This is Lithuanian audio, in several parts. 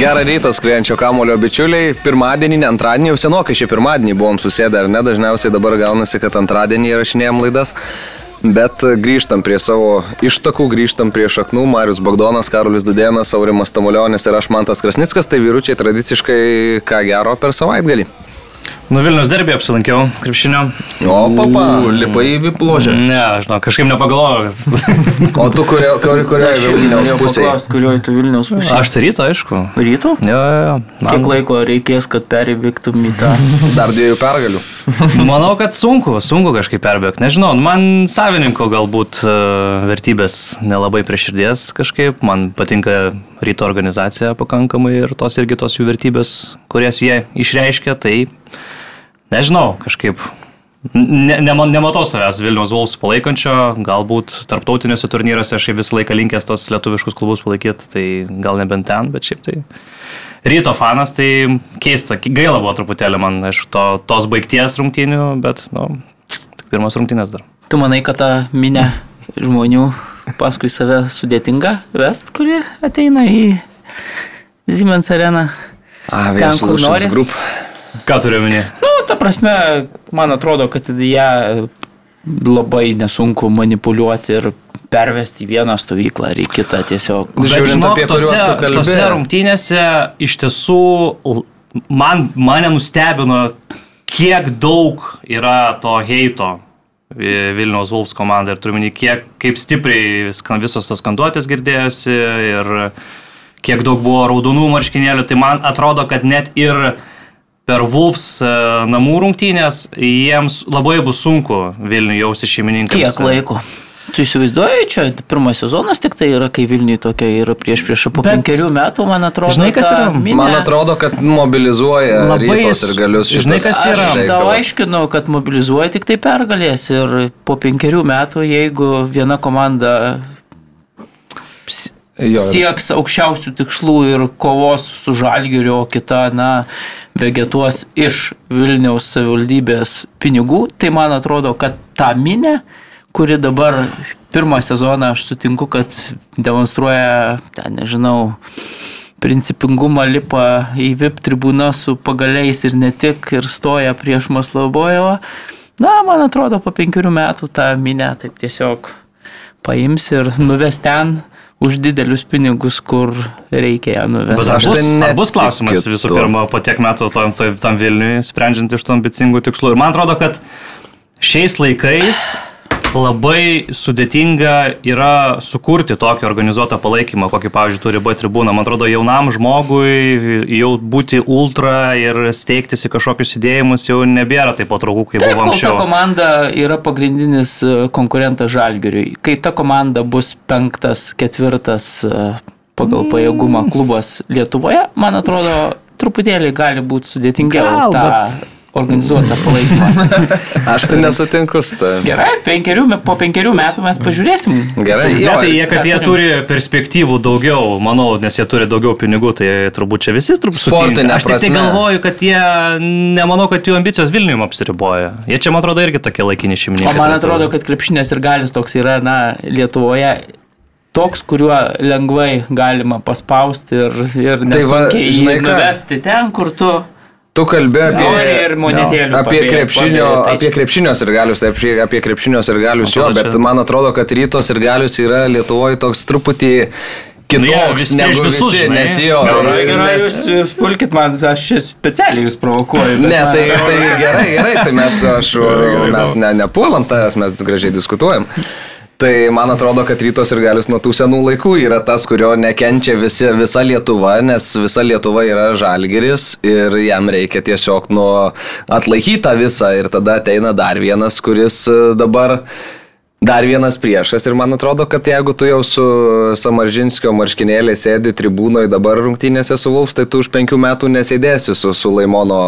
Gerą rytą, skrienčio kamulio bičiuliai. Pirmadienį, ne antradienį, jau senokai šį pirmadienį buvom susėdę, ar ne? Dažniausiai dabar gaunasi, kad antradienį įrašinėjom laidas. Bet grįžtam prie savo ištakų, grįžtam prie šaknų. Marius Bagdonas, Karolis Dudėnas, Aurimas Tamulionis ir aš Mantas Krasnickas. Tai vyručiai tradiciškai ką gero per savaitgalį. Nu Vilnius derbė apsilankiau krepšinio. O, papa, lipai į vipložę. Ne, aš žinau, kažkaip nepagalvojau. O tu kurio, kurio, kurioje Vilniaus pusėje? Kurioje tu Vilniaus pusėje? Aš tai ryto, aišku. Ryto? Jo, jo, jo. Kiek laiko reikės, kad perivyktum į tą? Dar dviejų pergalių. Manau, kad sunku, sunku kažkaip perbėgti. Nežinau, man savininko galbūt uh, vertybės nelabai prie širdies kažkaip. Man patinka ryto organizacija pakankamai ir tos irgi tos jų vertybės, kurias jie išreiškia. Tai nežinau, kažkaip ne, ne, nematau savęs Vilnius Wolfs palaikančio, galbūt tarptautinėse turnyruose aš visą laiką linkęs tos lietuviškus klubus palaikyti, tai gal nebent ten, bet šiaip tai. Ryto fanas, tai keista, gaila buvo truputėlį man iš to, tos baigties rungtynių, bet, na, nu, tik pirmas rungtynės dar. Tu manai, kad ta minė žmonių paskui save sudėtinga vest, kurie ateina į Siemens areną? A, vėl kur nori. Grup. Ką turiu minėti? Nu, ta prasme, man atrodo, kad ją labai nesunku manipuliuoti ir pervesti vieną stovyklą ar į kitą tiesiog. Žiūrint apie tose, tose rungtynėse iš tiesų man, mane nustebino, kiek daug yra to heito Vilniaus Vulfs komandai ir turiu minį, kiek, kaip stipriai visos tos skanduotės girdėjosi ir kiek daug buvo raudonų marškinėlių, tai man atrodo, kad net ir per Vulfs e, namų rungtynės jiems labai bus sunku Vilniui jausi šeimininkams. Kiek laiko? Tu įsivaizduoji, čia pirmas sezonas tik tai yra, kai Vilniui tokia yra prieš prieš po Bet, penkerių metų, man atrodo. Žinai, kas yra? Minė... Man atrodo, kad mobilizuoja labai ir galius. Žinai, kas yra? Aš tau aiškinau, kad mobilizuoja tik tai pergalės ir po penkerių metų, jeigu viena komanda jo, sieks aukščiausių tikslų ir kovos su žalgiriu, o kita, na, vegetuos iš Vilniaus savivaldybės pinigų, tai man atrodo, kad tą minę, kuri dabar pirmą sezoną aš sutinku, kad demonstruoja, ten nežinau, principingumą lipa į VIP tribūną su pagaliais ir ne tik ir stoja prieš Maslavojevą. Na, man atrodo, po penkerių metų tą minę taip tiesiog paims ir nuves ten, už didelius pinigus, kur reikia ją nuvesti. Bet aš bus, tai bus klausimas visų pirma, po tiek metų tam, tam Vilniui, sprendžiant iš tų ambicingų tikslų. Ir man atrodo, kad šiais laikais labai sudėtinga yra sukurti tokį organizuotą palaikymą, kokį, pavyzdžiui, turi B tribūna. Man atrodo, jaunam žmogui jau būti ultra ir steigtis į kažkokius įdėjimus jau nebėra taip patrauklu, kaip Taip, buvo anksčiau. Ta komanda yra pagrindinis e, konkurentas Žalgiriui. Kai ta komanda bus penktas, ketvirtas e, pagal mm. pajėgumą klubas Lietuvoje, man atrodo, truputėlį gali būti sudėtingiau. Gal, tą... bet organizuotą palaikymą. Aš tai nesutinku su tai. Gerai, penkerių, po penkerių metų mes pažiūrėsim. Gerai, tai, jo, tai jie, kad jie turi perspektyvų daugiau, manau, nes jie turi daugiau pinigų, tai turbūt čia visi turbūt sutinka. Aš tik tai galvoju, kad jie, nemanau, kad jų ambicijos Vilniuje apsiriboja. Jie čia, man atrodo, irgi tokie laikini šeimininkai. O man atrodo, kad krepšinės ir galis toks yra, na, Lietuvoje toks, kuriuo lengvai galima paspausti ir, ir nesunkiai tai va, jį nuvesti ten, kur tu Tu kalbė apie, no, apie, krepšinio, tai apie krepšinio sirgalius, tai apie, apie krepšinio sirgalius jo, bet man atrodo, kad ryto sirgalius yra Lietuvoje toks truputį kitoks nu, negu visus, visi, nes jo. Gerai, gerai, jūs pulkit man, aš specialiai jūs provokuoju. Ne, tai, tai gerai, gerai, tai mes, aš, mes ne, nepuolam tavęs, mes gražiai diskutuojam. Tai man atrodo, kad rytos ir galius nuo tų senų laikų yra tas, kurio nekenčia visi, visa Lietuva, nes visa Lietuva yra žalgeris ir jam reikia tiesiog nuo atlaikytą visą ir tada ateina dar vienas, kuris e, dabar Dar vienas priešas ir man atrodo, kad jeigu tu jau su Samaržinskio marškinėlė sėdi tribūnoje dabar rungtynėse su Vulfs, tai tu už penkių metų nesėdėsi su, su Laimono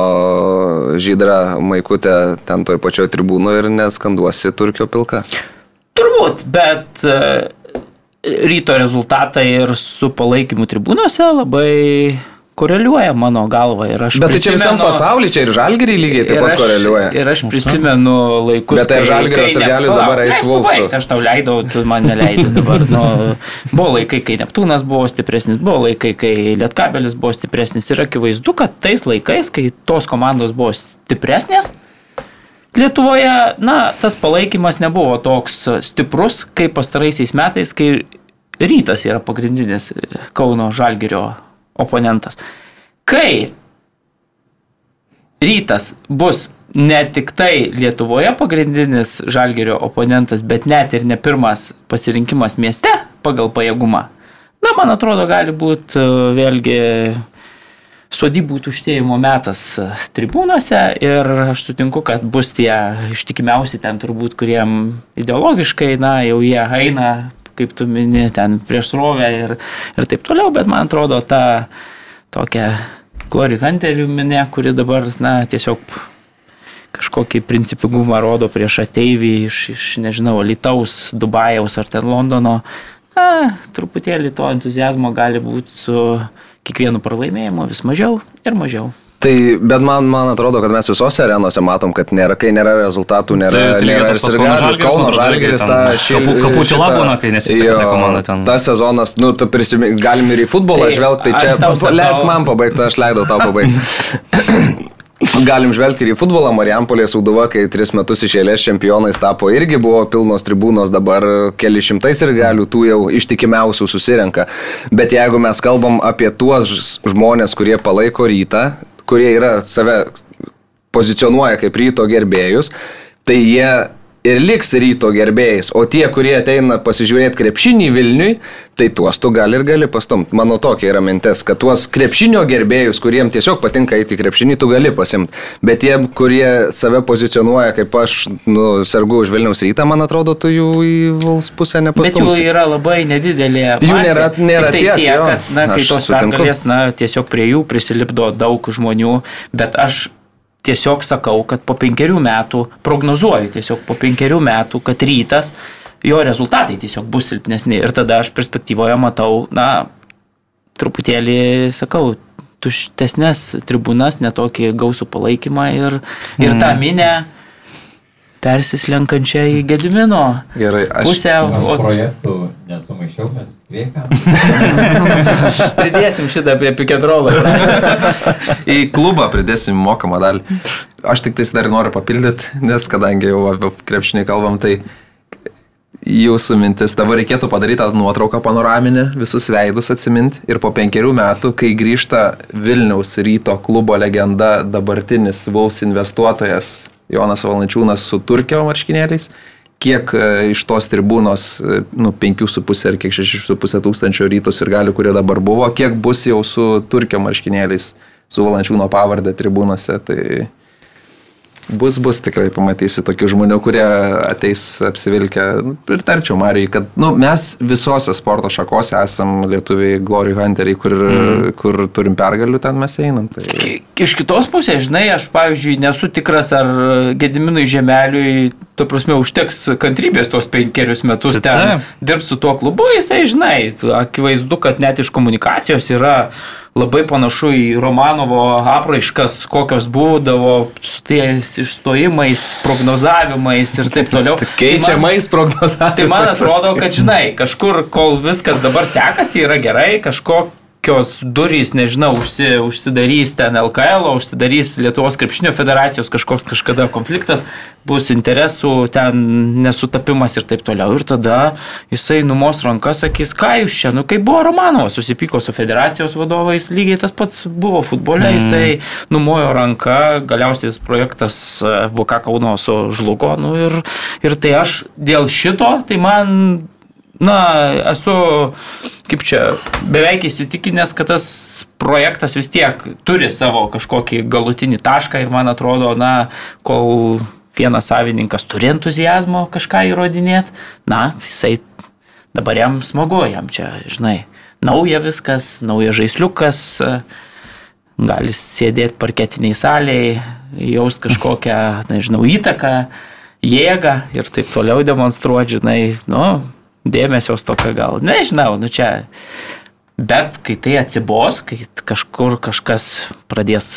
žydra maikutė ten toj pačioj tribūnoje ir neskanduosi Turkio pilka. Turbūt, bet e, ryto rezultatai ir su palaikymu tribūnose labai koreliuoja mano galva. Ir aš Bet tai čia visam pasaulyje, čia ir žalgeriai lygiai taip pat aš- koreliuoja. Ir aš prisimenu laikus. Bet tai sirgalius ne- dabar eis pabaigt, Aš tau leidau, tu man neleidai dabar. Nu, buvo laikai, kai Neptūnas buvo stipresnis, buvo laikai, kai Lietkabelis buvo stipresnis. Ir akivaizdu, kad tais laikais, kai tos komandos buvo stipresnės, Lietuvoje, na, tas palaikymas nebuvo toks stiprus, kaip pastaraisiais metais, kai rytas yra pagrindinis Kauno Žalgirio oponentas. Kai rytas bus ne tik tai Lietuvoje pagrindinis žalgerio oponentas, bet net ir ne pirmas pasirinkimas mieste pagal pajėgumą. Na, man atrodo, gali būti vėlgi sodybų tuštėjimo metas e, tribūnose ir aš sutinku, kad bus tie ištikimiausi ten turbūt, kuriem ideologiškai, na, jau jie eina, kaip tu mini, ten prieš srovę ir, ir taip toliau, bet man atrodo ta tokia Glory Hunterių minė, kuri dabar, na, tiesiog kažkokį principingumą rodo prieš ateivį iš, iš nežinau, Lietaus, Dubajaus ar ten Londono. Na, truputėlį to entuzijazmo gali būti su kiekvienu pralaimėjimu vis mažiau ir mažiau. Tai, bet man, man atrodo, kad mes visose arenose matom, kad nėra, kai nėra rezultatų, nėra, Tai- tai nėra ir sirgalių. Kauno Žalgiris, Kauno man atrodo, irgi Žalgiris ten tą šį- kapų- kapų tyla šitą- būna, kai nesiseka ta komanda ten. Tas sezonas, nu, tu prisimink, galim ir į futbolą Tai žvelgti, tai čia, sakau- leisk man pabaigti, aš leidau tau pabaigti. Galim žvelgti ir į futbolą, Marijampolės Uduva, kai tris metus iš eilės čempionais tapo, irgi buvo pilnos tribūnos, dabar keli šimtai ir galių tų jau ištikimiausių susirenka. Bet jeigu mes kalbam apie tuos žmonės, kurie palaiko rytą, kurie yra save pozicionuoja kaip ryto gerbėjus, tai jie ir liks ryto gerbėjais, o tie, kurie ateina pasižiūrėti krepšinį Vilniui, tai tuos tu gali ir gali pastumti. Mano tokia yra mintis, kad tuos krepšinio gerbėjus, kuriems tiesiog patinka eiti į krepšinį, tu gali pasimti. Bet tie, kurie save pozicionuoja kaip aš, nu, sergu už Vilniaus rytą, man atrodo, tu jų į Vals pusę Bet jų nepastumsi. yra labai nedidelė. Jų masė. nėra- nėra Tik tai tiek, tiek, jo. kad, na, kai tos pergalės, na, tiesiog prie jų prisilipdo daug žmonių, bet aš tiesiog sakau, kad po penkerių metų, prognozuoju tiesiog po penkerių metų, kad rytas, jo rezultatai tiesiog bus silpnesni. Ir tada aš perspektyvoje matau, na, truputėlį, sakau, tuštesnės tribūnas, netokį gausų palaikymą ir, ir tą minę persislenkančią į Gedimino Gerai, aš. pusę. Aš O projektų nesumaišiau, mes kreipiam. pridėsim šitą prie pikėtrolo. Į klubą pridėsim mokamą dalį. Aš tik tais dar noriu papildyti, nes kadangi jau apie krepšinį kalbam, tai jūsų mintis, dabar reikėtų padaryti tą nuotrauką panoraminę, visus veidus atsiminti ir po penkerių metų, kai grįžta Vilniaus ryto klubo legenda, dabartinis Vaus investuotojas Jonas Valančiūnas su Turkio marškinėliais, kiek e, iš tos tribūnos, e, nu, 5,5 ar kiek 6,5 tūkstančio rytos ir galių, kurie dabar buvo, kiek bus jau su Turkio marškinėliais, su Valančiūno pavardė tribūnose, tai bus, bus tikrai pamatysi tokių žmonių, kurie ateis apsivilkę. Pritarčiau Marijai, kad nu, mes visose sporto šakose esam lietuviai Glory Hunteriai, kur, mm. kur turim pergalių, ten mes einam. Tai... Iš kitos pusės, žinai, aš, pavyzdžiui, nesu tikras, ar Gediminui Žemeliui, tu prasme, užteks kantrybės tuos penkerius metus Tai ten taip. dirbti su tuo klubu, jisai, žinai, akivaizdu, kad net iš komunikacijos yra labai panašu į Romanovo apraiškas, kokios būdavo su tais išstojimais, prognozavimais ir taip toliau. Tai Keičiamais prognozavimais. Tai man atrodo, kad žinai, kažkur, kol viskas dabar sekasi, yra gerai, kažkokios durys, nežinau, užsi, užsidarys ten LKL, o užsidarys Lietuvos krepšinio federacijos kažkoks kažkada konfliktas, bus interesų, ten nesutapimas ir taip toliau. Ir tada jisai numos rankas, sakys, ką jūs čia, nu kaip buvo Romanovas, susipyko su federacijos vadovais, lygiai tas pats buvo futbole, mm. jisai numojo ranką, galiausiai tas projektas e, VK Kauno sužlugo. Nu, ir, ir tai aš dėl šito, tai man na, esu, kaip čia, beveik įsitikinęs, kad tas projektas vis tiek turi savo kažkokį galutinį tašką ir man atrodo, na, kol vienas savininkas turi entuzijazmo kažką įrodinėti, na, jisai dabar jam smagu, jam čia, žinai, nauja viskas, naujas žaisliukas, gali sėdėti parketiniai saliai, jaus kažkokią, nežinau, įtaką, jėgą ir taip toliau demonstruoti, žinai, nu, dėmesio stoka gal, nežinau, nu čia Bet kai tai atsibos, kai kažkur kažkas pradės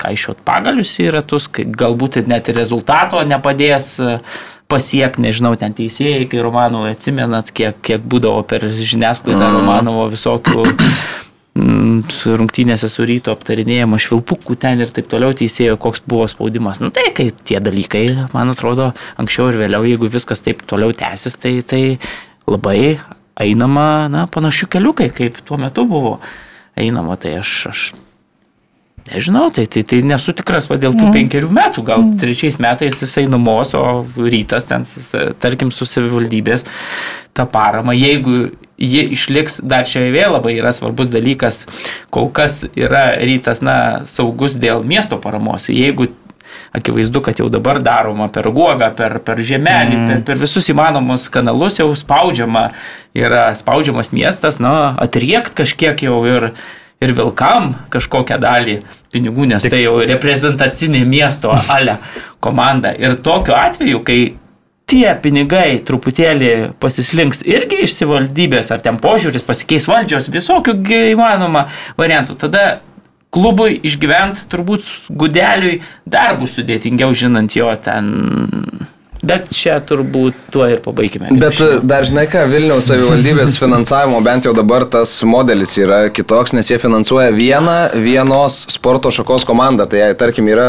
kaišiot pagalius į ratus, kai galbūt net ir rezultato nepadės e, pasiekti, nežinau, ten teisėjai, kai Romanovai atsimenat, kiek, kiek būdavo per žiniasklaidą Mhm. Romanovo visokių mm, rungtynėse su ryto aptarinėjimo švilpukų ten ir taip toliau teisėjo, koks buvo spaudimas. Nu tai, kai tie dalykai, man atrodo, anksčiau ir vėliau, jeigu viskas taip toliau tęsis, tai, tai labai einama, na, panašių keliukai, kaip tuo metu buvo einama, tai aš, aš nežinau, tai, tai, tai nesu tikras, va dėl tų mm. penkerių metų, gal mm. trečiais metais jisai numos, o rytas ten, tarkim, su savivaldybės tą paramą, jeigu ji išliks, dar čia vėl labai yra svarbus dalykas, kol kas yra rytas, na, saugus dėl miesto paramos, jeigu akivaizdu, kad jau dabar daroma per guogą, per, per žemelį, mm. per, per visus įmanomus kanalus jau spaudžiama, yra spaudžiamas miestas, na, atriekt kažkiek jau ir, ir vilkam kažkokią dalį pinigų, nes tai jau reprezentacinė miesto ale komanda. Ir tokiu atveju, kai tie pinigai truputėlį pasislinks irgi iš savivaldybės, ar ten požiūris pasikeis valdžios, visokių įmanoma variantų, tada klubui išgyventi turbūt gudeliui dar bus sudėtingiau, žinant jo ten. Bet čia turbūt tuo ir pabaigime. Bet e, dar žinai ką, Vilniaus savivaldybės finansavimo bent jau dabar tas modelis yra kitoks, nes jie finansuoja vieną vienos sporto šakos komandą. Tai jei, tarkim yra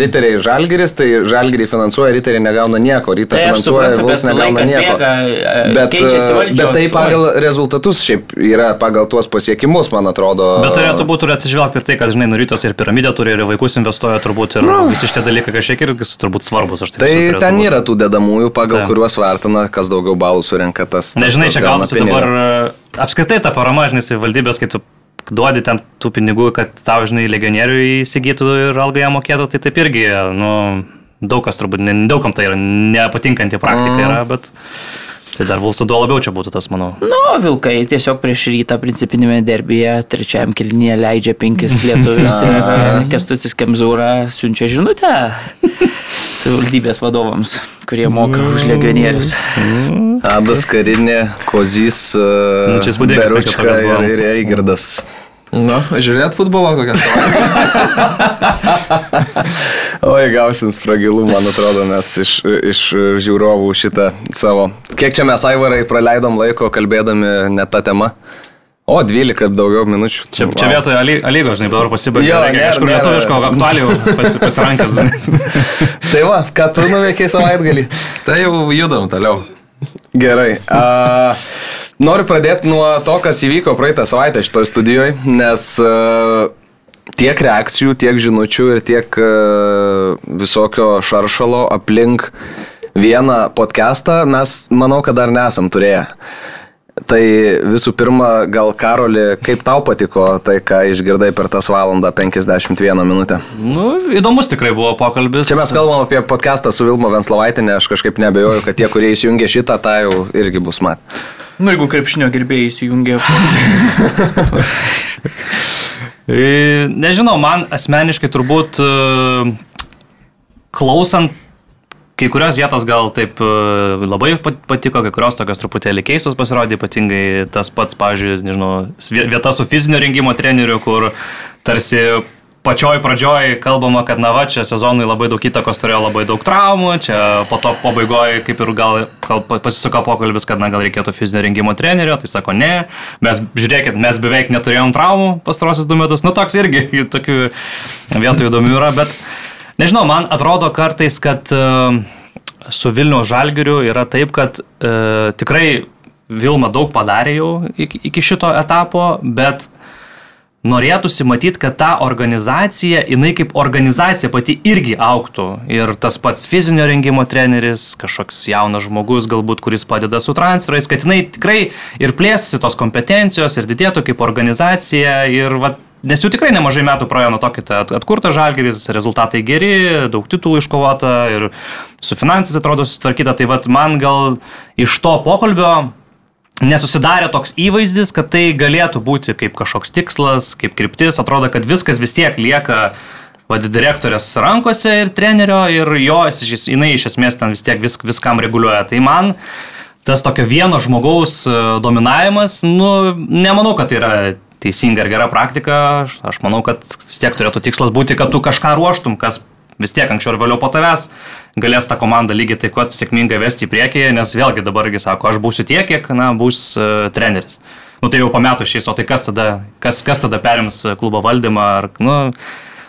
riteriai ir žalgeris, tai žalgeriai finansuoja, riteriai negauna nieko, ryta Tai finansuoja, Vuls negauna nieko. bėga, e, Bet, e, valdžios bet tai pagal rezultatus šiaip yra pagal tuos pasiekimus, man atrodo. Bet turėtų būti ir atsižvelgti ir tai, kad, žinai, nurytos ir piramidė turi, ir vaikus investuoja turbūt, ir visi šitie dalykai kažkiek irgi turbūt svarbus. Tai ten turbūt. Yra tų dedamųjų, pagal Taip. kuriuos vertina, kas daugiau balų surenka tas. tas- Nežinai, tas čia gauna gaunasi dabar e, apskritai ta parama, žinai, savivaldybės, kai tu duodi ten tų pinigų, kad tau, žinai, legionierių įsigytų ir algą jam mokėtų, tai taip irgi, nu, daug kas turbūt, ne- daugam tai yra nepatinkanti praktika Mm. yra, bet tai dar Vulsų duo labiau čia būtų tas, manau. Nu, Vilkai tiesiog prieš rytą principinėme derbyje trečiajam kilnyje leidžia penkis lietuvius ir Kestutis Kemzūra siunčia žinutę savivaldybės vadovams, kurie moka už legionierius. Adas karinė, Kozys, Nu, Beručka ir, ir Eigirdas. Nu, žiūrėt futbolo kokią savaitę. Oi, gausim spragilų, man atrodo, mes iš, iš žiūrovų šitą savo. Kiek čia mes, Aivarai, praleidom laiko kalbėdami ne tą temą? O, 12 daugiau minučių. Čia, čia vietoje Alygo, žinai, dabar pasibaigė. Jo, Reikia kažkur lietuviško aktualijų pasi, pasirankęs. Tai va, ką tu nuveikiai savaitgalį? Tai jau judam toliau. Gerai. A, noriu pradėti nuo to, kas įvyko praeitą savaitę šitoje studijoje, nes a, tiek reakcijų, tiek žinučių ir tiek a, visokio šaršalo aplink vieną podcastą mes, manau, kad dar nesam turėję. Tai visų pirma, gal Karoli, kaip tau patiko tai, ką išgirdai per tas valandą 51 minutę? Nu, įdomus tikrai buvo pokalbis. Čia mes kalbam apie podcastą su Vilmo Venslovaitinė, aš kažkaip nebejoju, kad tie, kurie įsijungia šitą, tą jau irgi bus mat. Nu, jeigu krepšinio gerbėjai įsijungia. E, Nežinau, man asmeniškai turbūt e, klausant kai kurios vietos gal taip e, labai pat- patiko, kai kurios tokios truputėlį keistos pasirodė, ypatingai tas pats, pavyzdžiui, nežinau, vie- vieta su fizinio rengimo treneriu, kur tarsi pačioj pradžioj kalbama, kad na va, čia sezonui labai daug įtakos turėjo labai daug traumų, čia po to pabaigoje kaip ir gal, gal pa- pasisuka pokalbis, kad na gal reikėtų fizinio rengimo trenerio, tai sako ne, mes žiūrėkit, mes beveik neturėjom traumų pastarosius du metus, nu toks irgi tokių vietų įdomių yra, bet nežinau, man atrodo kartais, kad e, su Vilniaus žalgiriu yra taip, kad e, tikrai Vilma daug padarė jau iki, iki šito etapo, bet norėtųsi matyti, kad ta organizacija, jinai kaip organizacija pati irgi auktų. Ir tas pats fizinio rengimo treneris, kažkoks jaunas žmogus, galbūt, kuris padeda su transferais, kad jinai tikrai ir plėstųsi tos kompetencijos ir didėtų kaip organizacija. Ir, va, nes jau tikrai nemažai metų praėjo nuo to, at- atkurta žalgeris, rezultatai geri, daug titulų iškovota ir su finansais atrodo susitvarkyta. Tai vad man gal iš to pokalbio nesusidarė toks įvaizdis, kad tai galėtų būti kaip kažkoks tikslas, kaip kryptis. Atrodo, kad viskas vis tiek lieka vad, direktorės rankose ir trenerio ir jo, jinai iš esmės ten vis tiek vis, viskam reguliuoja. Tai man tas tokio vieno žmogaus e, dominavimas, nu, nemanau, kad tai yra teisinga ir gera praktika. Aš, aš manau, kad vis tiek turėtų tikslas būti, kad tu kažką ruoštum, kas vis tiek anksčiau ir vėliau po tavęs galės tą komandą lygiai taip pat sėkmingai vesti į priekį, nes vėlgi dabargi sako, aš būsiu tiek, kiek, na, bus uh, treneris. Nu tai jau po metų šiais, o tai kas tada, kas, kas tada perims klubo valdymą, ar, nu,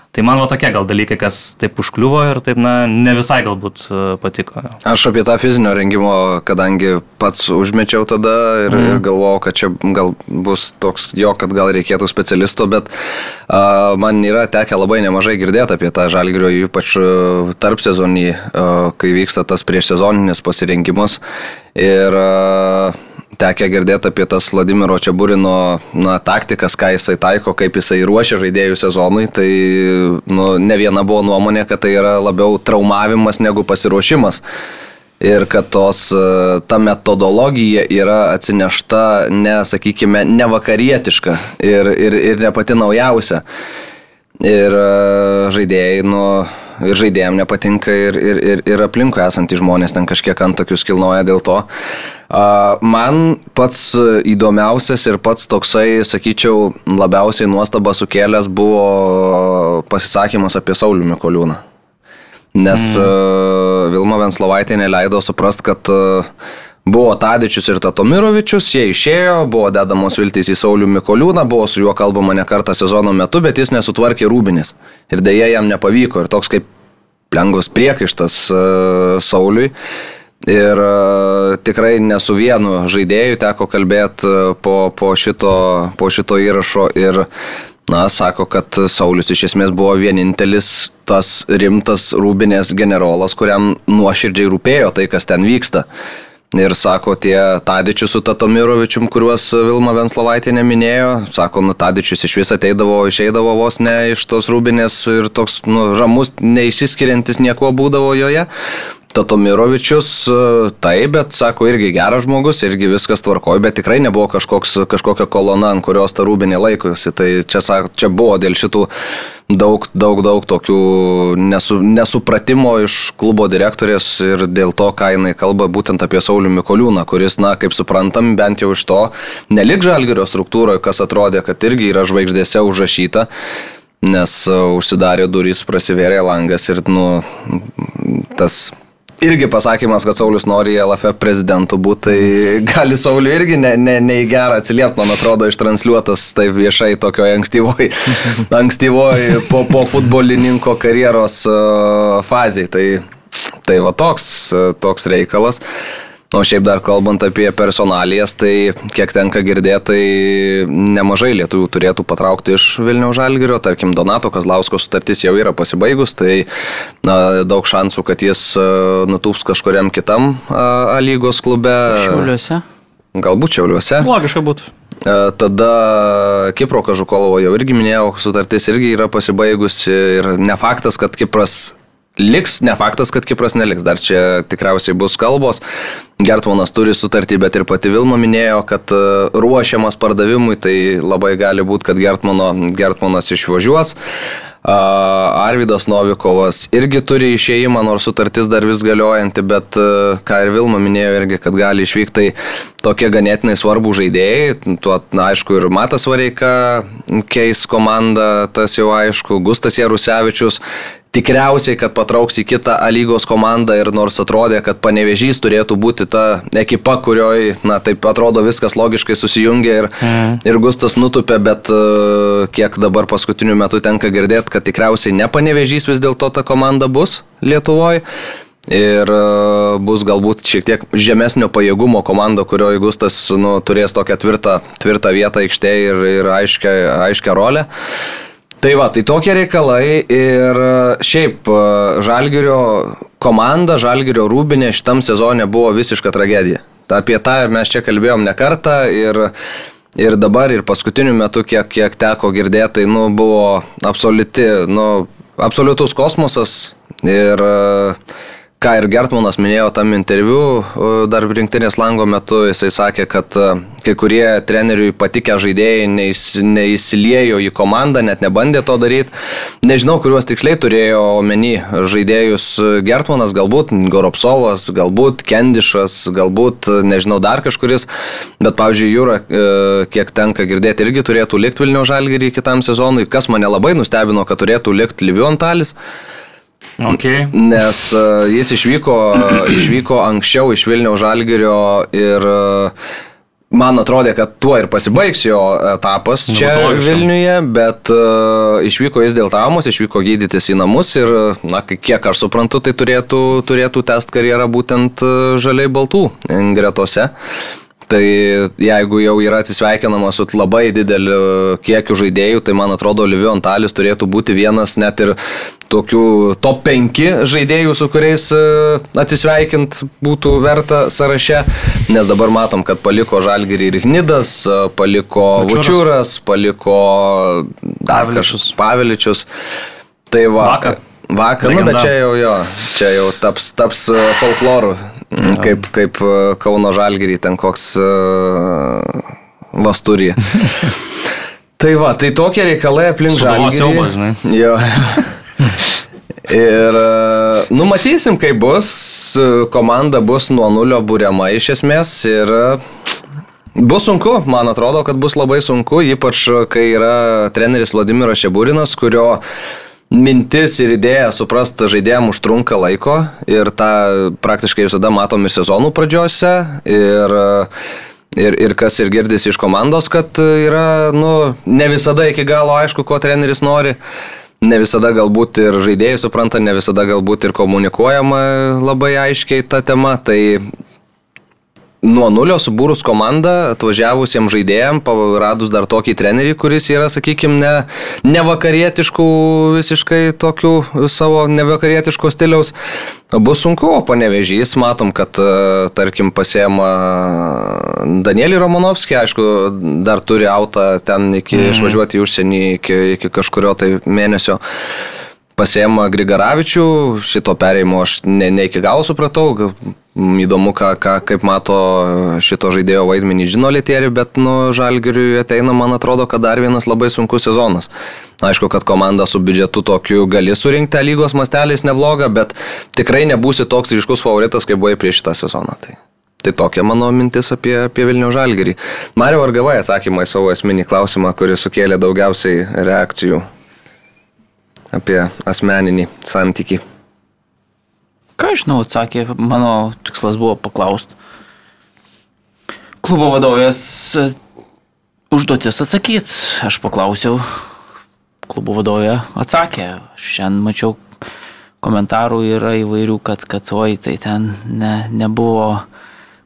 Tai man va tokie gal dalykai, kas taip užkliuvo ir taip, na, ne visai galbūt e, patiko. Aš apie tą fizinio rengimo, kadangi pats užmečiau tada ir, mm. ir galvojau, kad čia gal bus toks jo, kad gal reikėtų specialisto, bet uh, man yra tekę labai nemažai girdėti apie tą žalgrių, ypač uh, tarp sezonį, uh, kai vyksta tas prieš sezoninis pasirengimas. Ir uh, tekę girdėti apie tas Vladimiro Čiaburino na, taktikas, ką jisai taiko, kaip jisai ruošia žaidėjų sezonui, tai nu, ne viena buvo nuomonė, kad tai yra labiau traumavimas negu pasiruošimas. Ir kad tos, ta metodologija yra atsinešta, ne, sakykime, ne vakarietiška ir, ir, ir ne pati naujausia. Ir žaidėjai, nu, ir žaidėjim nepatinka ir, ir, ir, ir aplinkui esantys žmonės ten kažkiek antakius kilnoja dėl to. Man pats įdomiausias ir pats toksai, sakyčiau, labiausiai nuostaba sukėlęs buvo pasisakymas apie Saulių Mikoliūną. Nes mm. Vilma Venslovaitė neleido suprast, kad Buvo Tadičius ir Tatomirovičius, jie išėjo, buvo dedamos viltys į Saulių Mikoliūną, buvo su juo kalbama ne kartą sezono metu, bet jis nesutvarkė rūbinės. Ir dėja jam nepavyko. Ir toks kaip lengvas priekaištas uh, Sauliui. Ir uh, tikrai ne su vienu žaidėju teko kalbėti uh, po, po, šito, po šito įrašo ir Na, sako, kad Saulis iš esmės buvo vienintelis tas rimtas rūbinės generolas, kuriam nuoširdžiai rūpėjo tai, kas ten vyksta. Ir sako, tie Tadičius su Tatomirovičium, kuriuos Vilma Venslovaitė neminėjo, sako, nu Tadičius iš vis ateidavo, išeidavo vos ne iš tos rūbinės ir toks, nu, ramus, neišsiskiriantis nieko būdavo joje. Tatomirovičius, taip, bet sako, irgi geras žmogus, irgi viskas tvarkoja, bet tikrai nebuvo kažkoks, kažkokia kolona, ant kurios ta rūbinė laikosi. Tai čia, čia buvo dėl šitų daug, daug, daug tokių nesu, nesupratimo iš klubo direktorės ir dėl to, ką jinai kalba būtent apie Saulių Mikoliūną, kuris, na, kaip suprantam, bent jau iš to, nelik žalgerio struktūroje, kas atrodė, kad irgi yra žvaigždėse užrašyta, nes užsidarė durys, prasivėrė langas ir, nu, tas irgi pasakymas, kad Saulis nori LFF prezidentų būti, tai gali Sauliu irgi ne, ne, ne į gerą atsiliepti, man atrodo, ištransliuotas taip viešai tokioje ankstyvoje ankstyvoj po, po futbolininko karjeros uh, fazėje. Tai, tai va toks, uh, toks reikalas. O šiaip dar kalbant apie personalijas, tai kiek tenka girdėti, tai nemažai lietuvių turėtų patraukti iš Vilniaus Žalgirio, tarkim, Donato Kazlausko sutartis jau yra pasibaigus, tai na, daug šansų, kad jis nutūps kažkuriam kitam A lygos klube. Šiauliuose. Galbūt Šiauliuose. Logiška būtų. Tada Kipro Kažukolovo jau irgi minėjau, sutartis irgi yra pasibaigusi ir ne faktas, kad Kipras liks, ne faktas, kad Kipras neliks, dar čia tikriausiai bus kalbos. Gertmanas turi sutartį, bet ir pati Vilma minėjo, kad e, ruošiamas pardavimui, tai labai gali būti, kad Gertmano, Gertmanas išvažiuos. Arvidas Novikovas irgi turi išėjimą, nors sutartis dar vis galiojanti, bet e, ką ir Vilma minėjo irgi, kad gali išvykti, tai tokie ganėtinai svarbų žaidėjai. Tuo, na, aišku, ir Matas Vareika keis komandą, tas jau aišku, Gustas Jarusevičius tikriausiai, kad patrauks į kitą lygos komandą ir nors atrodė, kad panevežys turėtų būti ta ekipa, kurioje, na, taip atrodo viskas logiškai susijungia ir, mm. ir Gustas nutupė, bet uh, kiek dabar paskutiniu metu tenka girdėti, kad tikriausiai ne panevežys vis dėlto ta komanda bus Lietuvoje. Ir uh, bus galbūt šiek tiek žemesnio pajėgumo komanda, kurioje Gustas nu, turės tokią tvirtą, tvirtą vietą aikštėje ir, ir aiškę, aiškę rolę. Uh, Tai va, tai tokie reikalai ir e, šiaip e, Žalgirio komanda, Žalgirio rūbinė šitam sezone buvo visiška tragedija. Apie tą mes čia kalbėjom ne kartą ir, ir dabar ir paskutiniu metu, kiek, kiek teko girdėti, tai nu, buvo absoliuti, nu, absoliutus kosmosas ir uh, ką ir Gertmanas minėjo tam interviu, e, dar rinktinės lango metu jisai sakė, kad e, kai kurie treneriui patikę žaidėjai neįs, neįsiliejo į komandą, net nebandė to daryti. Nežinau, kuriuos tiksliai turėjo omeny žaidėjus Gertmanas, galbūt Goropsovas, galbūt Kendišas, galbūt, nežinau, dar kažkuris, bet, pavyzdžiui, Jūra, kiek tenka girdėti, irgi turėtų likti Vilnių žalgyrį kitam sezonui, kas mane labai nustebino, kad turėtų likti Liviu Antalis. Okay. Nes uh, jis išvyko, išvyko anksčiau iš Vilniaus Žalgirio ir uh, man atrodė, kad tuo ir pasibaigs jo etapas čia logiška. Vilniuje, bet uh, išvyko jis dėl traumos, išvyko gydytis į namus ir, na, kiek aš suprantu, tai turėtų, turėtų test karjerą būtent uh, žaliai baltų gretose. Tai jeigu jau yra atsisveikinama su labai dideliu kiekiu žaidėjų, tai man atrodo, Livio Antalis turėtų būti vienas net ir tokių top 5 žaidėjų, su kuriais e, atsisveikint būtų verta sąraše, nes dabar matom, kad paliko Žalgirį ir Gnidas, e, paliko Vučiūras, paliko dar kažkokius Paveličius. Tai va, Vakar. Vakar, nu, bet čia jau jo, čia jau taps, taps e, folkloru, mm, kaip, kaip e, Kauno Žalgirį ten koks uh, vasturį. tai va, tai tokie reikalai aplink Žalgirį. Jo. Ir e, numatysim, kaip bus, komanda bus nuo nulio būriama iš esmės ir e, bus sunku, man atrodo, kad bus labai sunku, ypač kai yra treneris Vladimiras Šeburinas, kurio mintis ir idėja suprasti žaidėjim užtrunka laiko ir tą praktiškai visada matom ir sezonų pradžiose ir Ir, ir kas ir girdisi iš komandos, kad yra, nu, ne visada iki galo aišku, ko treneris nori. Ne visada galbūt ir žaidėjai supranta, ne visada galbūt ir komunikuojama labai aiškiai ta tema. Tai nuo nulio subūrus komandą, atvažiavusiems žaidėjams, radus dar tokį trenerį, kuris yra, sakykime, ne, ne vakarietiškų, visiškai tokių savo nevakarietiško stiliaus, bus sunku, o panevežys, matom, kad, e, tarkim, pasiema Danielį Romanovskį, aišku, dar turi autą ten iki mm. išvažiuoti į užsienį iki, iki kažkurio tai mėnesio pasiema Grigaravičių, šito perėjimo aš ne, ne iki galo supratau, įdomu, ką, ką, kaip mato šito žaidėjo vaidmenį žino Lietieri, bet nu Žalgiriui ateina, man atrodo, kad dar vienas labai sunkus sezonas. Aišku, kad komanda su biudžetu tokiu gali surinkti lygos masteliais neblogą, bet tikrai nebūsi toks ryškus favoritas, kaip buvai prieš šitą sezoną. Tai. Tai tokia mano mintis apie, apie Vilnių Žalgirį. Mario ar gavai atsakymą į savo esminį klausimą, kuris sukėlė daugiausiai reakcijų apie asmeninį santykį. Ką aš žinau, atsakė, mano tikslas buvo paklausti. Klubo vadovės e, užduotis atsakyti. Aš paklausiau, klubo vadovė atsakė. Šiandien mačiau komentarų yra įvairių, kad, kad oi, tai ten ne, nebuvo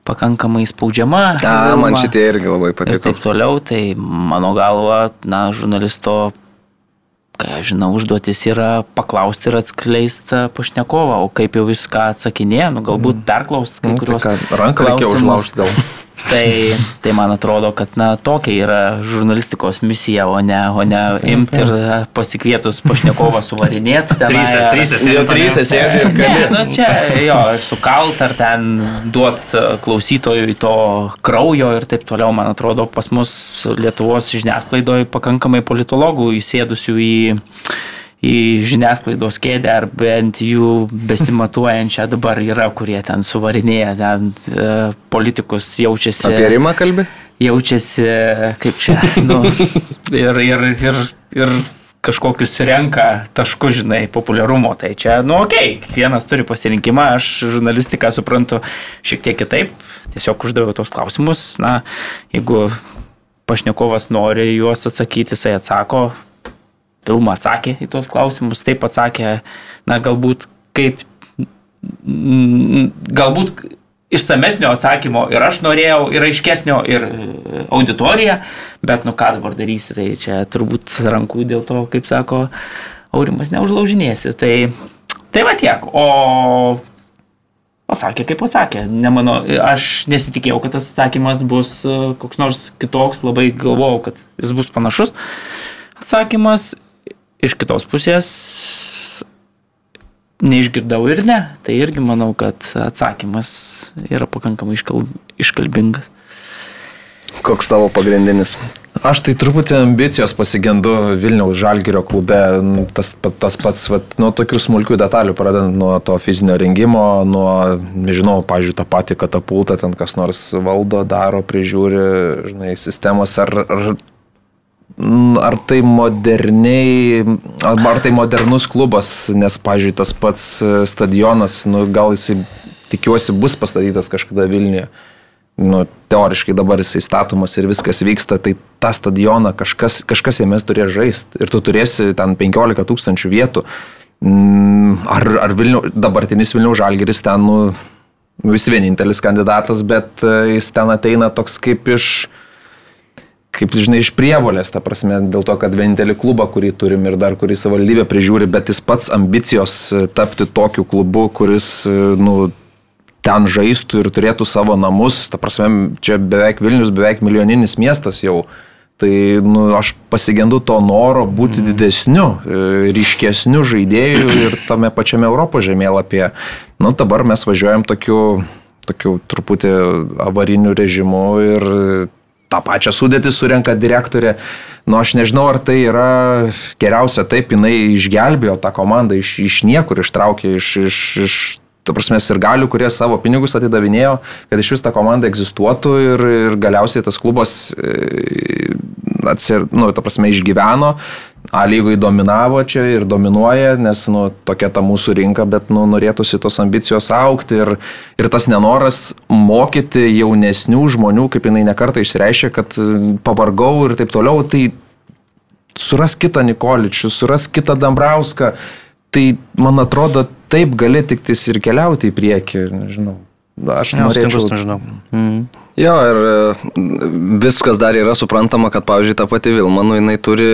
pakankamai spaudžiama. A, man šitie irgi labai ir patiko. taip toliau, tai mano galva, na, žurnalisto, žinau, užduotis yra paklausti ir atskleisti pašnekovą, o kaip jau viską atsakinėja, nu, galbūt perklausti kai Nu, tai kuriuos. ką, ranką klausimus. užlaužti gal. Tai, tai man atrodo, kad na, tokia yra žurnalistikos misija, o ne, o ne imti ir pasikvietus pašnekovą suvarinėti. Sėdi. Jo tryse sėdi ir Ne, gali. nu čia jo, sukalt ar ten duot e, klausytojui to kraujo ir taip toliau, man atrodo, pas mus Lietuvos žiniasklaidoje pakankamai politologų įsėdusių į, į žiniasklaidos kėdę ar bent jų besimatuojančią dabar yra, kurie ten suvarinėja, ten e, politikus jaučiasi Apie Rimą kalbė? jaučiasi, kaip čia, nu, ir, ir, ir, ir kažkokius renka taškus, žinai, populiarumo. Tai čia, nu, okei, okay, kiekvienas turi pasirinkimą, aš žurnalistiką suprantu šiek tiek kitaip, tiesiog uždaviau tos klausimus, na, jeigu pašnekovas nori juos atsakyti, jisai atsako, Vilma atsakė į tuos klausimus, taip atsakė, na, galbūt kaip, galbūt išsamesnio atsakymo ir aš norėjau, ir aiškesnio, ir e, auditorija, bet nu ką dabar darysi, tai čia turbūt rankų dėl to, kaip sako, aurimas neužlaužinėsi. Tai, tai va tiek. O atsakė kaip atsakė. Nemano, aš nesitikėjau, kad tas atsakymas bus e, koks nors kitoks, labai galvojau, kad jis bus panašus. Atsakymas iš kitos pusės neišgirdau ir ne, tai irgi manau, kad atsakymas yra pakankamai iškal, iškalbingas. Koks tavo pagrindinis? Aš tai truputį ambicijos pasigendu Vilniaus Žalgirio klube, tas, tas pats, vat, nuo tokių smulkių detalių, pradedant nuo to fizinio rengimo, nuo, nežinau, pažiūrėjau, tą patį katapultą ten kas nors valdo, daro, prižiūri, žinai, sistemas, ar, ar Ar tai moderniai, ar tai modernus klubas, nes, pažiūrėjau, tas pats stadionas, nu, gal jisai, tikiuosi, bus pastatytas kažkada Vilniuje nu, teoriškai dabar jisai statomas ir viskas vyksta, tai tą stadioną kažkas, kažkas jame turės žaisti ir tu turėsi ten 15 tūkstančių vietų. Mm, ar, ar Vilnių, dabartinis Vilnių žalgeris ten, nu, vis vienintelis kandidatas, bet e, jis ten ateina toks kaip iš, kaip žinai, iš prievolės, ta prasme, dėl to, kad vienintelį klubą, kurį turim ir dar kurį savivaldybė prižiūri, bet jis pats ambicijos e, tapti tokiu klubu, kuris, e, nu, ten žaistų ir turėtų savo namus. Ta prasme, čia beveik Vilnius, beveik milijoninis miestas jau. Tai nu, aš pasigendu to noro būti mm. didesniu, e, ryškesniu žaidėju ir tame pačiame Europos žemėlapyje. Nu, dabar mes važiuojam tokiu, tokiu truputį avariniu režimu ir tą pačią sudėtį surenka direktorė. Nu, aš nežinau, ar tai yra geriausia taip, jinai išgelbėjo tą komandą iš, iš niekur, ištraukė iš, iš, iš ta prasme, ir galių, kurie savo pinigus atidavinėjo, kad iš vis ta komanda egzistuotų ir, ir galiausiai tas klubas, e, atsir, nu, ta prasme, išgyveno, A lygui dominavo čia ir dominuoja, nes nu, tokia ta mūsų rinka, bet nu, norėtųsi tos ambicijos aukti ir, ir tas nenoras mokyti jaunesnių žmonių, kaip jinai nekartą išreiškė, kad pavargau ir taip toliau, tai suras kitą Nikoličių, suras kitą Dambrauską, tai man atrodo taip gali tik ir keliauti į priekį, nežinau. Aš Ja, norėčiau. nežinau. Mm. Jo, ir e, viskas dar yra suprantama, kad, pavyzdžiui, ta pati Vilma, nu, jinai turi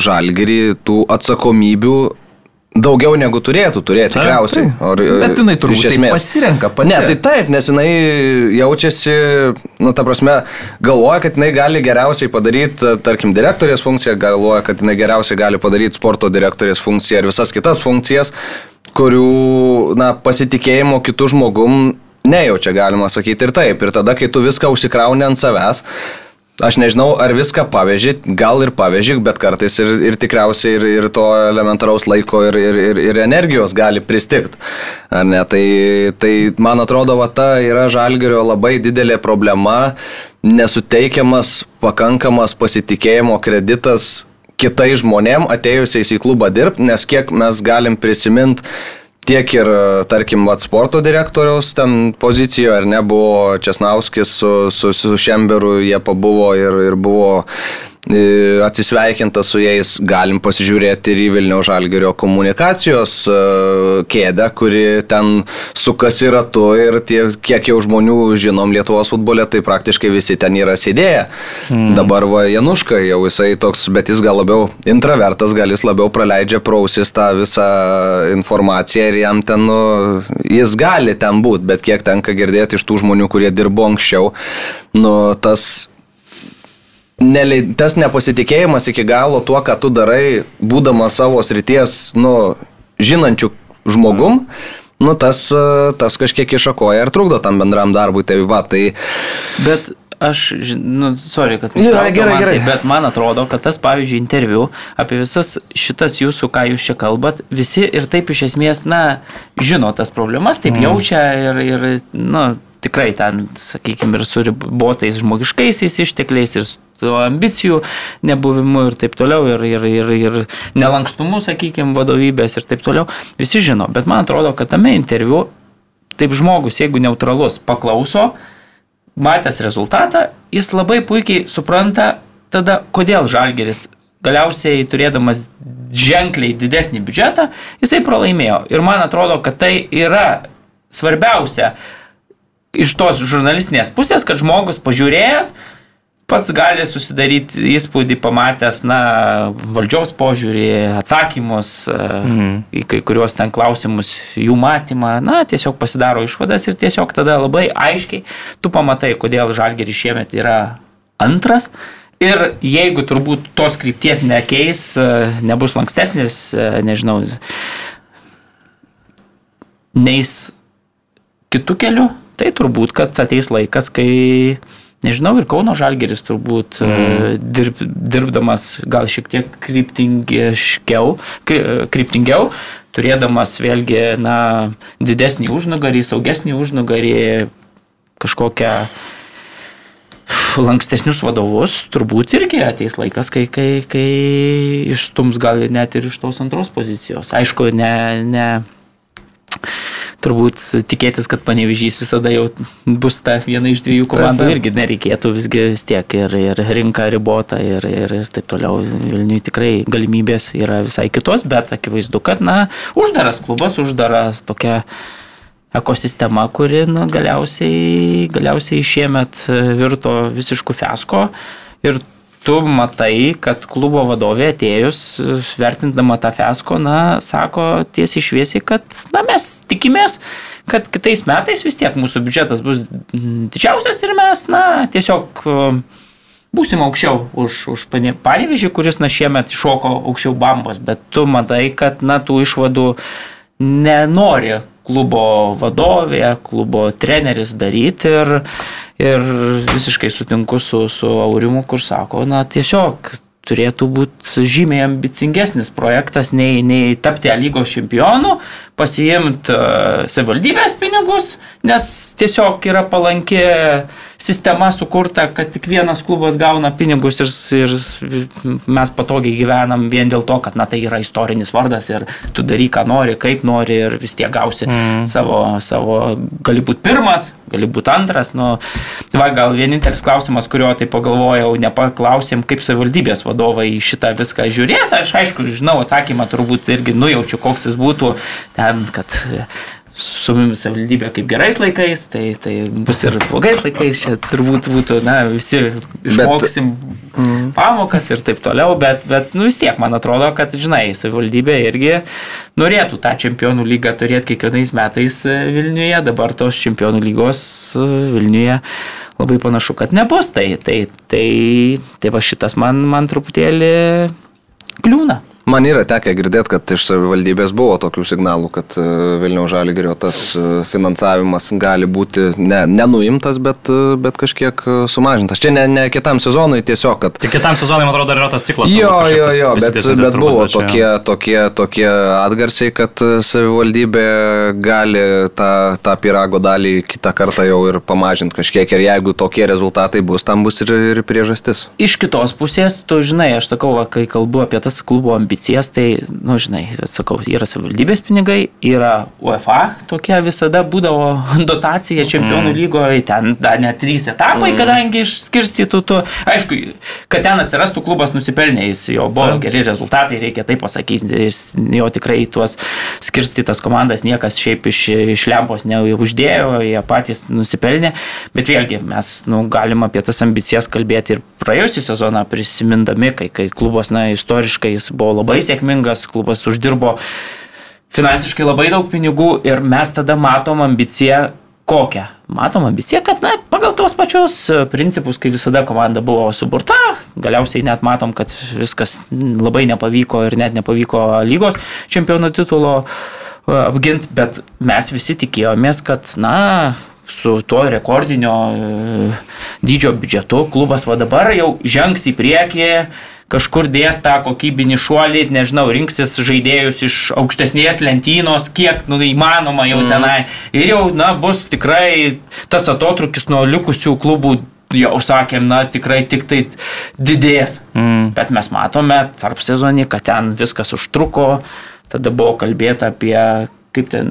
žalgerį tų atsakomybių daugiau negu turėtų turėti, Taip, tikriausiai. Ar, e, Bet jinai iš turbūt esmės. pasirenka pati. Ne, tai taip, nes jinai jaučiasi, nu, ta prasme, galvoja, kad jinai gali geriausiai padaryti, tarkim, direktorės funkciją, galvoja, kad jinai geriausiai gali padaryti sporto direktorės funkciją ir visas kitas funkcijas, kurių, na, pasitikėjimo kitų žmogum nejaučia, galima sakyti ir taip. Ir tada, kai tu viską užsikrauni ant savęs, Aš nežinau, ar viską paveži, gal ir paveži, bet kartais ir, ir tikriausiai ir, ir to elementaraus laiko ir, ir, ir, ir energijos gali pristikti. Ar ne? Tai, tai man atrodo, va ta yra žalgerio labai didelė problema, nesuteikiamas pakankamas pasitikėjimo kreditas kitai žmonėm atėjusiais į klubą dirbti, nes kiek mes galim prisiminti tiek ir, tarkim, vat, sporto direktoriaus ten pozicijoje, ar ne, buvo Česnauskis su, su, su Šemberu, jie pabuvo ir, ir buvo e, atsisveikinta su jais, galim pasižiūrėti ir į Vilniaus Žalgerio komunikacijos e, kėdę, kuri ten sukasi ratu ir tie, kiek jau žmonių žinom Lietuvos futbole, tai praktiškai visi ten yra sėdėję. Mm. Dabar va Januška jau jisai toks, bet jis gal labiau intravertas, gal jis labiau praleidžia prausis tą visą informaciją ir jam ten, nu, jis gali ten būti, bet kiek tenka girdėti iš tų žmonių, kurie dirbo anksčiau, nu, tas nelei, tas nepasitikėjimas iki galo tuo, ką tu darai, būdamas savo srities, nu, žinančių žmogum, nu, tas, e, tas kažkiek išakoja ir trukdo tam bendram darbui. Tai va, tai Bet aš, nu, sorry, kad... Gerai, nutraukiau gerai, gerai. tai, Bet man atrodo, kad tas, pavyzdžiui, interviu apie visas šitas jūsų, ką jūs čia kalbat, visi ir taip iš esmės, na, žino tas problemas, taip mm. jaučia ir, ir, na, tikrai ten, sakykime, ir su ribotais žmogiškaisiais ištekliais ir su ambicijų nebuvimu ir taip toliau, ir, ir, ir, ir nelankstumu, sakykime, vadovybės ir taip toliau. Visi žino, bet man atrodo, kad tame interviu taip žmogus, jeigu neutralus, paklauso, matęs rezultatą, jis labai puikiai supranta tada, kodėl Žalgeris galiausiai turėdamas ženkliai didesnį biudžetą, jisai pralaimėjo. Ir man atrodo, kad tai yra svarbiausia iš tos žurnalistinės pusės, kad žmogus pažiūrėjęs, pats gali susidaryti įspūdį, pamatęs, na, valdžios požiūrį, atsakymus mhm. į kai kuriuos ten klausimus, jų matymą, na, tiesiog pasidaro išvadas ir tiesiog tada labai aiškiai tu pamatai, kodėl Žalgeris šiemet yra antras. Ir jeigu turbūt tos krypties nekeis, e, nebus lankstesnis, e, nežinau, neis kitų kelių, tai turbūt, kad ateis laikas, kai, nežinau, ir Kauno Žalgeris turbūt mm. dirb, dirbdamas gal šiek tiek kryptingiškiau, kry- kryptingiau, turėdamas vėlgi, na, didesnį užnugarį, saugesnį užnugarį, kažkokią lankstesnius vadovus, turbūt irgi ateis laikas, kai, kai, kai išstums gal net ir iš tos antros pozicijos. Aišku, ne, ne, turbūt tikėtis, kad panevežys visada jau bus ta viena iš dviejų komandų taip. irgi nereikėtų, visgi vis tiek ir, ir rinka ribota ir, ir, ir taip toliau. Vilniui tikrai galimybės yra visai kitos, bet akivaizdu, kad, na, uždaras klubas, uždaras tokia ekosistema, kuri na, galiausiai, galiausiai šiemet virto visiškų fiasko ir tu matai, kad klubo vadovė atėjus, vertindama tą fiasko, na, sako tiesiai šviesiai, kad, na, mes tikimės, kad kitais metais vis tiek mūsų biudžetas bus didžiausias ir mes, na, tiesiog e, būsim aukščiau už, už Pane- Panevėžį, kuris, na, šiemet iššoko aukščiau bambos, bet tu matai, kad, na, tų išvadų nenori klubo vadovė, klubo treneris daryti ir, ir visiškai sutinku su, su Aurimu, kur sako, na tiesiog turėtų būti žymiai ambicingesnis projektas nei, nei tapti lygos čempionu, pasiimti uh, savivaldybės pinigus, nes tiesiog yra palanki sistema sukurta, kad tik vienas klubas gauna pinigus ir, ir mes patogiai gyvenam vien dėl to, kad na, tai yra istorinis vardas ir tu daryk, ką nori, kaip nori ir vis tiek gausi mm. savo, savo, gali būti pirmas, gali būti antras. Nu, va, gal vienintelis klausimas, kurio tai pagalvojau, nepaklausėm, kaip savivaldybės vadovai į šitą viską žiūrės. Aš aišku, žinau atsakymą, turbūt irgi nujaučiu, koks jis būtų ten, kad su mumis savivaldybė kaip gerais laikais, tai, tai bus ir blogais laikais, čia turbūt būtų, na, visi išmoksim bet, pamokas ir taip toliau, bet, bet, nu vis tiek, man atrodo, kad, žinai, savivaldybė irgi norėtų tą čempionų lygą turėti kiekvienais metais e, Vilniuje, dabar tos čempionų lygos e, Vilniuje labai panašu, kad nebus, tai, tai, tai, tai va šitas man, man truputėlį kliūna. Man yra tekę girdėti, kad iš savivaldybės buvo tokių signalų, kad e, Vilniaus Žalgirio tas e, finansavimas gali būti ne, nenuimtas, bet, e, bet kažkiek sumažintas. Čia ne, ne kitam sezonui, tiesiog, kad... Tik kitam sezonui, man atrodo, dar yra tas ciklas. Jo, jo, jo, bet, bet turbūt, buvo bet čia- tokie, tokie, tokie atgarsiai, kad savivaldybė gali tą, tą pirago dalį kitą kartą jau ir pamažinti kažkiek ir jeigu tokie rezultatai bus, tam bus ir, ir priežastis. Iš kitos pusės, tu žinai, aš sakau, va, kai kalbu apie tas klubo ambicijas, tai, nu, žinai, sakau, yra savivaldybės pinigai, yra UEFA, tokia visada būdavo dotacija čempionų mm. lygoje, ten dar net trys etapai, mm. kadangi išskirstytų tu, aišku, kad ten atsirastų klubas nusipelnė, jis jo buvo Taip. geri rezultatai, reikia tai pasakyti, jis jo tikrai tuos skirstytas komandas niekas šiaip iš, iš lempos neuždėjo, jie patys nusipelnė, bet vėlgi mes nu, galim apie tas ambicijas kalbėti ir praėjusią sezoną prisimindami, kai, kai klubas, na, istoriškai jis buvo labai sėkmingas, klubas uždirbo finansiškai labai daug pinigų ir mes tada matom ambiciją kokią? Matom ambiciją, kad na, pagal tos pačius e, principus, kai visada komanda buvo suburta, galiausiai net matom, kad viskas labai nepavyko ir net nepavyko lygos čempionų titulo apginti, bet mes visi tikėjomės, kad na, su tuo rekordinio e, dydžio biudžetu klubas va dabar jau žengs į priekį, kažkur dės tą kokybinį šuolį, nežinau, rinksis žaidėjus iš aukštesnės lentynos, kiek nu, įmanoma jau tenai. Ir jau, na, bus tikrai tas atotrukis nuo likusių klubų, jau sakėm, na, tikrai tik tai didės. Mm. Bet mes matome tarp sezonį, kad ten viskas užtruko, tada buvo kalbėta apie kaip ten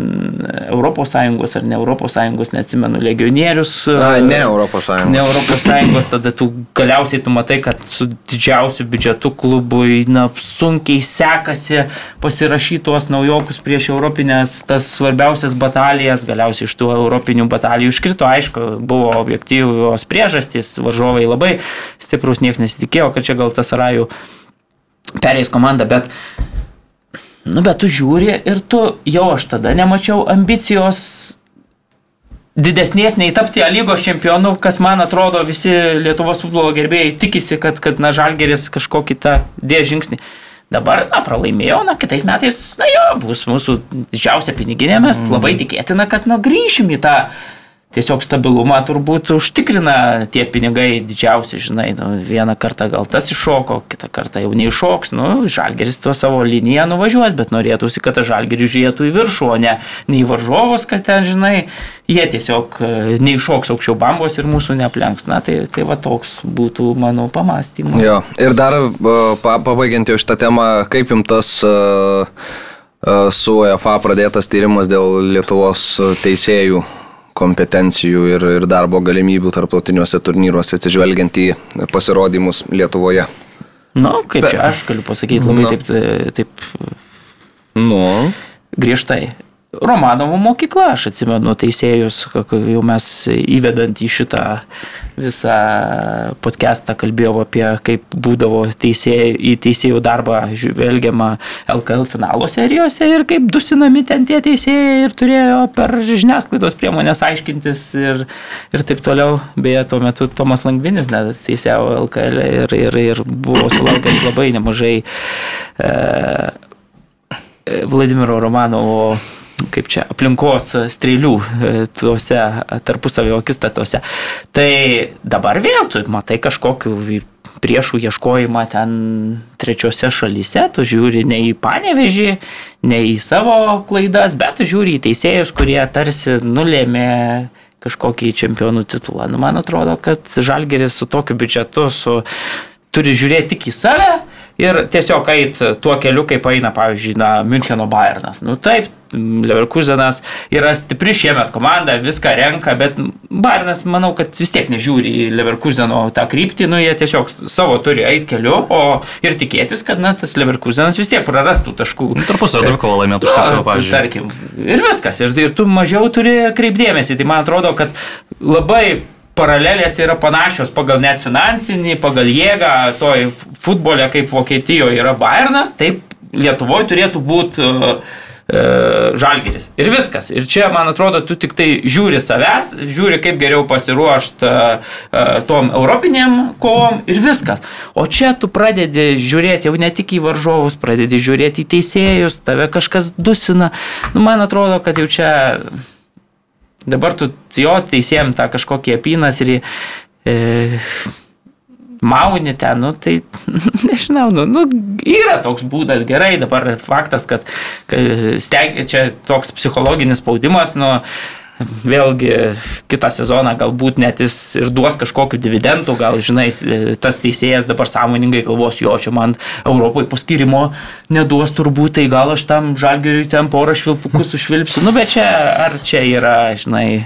ES ar ne ES, neatsimenu, legionierius. Na, ne Europos Sąjungos. Ne Europos Sąjungos, tada tu galiausiai tu matai, kad su didžiausiu biudžetu klubui na, sunkiai sekasi pasirašyti tuos naujokus prieš europinės, tas svarbiausias batalijas, galiausiai iš tų europinių batalijų iškrito, aišku, buvo objektyvios priežastys, varžovai labai stiprus, niekas nesitikėjo, kad čia gal tas rajų perėjęs komanda, bet Nu, bet tu žiūri ir tu jau aš tada nemačiau ambicijos didesnės nei tapti lygos čempionu, kas man atrodo visi Lietuvos futbolo gerbėjai tikisi, kad, kad na, Žalgeris kažkokį tą dėjo žingsnį. Dabar, na, pralaimėjo, na, kitais metais, na jo, bus mūsų didžiausia piniginė, mes labai tikėtina, kad, na, grįšim į tą tiesiog stabilumą turbūt užtikrina tie pinigai didžiausi, žinai, nu, vieną kartą gal tas iššoko, kitą kartą jau neiššoks, nu, žalgeris tuo savo liniją nuvažiuos, bet norėtųsi, kad tas žalgeris žiūrėtų į viršų, o ne, ne į varžovus, kad ten, žinai, jie tiesiog e, neiššoks aukščiau bambos ir mūsų neaplenks. Na, tai, tai va toks būtų mano pamastymas. Jo, ir dar e, pa, pabaigiant jau šitą temą, kaip jums tas uh, su UEFA pradėtas tyrimas dėl Lietuvos teisėjų kompetencijų ir, ir darbo galimybių tarptautiniuose turnyruose atsižvelgiant į pasirodymus Lietuvoje. Na, nu, kaip čia aš galiu pasakyti labai nu. taip, taip nu. griežtai. Romanovo mokykla, aš atsimenu teisėjus, jau mes įvedant į šitą visą podcastą kalbėjau apie, kaip būdavo teisėjai, į teisėjų darbą žvelgiama LKL finalo serijose ir kaip dusinami ten tie teisėjai ir turėjo per žiniasklaidos priemonės aiškintis ir, ir taip toliau. Beje, tuo metu Tomas Langvinis net teisėjo LKL ir, ir, ir buvo sulaukęs labai nemažai e, Vladimiro Romanovo kaip čia, aplinkos strėlių e, tuose tarpusavio akistatuose. Tai dabar vėl tu matai kažkokiu priešų ieškojimą ten trečiose šalyse, tu žiūri ne į panevežį, ne į savo klaidas, bet tu žiūri į teisėjus, kurie tarsi nulėmė kažkokį čempionų titulą. Nu, man atrodo, kad Žalgeris su tokiu biudžetu su, turi žiūrėti tik į save ir tiesiog eit tuo keliu, kaip eina, pavyzdžiui, na, Müncheno Bayernas. Nu taip, Leverkusenas. Yra stipri šiemet komanda, viską renka, bet Bayernas, manau, kad vis tiek nežiūri į Leverkuseno tą kryptį, nu jie tiesiog savo turi eiti keliu, o ir tikėtis, kad, na, tas Leverkusenas vis tiek prarastų taškų. Nu, Tarpusavio dvikovą laimėtų už tai, pavyzdžiui. Tarkim, ir viskas, ir, ir tu mažiau turi kreipdėmėsi, tai man atrodo, kad labai paralelės yra panašios pagal net finansinį, pagal jėgą, toj futbole kaip Vokietijoje yra Bayernas, taip Lietuvoje turėtų būti uh, žalgeris. Ir viskas. Ir čia, man atrodo, tu tik tai žiūri savęs, žiūri, kaip geriau pasiruošti uh, tom europinėm kovom ir viskas. O čia tu pradedi žiūrėti jau ne tik į varžovus, pradedi žiūrėti į teisėjus, tave kažkas dusina. Nu, man atrodo, kad jau čia Dabar tu jo teisėjim tą kažkokį apynas ir e, mauni ten, nu, tai nežinau, nu, nu, yra toks būdas gerai, dabar faktas, kad, kad stengia čia toks psichologinis spaudimas, nu, vėlgi kitą sezoną galbūt net jis ir duos kažkokiu dividendu, gal žinai, tas teisėjas dabar sąmoningai galvos, jo čia man Europoje paskirimo neduos turbūt, tai gal aš tam žalgeriui ten porą švilpukų sušvilpsiu, nu bet čia ar čia yra, žinai,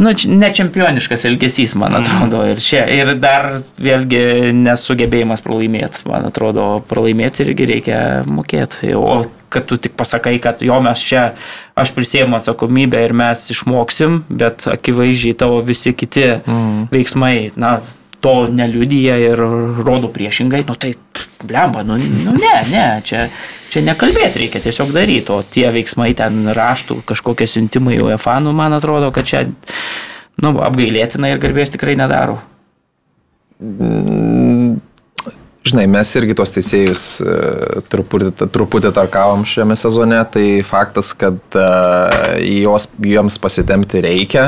Nu, ne čempioniškas elgesys, man mhm. atrodo. Ir, čia, ir dar vėlgi nesugebėjimas pralaimėti. Man atrodo, pralaimėti irgi reikia mokėti. O kad tu tik pasakai, kad jo mes čia, aš prisėmu atsakomybę ir mes išmoksim, bet akivaizdžiai tavo visi kiti mm. veiksmai, na, to neliudyja ir rodo priešingai, nu tai, blemba, nu, nu ne, ne, čia, čia nekalbėti reikia tiesiog daryti, o tie veiksmai ten raštų, kažkokie siuntimai UEFA, nu man atrodo, kad čia, nu, apgailėtina ir garbės tikrai nedaro. Žinai, mes irgi tos teisėjus e, truputį, truputį tarkavom šiame sezone, tai faktas, kad uh, jos, jiems pasitemti reikia.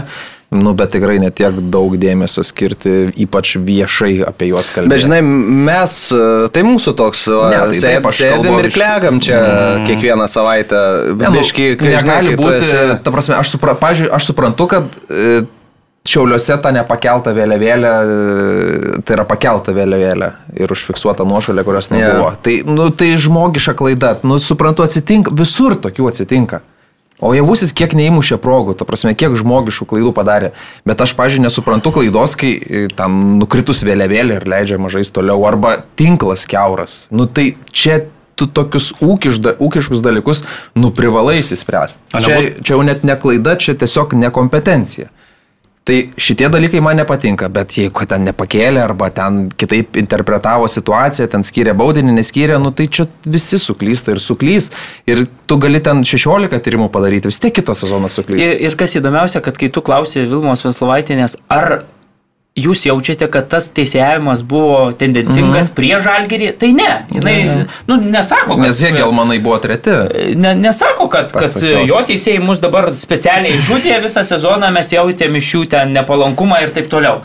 Nu, bet tikrai netiek daug dėmesio skirti, ypač viešai apie juos kalbėti. Bet žinai, mes, e, tai mūsų toks, ne, tai sėd, sėdim ir klegam čia mm. kiekvieną savaitę. Ne, nu, Biški, negali būti, esi... ta prasme, aš, supra, pažiūrė, aš suprantu, kad e, Šiauliuose ta nepakelta vėliavėlė, tai yra pakelta vėliavėlė ir užfiksuota nuošalė, kurios nebuvo. Yeah. Tai, nu, tai žmogiša klaida, nu, suprantu, atsitinka, visur tokių atsitinka. O javusis kiek neįmušė progų, ta prasme, kiek žmogiškų klaidų padarė. Bet aš, pažiūrėjau, nesuprantu klaidos, kai e, tam nukritus vėliavėlė ir leidžia mažais toliau, arba tinklas keuras. Nu tai čia tu tokius ūkišda, ūkiškus dalykus, nu privalai įsispręsti. Čia, čia jau net ne klaida, čia tiesiog nekompetencija. Tai šitie dalykai man nepatinka, bet jeigu ten nepakėlė arba ten kitaip interpretavo situaciją, ten skyrė baudinį, neskyrė, nu tai čia visi suklysta ir suklys. Ir tu gali ten 16 tyrimų padaryti, vis tiek kitą sezoną suklys. Ir, ir kas įdomiausia, kad kai tu klausai Vilmos Veslovaitinės, ar jūs jaučiate, kad tas teisėjimas buvo tendencingas mm -hmm. prie žalgerį, tai ne. Jinai, nu, nesako, kad... Nes Hegelmanai buvo treti. Ne, nesako, kad, kad Pasakios. jo teisėjai mus dabar specialiai žudė visą sezoną, mes jautėm iš jų ten nepalankumą ir taip toliau.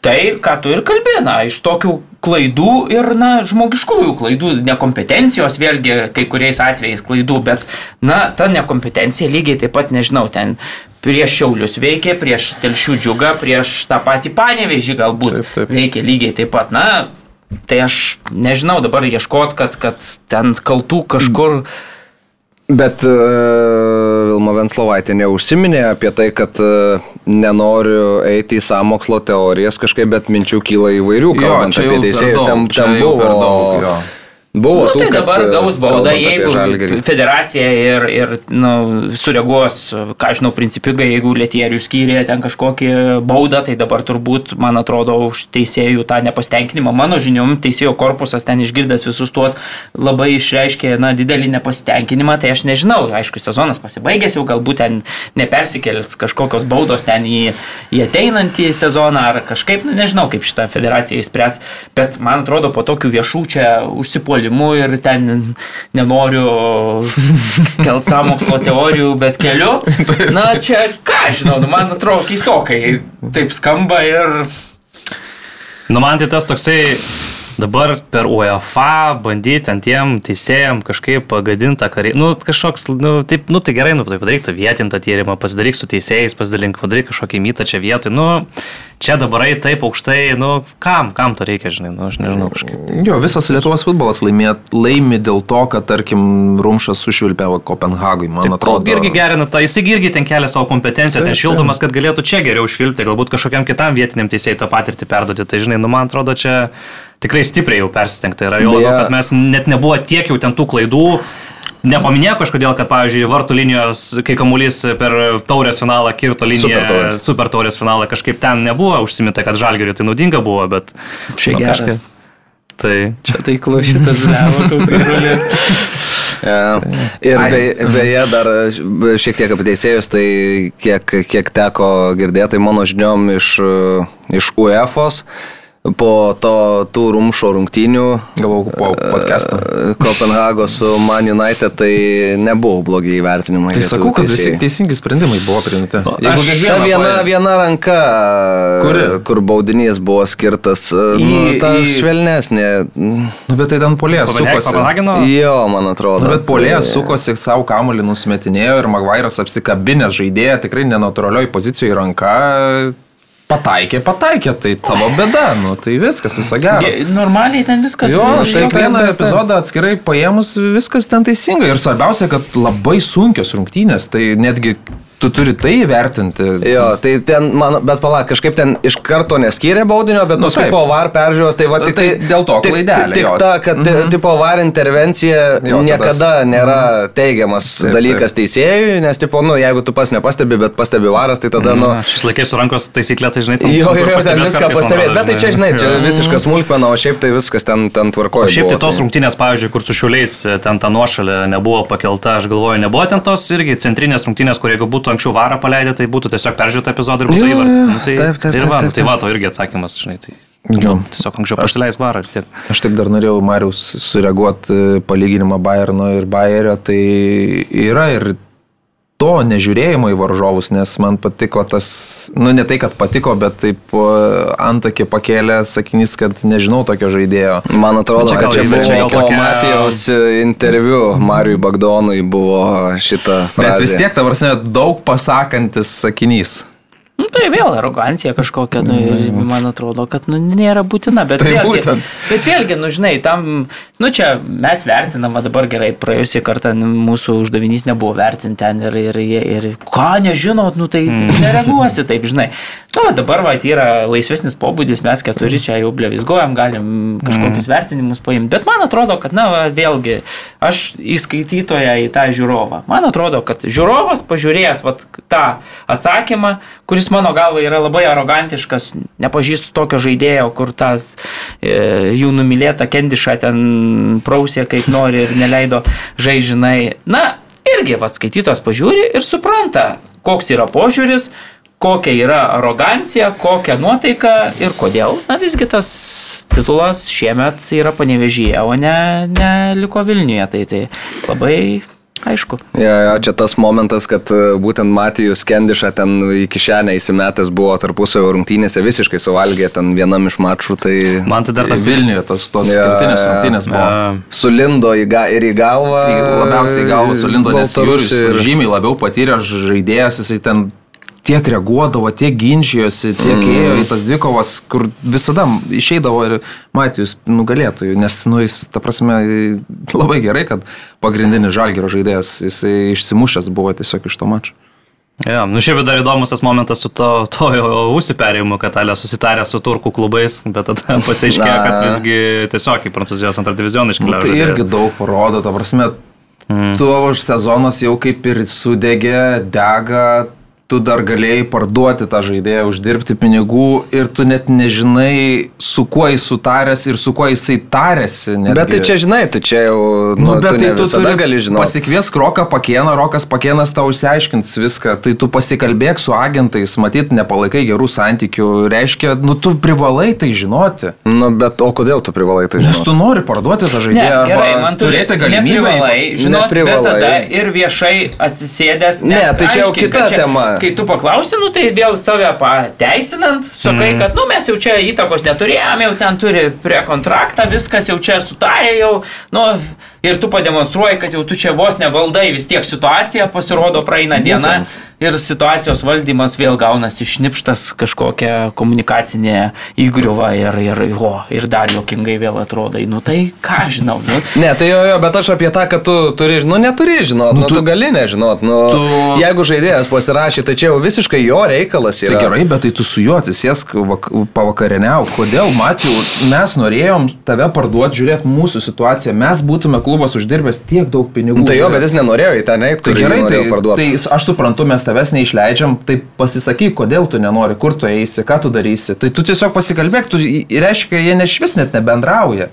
Tai, ką tu ir kalbė, na, iš tokių klaidų ir, na, žmogiškųjų klaidų, nekompetencijos, vėlgi kai kuriais atvejais klaidų, bet, na, ta nekompetencija lygiai taip pat, nežinau, ten prieš Šiaulius veikė, prieš Telšių džiugą, prieš tą patį panevežį galbūt Taip, taip. veikė lygiai taip pat, na, tai aš nežinau dabar ieškot, kad, kad ten kaltų kažkur... Bet uh, Vilma Venslovaitė neužsiminė apie tai, kad uh, nenoriu eiti į samokslo teorijas kažkaip, bet minčių kyla įvairių, Jo, kalbant jau apie teisėjus. Ten, ten jau per buvo, daug, jo. Buvo Nu, tų, tai kad, dabar uh, gaus baudą, jeigu federacija ir, ir nu, sureaguos, ką žinau, principigai, jeigu Lietierių skyrė ten kažkokį baudą, tai dabar turbūt, man atrodo, už teisėjų tą nepasitenkinimą. Mano žiniom, teisėjo korpusas ten išgirdęs visus tuos labai išreiškė, na, didelį nepasitenkinimą, tai aš nežinau, aišku, sezonas pasibaigęs jau, galbūt ten nepersikėlės kažkokios baudos ten į, į ateinantį sezoną ar kažkaip, nu, nežinau, kaip šitą federaciją įspręs, bet man atrodo, po tokių viešų čia užsipuolimų ir ten nenoriu kelt samokslo teorijų, bet keliu. Na, čia ką, žinau, nu, man atrodo keistokai taip skamba ir Nu, man tai tas toksai dabar per UEFA bandyti ant tiem teisėjam kažkaip pagadintą karį. Nu, kažkoks, nu, taip, nu, tai gerai, nu, tai padaryk tą vietintą tyrimą, pasidaryk su teisėjais, pasidalink, padaryk kažkokį mytą čia vietoj. Nu, čia dabar eit taip aukštai, nu, kam, kam to reikia, žinai, nu, aš nežinau kažkaip. Jo, visas Lietuvos futbolas laimė, laimi dėl to, kad, tarkim, Rumšas sušvilpė va Kopenhagui, man Taip, atrodo. irgi gerina tą, jis irgi ten kelia savo kompetenciją, ten šildomas, kad galėtų čia geriau švilpti, galbūt kažkokiam kitam vietiniam teisėjui tą patirtį perduoti. Tai žinai, nu man atrodo, čia tikrai stipriai jau persistengta yra. Jau, Beje- labiau, kad mes net nebuvo tiek jau ten tų klaidų. Nepaminėjo kažkodėl, kad, pavyzdžiui, vartų linijos, kai kamuolys per taurės finalą kirto liniją, Super taurės. super taurės finalą, kažkaip ten nebuvo užsiminta, kad žalgeriui tai naudinga buvo, bet... Šiaip nu, geras. kažkaip- Tai čia tai klausytas levo, žolės. Ja. Ir be, beje, dar šiek tiek apie teisėjus, tai kiek, kiek teko girdėti, tai mano žiniom iš, iš UEFOS po to tų rumšo rungtynių Gavau po podcastą. e, Kopenhagos su Man United, tai nebuvo blogi įvertinimai. Tai sakau, kad visi teisingi sprendimai buvo priimti. Aš- Jeigu Ta kiekvieną viena, viena ranka, Kuri? kur baudinys buvo skirtas, nu, Į- ta į- švelnesnė. Nu, bet tai ten polėjas sukosi. Jo, man atrodo. Nu, bet polėjas sukosi savo kamuolį nusimetinėjo ir Magvairas apsikabinęs žaidėją tikrai nenaturalioj pozicijoje į ranką. Pataikė, pataikė, tai tavo bėda, nu tai viskas, viso gero. Ge- Normaliai ten viskas. Jo, štai taip, vieną taip, taip. epizodą atskirai paėmus, viskas ten teisingai. Ir svarbiausia, kad labai sunkios rungtynės, tai netgi tu turi tai įvertinti. Jo, tai ten, man, bet palauk, kažkaip ten iš karto neskyrė baudinio, bet Nu, paskui taip. po var peržiūros, tai va Nu, tik tai dėl to tik, klaidelė, tik jo. ta, kad mhm. tipo var intervencija Jo, niekada nėra teigiamas Taip, dalykas teisėjui, nes tipo, nu, jeigu tu pas nepastebi, bet pastebi varas, tai tada, nu, Na, šis laikais su rankos taisyklė, tai žinai, ten Jo, jo, ten viską pastebėti, bet tai čia, žinai, čia visiškas smulkmena, o šiaip tai viskas ten, ten tvarkoja. Šiaip tai tos rungtynės, pavyzdžiui, kur su šiuliais e, ten ta nuošalė nebuvo pakelta, aš galvoju, nebuvo ten tos irgi centrinės rungtynės, kur jeigu būtų anksčiau varą paleidę, tai būtų tiesiog peržiūrėta epizodą ir būtų įvartį. Nu, tai, Taip, taip, ir taip, va, taip, nu, tai va, to irgi atsakymas, žinai, tai Jo. tiesiog anksčiau pasileis varą ir tiek. Aš tik dar norėjau Marius sureaguoti palyginimą Bayerno ir Bayerio, tai yra ir to nežiūrėjimo į varžovus, nes man patiko tas, nu ne tai, kad patiko, bet taip antakį pakėlė sakinys, kad nežinau tokio žaidėjo. Man atrodo, Čia čia buvo čia tokia- Matijos interviu Mariui Bagdonui buvo šita frazė. Bet vis tiek, ta prasme, daug pasakantis sakinys. Nu, tai vėl arogancija kažkokia, nu, ir man atrodo, kad nu, nėra būtina, bet, Tai vėlgi, būtent. bet vėlgi, nu, žinai, tam, nu, čia mes vertinama dabar gerai, praėjusį kartą mūsų uždavinys nebuvo vertinti ten ir, ir, ir, ir ką nežinot, nu, tai mm. nereaguosi taip, žinai. Nu, va, dabar, va, yra laisvesnis pobūdis, mes keturi čia jau blevizgojam, galim kažkokius mm. vertinimus paimti, bet man atrodo, kad, na, va, vėlgi, aš į skaitytoją, į tą žiūrovą, man atrodo, kad žiūrovas pažiūrėjęs va, tą atsakymą, kuris mano galva yra labai arogantiškas, nepažįstu tokio žaidėjo, kur tas e, jų numylėta kendiša ten prausė kaip nori ir neleido žaižinai. Na, irgi, va, skaitytojas pažiūri ir supranta, koks yra požiūris, kokia yra arogancija, kokia nuotaika ir kodėl. Na visgi tas titulas šiemet yra panevežyje, o ne, ne liko Vilniuje. Tai, tai labai Aišku. Ja, ja, čia tas momentas, kad e, būtent Matijus Kendišą ten į kišenę įsimetęs buvo tarpusavio rungtynėse, visiškai suvalgė ten vienam iš mačų. Tai Man tai dar tas Vilniuje tas tos Jo, skirtinės jo. rungtynės buvo. A, sulindo į ga, ir į galvą. Labiausiai į galvą sulindo, nes Jūris Baltarusiui ir- žymiai labiau patyręs žaidėjas, jisai ten tiek reaguodavo, tiek ginčijosi, tiek mm. ėjo į tas dvikovas, kur visada išeidavo ir Matijus nugalėtojų, nes, nu, jis, ta prasme, labai gerai, kad pagrindinis žalgerio žaidėjas, jisai išsimušęs buvo tiesiog iš to mačo. Ja, nu šiaip dar įdomus tas momentas su to, to užsiperėjimu, kad Alė susitarė su turkų klubais, bet tada pasiaiškėjo, kad visgi tiesiog į Prancūzijos antrą divizioną Nu, iškeliavo. tai žaidėjas. irgi daug parodo, ta prasme, mm. tavo sezonas jau kaip ir sudegė, dega, tu dar galėjai parduoti tą žaidėją, uždirbti pinigų ir tu net nežinai, su kuo jis sutaręs ir su kuo jisai tarėsi. Netgi. Bet tai čia žinai, tu čia jau, nu, Nu, bet tu tai ne tu turi gali žinoti. Pasikviesk Roką Pakieną, Rokas Pakienas tau išsiaiškins viską, tai tu pasikalbėk su agentais, matyt, nepalaikai gerų santykių, reiškia, nu tu privalai tai žinoti. Nu, bet o kodėl tu privalai tai Nes žinoti? tu nori parduoti tą Ne, žaidėją, gerai, arba man turėti galimybę. Neprivalai, žinot, Neprivalai. bet tada ir viešai atsisėdęs. Ne, net tai čia jau kita kad tema. Kai tu paklausi, nu tai vėl save pateisinant, sakai, Mhm. kad, nu mes jau čia įtakos neturėjome, jau ten turi prie kontraktą, viskas jau čia sutarė jau, nu ir tu pademonstruoji, kad jau tu čia vos nevaldai vis tiek situaciją, pasirodo praeina diena ir situacijos valdymas vėl gaunasi šnipštas kažkokia komunikacinė įgriuva ir, ir, o, ir dar jokingai vėl atrodai. Nu tai ką žinau, nu, Ne, tai jo, jo, bet aš apie tą, kad tu turi, nu neturi žinot, nu, nu tu, tu gali nežinot, nu tu... Jeigu žaidėjas pasirašė, tai čia jau visiškai jo reikalas Tai yra. gerai, bet tai tu su juo atsisėsk vak- pavakarieniauk. Kodėl, Matijau, mes norėjom tave parduoti, žiūrėk mūsų situaciją. Mes būtume klubas uždirbęs tiek daug pinigų. Nu, tai jo, bet jis nenorėjo į tą neįt, Tai gerai, tai, parduoti. tai aš suprantu, mes tavęs neišleidžiam, tai pasisakyk, kodėl tu nenori, kur tu eisi, ką tu darysi. Tai tu tiesiog pasikalbėk, tu reiškia, jie nešvis net nebendrauja.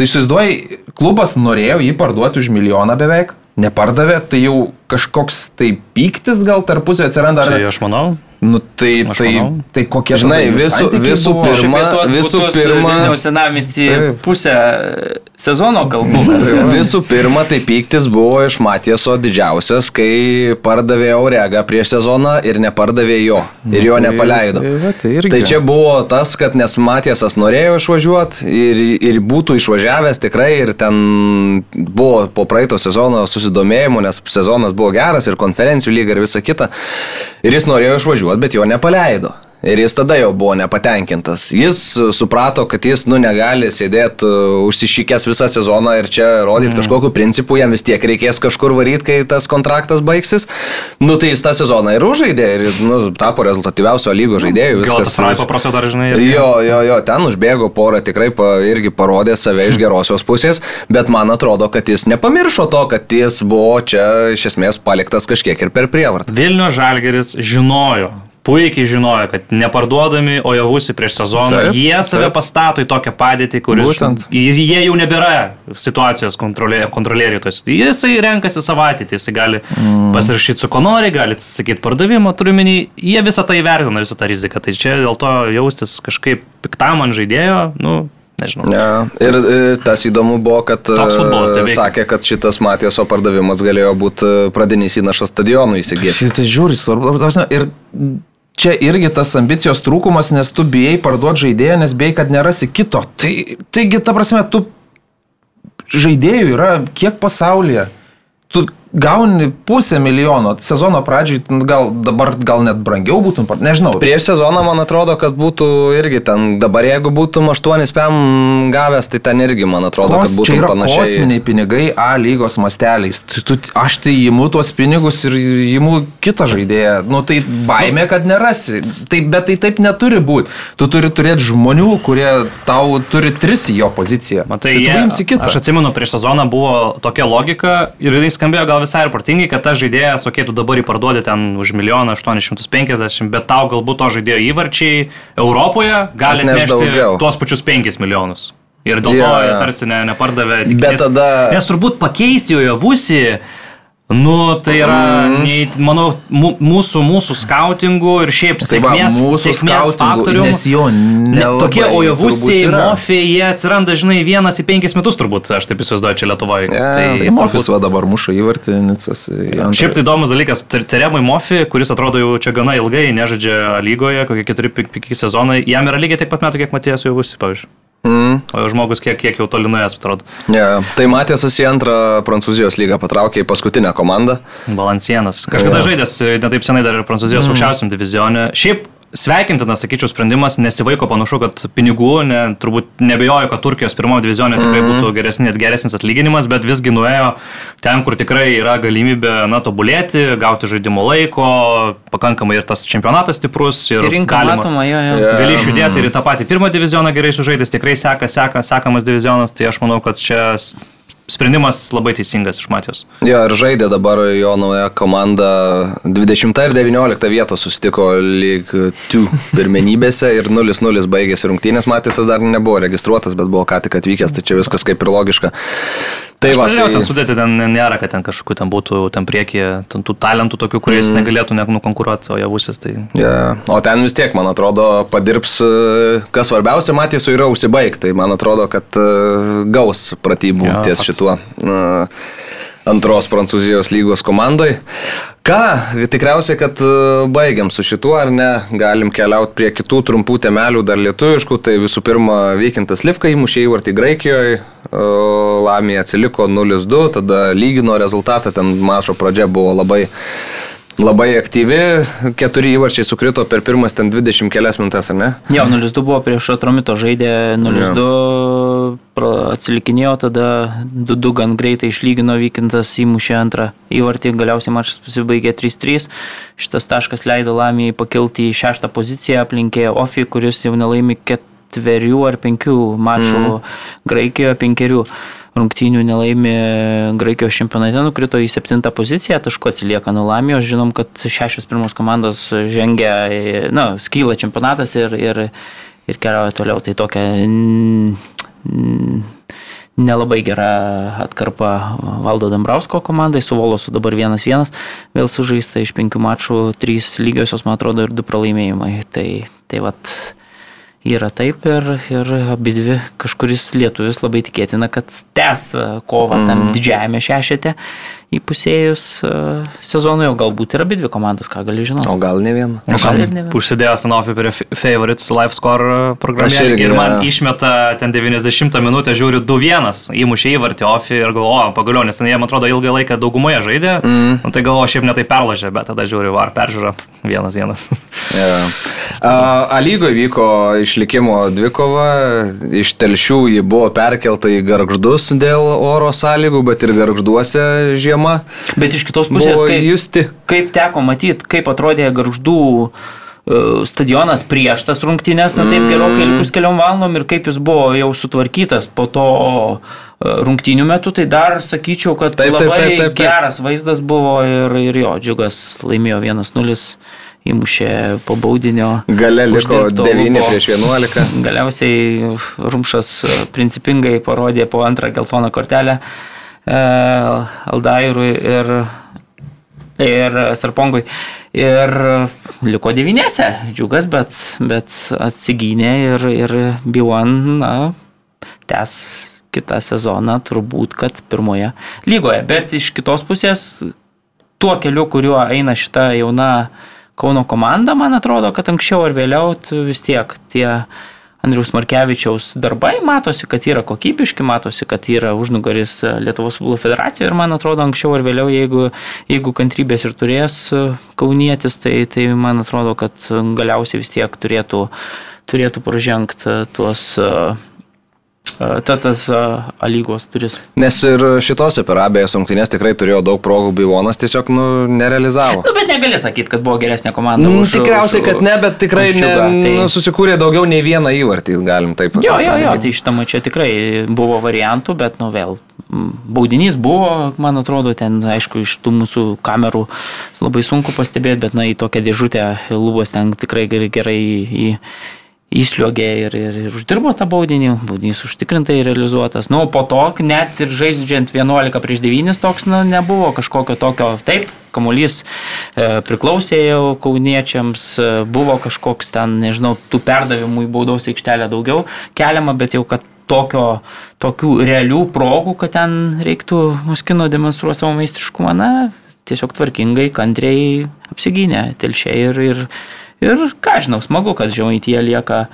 Tai įsivaizduoji, klubas norėjo jį parduoti už milijoną beveik, nepardavė, tai jau kažkoks tai pyktis gal tarpusai atsiranda. Tai Ar... aš manau. Nu, tai, Aš tai, manau. tai kokie Žinai, visų- visų pirma- visų pirma- senamestį pusę sezono kalbu. Visų pirma, tai pyktis buvo iš Matieso didžiausias, kai pardavė Auregą prieš sezoną ir nepardavė jo. Ir jo nepaleido. tai va, tai irgi. Tai čia buvo tas, kad nes Matiesas norėjo išvažiuoti ir, ir būtų išvažiavęs tikrai ir ten buvo po praeito sezono susidomėjimo, nes sezonas buvo geras ir konferencijų lyga ir visa kita. Ir jis norėjo išvažiuoti, bet jo nepaleido. Ir jis tada jau buvo nepatenkintas. Jis e, suprato, kad jis, nu, negali sėdėti uh, užsišykęs visą sezoną ir čia rodyti mm. kažkokiu principu, jam vis tiek reikės kažkur varyti, kai tas kontraktas baigsis. Nu, tai jis tą sezoną ir užžaidė ir, nu, tapo rezultatyviausio lygo žaidėjų. Gal tas Viskas. Rai paprašė dar, žinai. irgi. Jo, jo, jo, ten užbėgo porą, tikrai pa, irgi parodė save iš gerosios pusės, bet man atrodo, kad jis nepamiršo to, kad jis buvo čia iš esmės paliktas kažkiek ir per prievartą. Vilnių Žalgeris žinojo. Puikiai žinojo, kad neparduodami, o jau būsi prieš sezoną, Taip, jie save taip. pastato į tokią padėtį, kuris... Būtent. Ir jie jau nebėra situacijos kontrolė, kontrolieriai. Jisai renkasi savo ateitį, jisai gali mm. pasirašyti su ko nori, gali atsisakyti pardavimo, turiu minį, jie visą tai vertina, visą tą riziką. Tai čia dėl to jaustis kažkaip piktam ant žaidėjo, nu, nežinau. Ja, ir e, tas įdomu buvo, kad Toks futbolas, tai e, sakė, kad šitas Matieso pardavimas galėjo būti e, pradinis įnašas stadionų įsigyti. Šitai žiūri, svarbu. Ir čia irgi tas ambicijos trūkumas, nes tu bijai parduoti žaidėją, nes bijai, kad nerasi kito. Tai, taigi, ta prasme, tu žaidėjų yra kiek pasaulyje. Tu gauni pusę milijono, sezono pradžiai gal dabar gal net brangiau būtum, nežinau. Prieš sezoną man atrodo, kad būtų irgi ten, dabar jeigu būtum 8 pėm gavęs, tai ten irgi man atrodo, Kos, kad būtų yra panašiai. kosminiai pinigai A lygos masteliais. Tu, tu, aš tai įimu tuos pinigus ir įimu kitą žaidėją. Nu tai baime, kad nerasi. Tai, bet tai taip neturi būti. Tu turi turėti žmonių, kurie tau turi tris į jo poziciją. Matai, tai tu jie, aš atsimenu, prieš sezoną buvo tokia logika ir jis skambėjo gal visai ir protingai, kad tas žaidėjas, okei, tu dabar jį parduodi ten už milijoną 850, bet tau galbūt to žaidėjo įvarčiai Europoje gali daugiau. tuos pačius 5 milijonus. Ir dėl Jo, to jie tarsi ne, nepardavė. Bet tada- Nes turbūt pakeisti jo javusi Nu, tai yra, Mhm. nei, manau, mūsų, mūsų skautingų ir šiaip Tai va, sėkmės, sėkmės faktorių. nes jo Ne, tokie ojavusiai, turbūt mofiai, jie atsiranda, žinai, vienas į penkis metus turbūt, aš taip įsivaizduoju čia Lietuvoje. Ja, Tai Mofis va dabar muša įvartį, Nicas. Šiaip tai įdomus dalykas, Ter- Teremai Mofi, kuris atrodo jau čia gana ilgai, nežaidžia lygoje, kokie 4-5 sezonai, jam yra lygiai tiek pat metų, kiek Matijas būsi, pavyzdžiui. Mm. Žmogus kiek, kiek jau toli nuėjęs, atrodo. Yeah. Tai Matėsas į antrą Prancūzijos lygą patraukė į paskutinę komandą. Balansienas. Kažkada Jo. žaidęs, e, netaip senai dar ir Prancūzijos mm. aukščiausiam divizione. Šiaip sveikintinas, sakyčiau, sprendimas, nesivaiko panašu, kad pinigų, ne, turbūt nebejoju, kad Turkijos pirmojo divizione tikrai būtų geresnis, geresnis atlyginimas, bet visgi nuėjo ten, kur tikrai yra galimybė, na, tobulėti, gauti žaidimo laiko, pakankamai ir tas čempionatas stiprus. Ir Ir rinka galima- matoma, jo, jo. Gali išjudėti ir į tą patį pirmą divizioną gerai sužaidęs, tikrai seka, seka, sekamas divizionas, tai aš manau, kad čia sprendimas labai teisingas iš Matijos. Jo, ir žaidė dabar jo nauja komanda 20 ir 19 vietos susitiko lyg 2 pirmenybėse ir 0-0 baigėsi rungtynės. Matysas dar nebuvo registruotas, bet buvo ką tik atvykęs, tai čia viskas kaip ir logiška. Tai va, tai... ten sudėti ten nėra, kad ten kažkokių ten būtų ten priekyje, ten tų talentų tokių, kuriais mm. negalėtų nukonkuruoti, o javusis tai... Yeah. O ten vis tiek, man atrodo, padirbs, e, kas svarbiausia, Matysų yra užsibaigti. Tai man atrodo, kad e, gaus pratybų ja, ties faktas. šituo e, antros Prancūzijos lygos komandai. Ką, tikriausiai, kad e, baigiam su šituo, ar ne, galim keliauti prie kitų trumpų temelių, dar lietuviškų. Tai visų pirma, Vykintas Livka įmušė įvartį Graikijoje, Lamija atsiliko 0-2, tada lygino rezultatą, ten mačo pradžia buvo labai Labai aktyvi, keturi įvarčiai sukrito per pirmas ten 20 kelias minutės, ar ne? Jo, 0-2 buvo prieš Atromito žaidė, 0-2 pra- atsilikinėjo, tada 2-2 gan greitai išlygino Vykintas, įmušė antrą įvartį, galiausiai mačas pasibaigė 3-3. Šitas taškas leido Lamijai pakilti į šeštą poziciją, aplinkė Ofį, kuris jau nelaimi ketverių ar penkių mačų mm. Graikijoje, penkerių rungtynių nelaimi Graikijos čempionate, nukrito į septintą poziciją, tašku atsilieka nuo Lamijos, žinom, kad šešios pirmos komandos žengia, na, skyla čempionatas ir, ir, ir keliauja toliau, tai tokia nelabai gera atkarpa Valdo Dambrausko komandai, su Volosu dabar 1-1, vėl sužaista iš penkių mačų, trys lygiosios, man atrodo, ir du pralaimėjimai, tai, tai vat yra taip ir, ir abi dvi kažkuris lietuvis labai tikėtina, kad tęs kovą tam didžiajame šešete įpusėjus e, sezonui, o galbūt ir abi dvi komandos, ką gali žinoti. O gal ne vieną. O gal ir ne vienas. Užsidėjo Sanofi prie Favorites Live Score programėlę irgi, ir man jo. išmeta ten 90 minutę, žiūriu 2-1, įmušė įvartį Ofi ir galvoju, pagaliau, nes ten jie, man atrodo, ilgą laiką daugumoje žaidė, mm. nu, tai galvoju, šiaip netai perlažė, bet tada žiūriu, ar peržiūrą 1-1. Yeah. A lygoje vyko išlikimo dvikova, iš telšių ji buvo perkelta į garždus dėl oro sąlygų, bet ir garžduose žiema Bet iš kitos pusės, kaip, justi. kaip teko matyti, kaip atrodė garždų e, stadionas prieš tas rungtynės, na taip gerokai likus keliom valandom ir kaip jis buvo jau sutvarkytas po to e, rungtynių metu, tai dar sakyčiau, kad Taip, taip, labai taip, taip, taip. geras vaizdas buvo ir, ir jo, džiugas laimėjo 1-0, įmušė po baudinio. Gale liko uždirbto 9 ūpo. prieš 11. Galiausiai Rumšas e, principingai parodė po antrą geltoną kortelę Aldairui ir, ir Sarpongui. Ir liko devynėse, džiugas, bet, bet atsigynė ir, ir B1, na, tęs kitą sezoną turbūt, kad pirmoje lygoje. Bet iš kitos pusės, tuo keliu, kuriuo eina šita jauna Kauno komanda, man atrodo, kad anksčiau ar vėliau vis tiek tie Andriaus Markevičiaus darbai matosi, kad yra kokybiški, matosi, kad yra užnugaris Lietuvos futbolo federacijoje ir man atrodo anksčiau ar vėliau, jeigu, jeigu kantrybės ir turės kaunietis, tai, tai man atrodo, kad galiausiai vis tiek turėtų, turėtų pražengti tuos ta, tas a, lygos duris. Nes ir šitose per abiejas rungtynės tikrai turėjo daug progų, Bivonas tiesiog nu, nerealizavo. Nu, bet negali sakyti, kad buvo geresnė komanda. Nu, už- tikriausiai, už- kad ne, bet tikrai už ne, tai- nu, susikūrė daugiau nei vieną įvartį, galim taip Jo, jo, jo, pasakyti. tai šitame čia tikrai buvo variantų, bet, nu vėl, m, baudinys buvo, man atrodo, ten, aišku, iš tų mūsų kamerų labai sunku pastebėti, bet, na, į tokią dėžutę lubos ten tikrai gerai, gerai į, įsliogė ir, ir, ir uždirbo tą baudinį, baudinys užtikrintai realizuotas. Nu, po to, net ir žaidžiant 11 prieš 9, toks na, nebuvo kažkokio tokio, taip, kamuolys e, priklausė jau kauniečiams, e, buvo kažkoks ten, nežinau, tų perdavimų į baudos aikštelę daugiau keliama, bet jau kad tokio, tokių realių progų, kad ten reiktų muskino demonstruoti savo meistriškumą, na, tiesiog tvarkingai, kantriai apsigynė telšiai ir, ir Ir ką žinau, smagu, kad žemaitie lieka,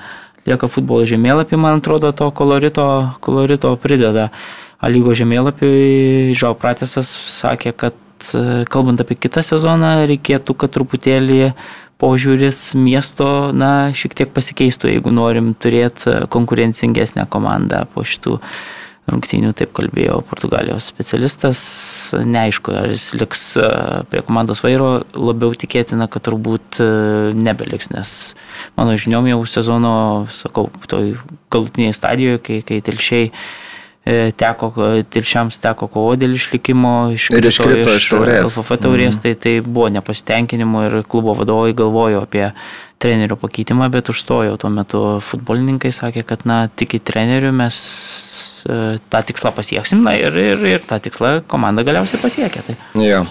lieka futbolo žemėlapį, man atrodo, to kolorito, kolorito prideda. A lygo žemėlapį Žau Pratesas sakė, kad e, kalbant apie kitą sezoną, reikėtų, kad truputėlį požiūris miesto, na, šiek tiek pasikeistų, jeigu norim turėti konkurencingesnę komandą po šitų rungtynių, taip kalbėjo Portugalijos specialistas. Neaišku, ar jis liks e, prie komandos vairo, labiau tikėtina, kad turbūt e, nebeliks, nes mano žiniom jau sezono, sakau, toj galutiniai stadijoje, kai, kai telšiai e, teko, tilšiams teko kovo dėl išlikimo iš, ir iškrito iš taurės. LFF taurės, mm. tai, tai buvo nepasitenkinimo ir klubo vadovai galvojo apie trenerio pakeitimą, bet užstojo tuo metu futbolininkai, sakė, kad na, tik į trenerių mes tą tikslą pasieksim na, ir, ir, ir tą tikslą komanda galiausiai pasiekė. Tai. Jo.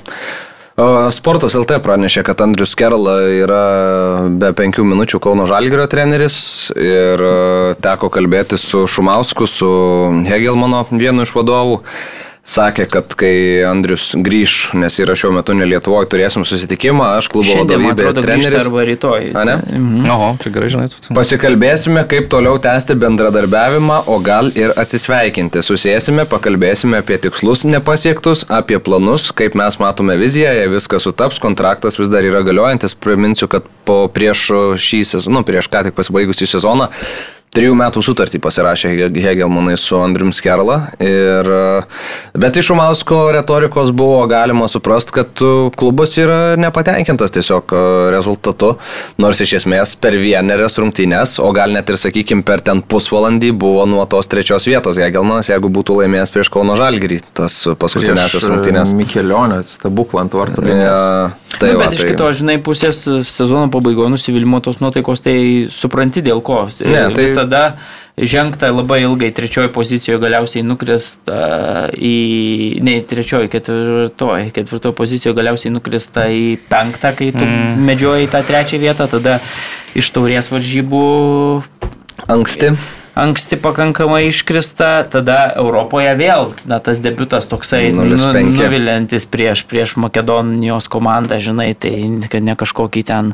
Sportas LT pranešė, kad Andrius Kerla yra be penkių minučių Kauno Žalgirio treneris ir e, teko kalbėti su Šumausku, su Hegelmano vienu iš vadovų sakė, kad kai Andrius grįž, nes yra šiuo metu ne Lietuvoje, turėsim susitikimą, aš klubo vadovybė ir treneris. Arba rytoj. A, ne? Mhm. Oho, tai gerai žinai. Tu. Pasikalbėsime, kaip toliau tęsti bendradarbiavimą, o gal ir atsisveikinti. Susėsime, pakalbėsime apie tikslus nepasiektus, apie planus, kaip mes matome viziją, jei viskas sutaps, kontraktas vis dar yra galiojantis. Priminsiu, kad po prieš šį sezoną, nu, prieš ką tik pasibaigusį sezoną, trijų metų sutartį pasirašė Hegelmanai su Andrium Skerla. Ir, bet iš Umausko retorikos buvo galima suprasti, kad klubas yra nepatenkintas tiesiog e, rezultatu, nors iš esmės per vienerias rungtynes, o gal net ir, sakykime, per ten pusvalandį buvo nuo tos trečios vietos Hegelmanas, jeigu būtų laimėjęs prieš Kauno Žalgirį tas paskutinėsias e, rungtynės. Mikelionė, stebuklą ant vartų. Ja, tai nu, va, bet iš tai... kitos, žinai, pusės sezono pabaigoje nusivylimų tos nuotaikos, tai supranti dėl ko. Ne, tai Visa tada žengta labai ilgai. Trečioji pozicijoje galiausiai nukrista į, ne, trečioji, ketvirtoji, ketvirtoji pozicijoje galiausiai nukrista į penktą, kai tu mm. medžioji tą trečią vietą, tada iš taurės varžybų anksti anksti pakankamai iškrista, tada Europoje vėl, na, tas debutas toksai nu, nuvilintis prieš, prieš Makedonijos komandą, žinai, tai ne kažkokį ten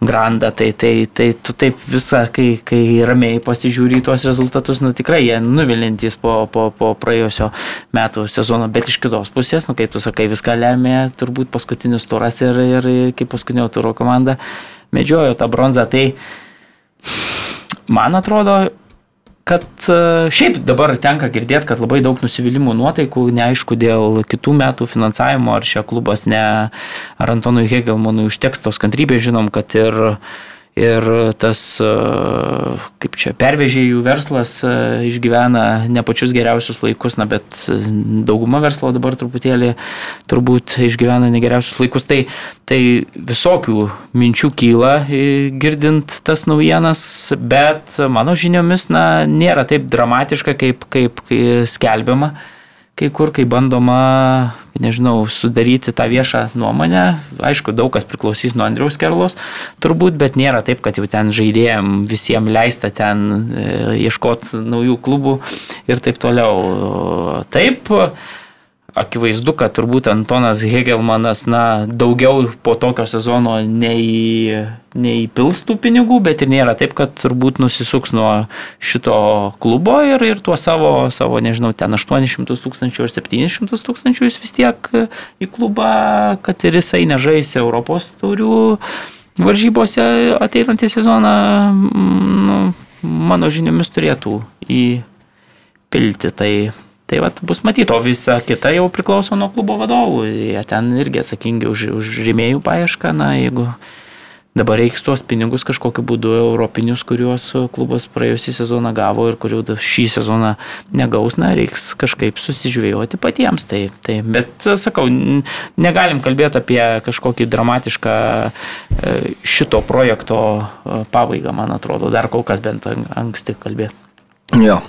grandą, tai, tai, tai tu taip visą, kai, kai ramiai pasižiūri tuos rezultatus, nu tikrai jie nuvilintis po, po, po praėjusio metų sezono, bet iš kitos pusės, nu kaip tu sakai, viską lemė turbūt paskutinis turas ir, ir kaip paskutinio turo komanda medžiojo tą bronzą, tai man atrodo, kad e, šiaip dabar tenka girdėti, kad labai daug nusivylimų nuotaikų, neaišku dėl kitų metų finansavimo, ar šia klubas ne, ar Antonui Hegelmanui užteks tos kantrybės, žinom, kad ir ir tas, e, kaip čia, pervežėjų verslas e, išgyvena ne pačius geriausius laikus, na, bet dauguma verslo dabar truputėlį turbūt išgyvena negeriausius laikus. Tai, tai visokių minčių kyla girdint tas naujienas, bet mano žiniomis, na, nėra taip dramatiška, kaip, kaip skelbiama kai kur, kai bandoma, nežinau, sudaryti tą viešą nuomonę. Aišku, daug kas priklausys nuo Andriaus Kerlos, turbūt, bet nėra taip, kad jau ten žaidėjim visiems leista ten e, ieškoti naujų klubų ir taip toliau. Taip, akivaizdu, kad turbūt Antonas Hegelmanas, na, daugiau po tokio sezono nei, nei pilstų pinigų, bet ir nėra taip, kad turbūt nusisuks nuo šito klubo ir, ir tuo savo, savo, nežinau, ten 800 tūkstančių ar 700 tūkstančių jis vis tiek į klubą, kad ir jisai nežais Europos taurių varžybose ateinantį sezoną, nu, mano žiniomis turėtų įpilti. Tai Tai vat, bus matyti, o visa kita jau priklauso nuo klubo vadovų. Jie ten irgi atsakingi už, už rėmėjų paiešką. Na, jeigu Dabar reiks tuos pinigus kažkokiu būdu europinius, kuriuos klubas praėjusį sezoną gavo ir kurių šį sezoną negaus, na, reiks kažkaip susižiūrėti patiems. Tai, tai, bet, sakau, negalim kalbėti apie kažkokį dramatišką e, šito projekto e, pabaigą, man atrodo, dar kol kas bent an- anksti kalbėti. Jo.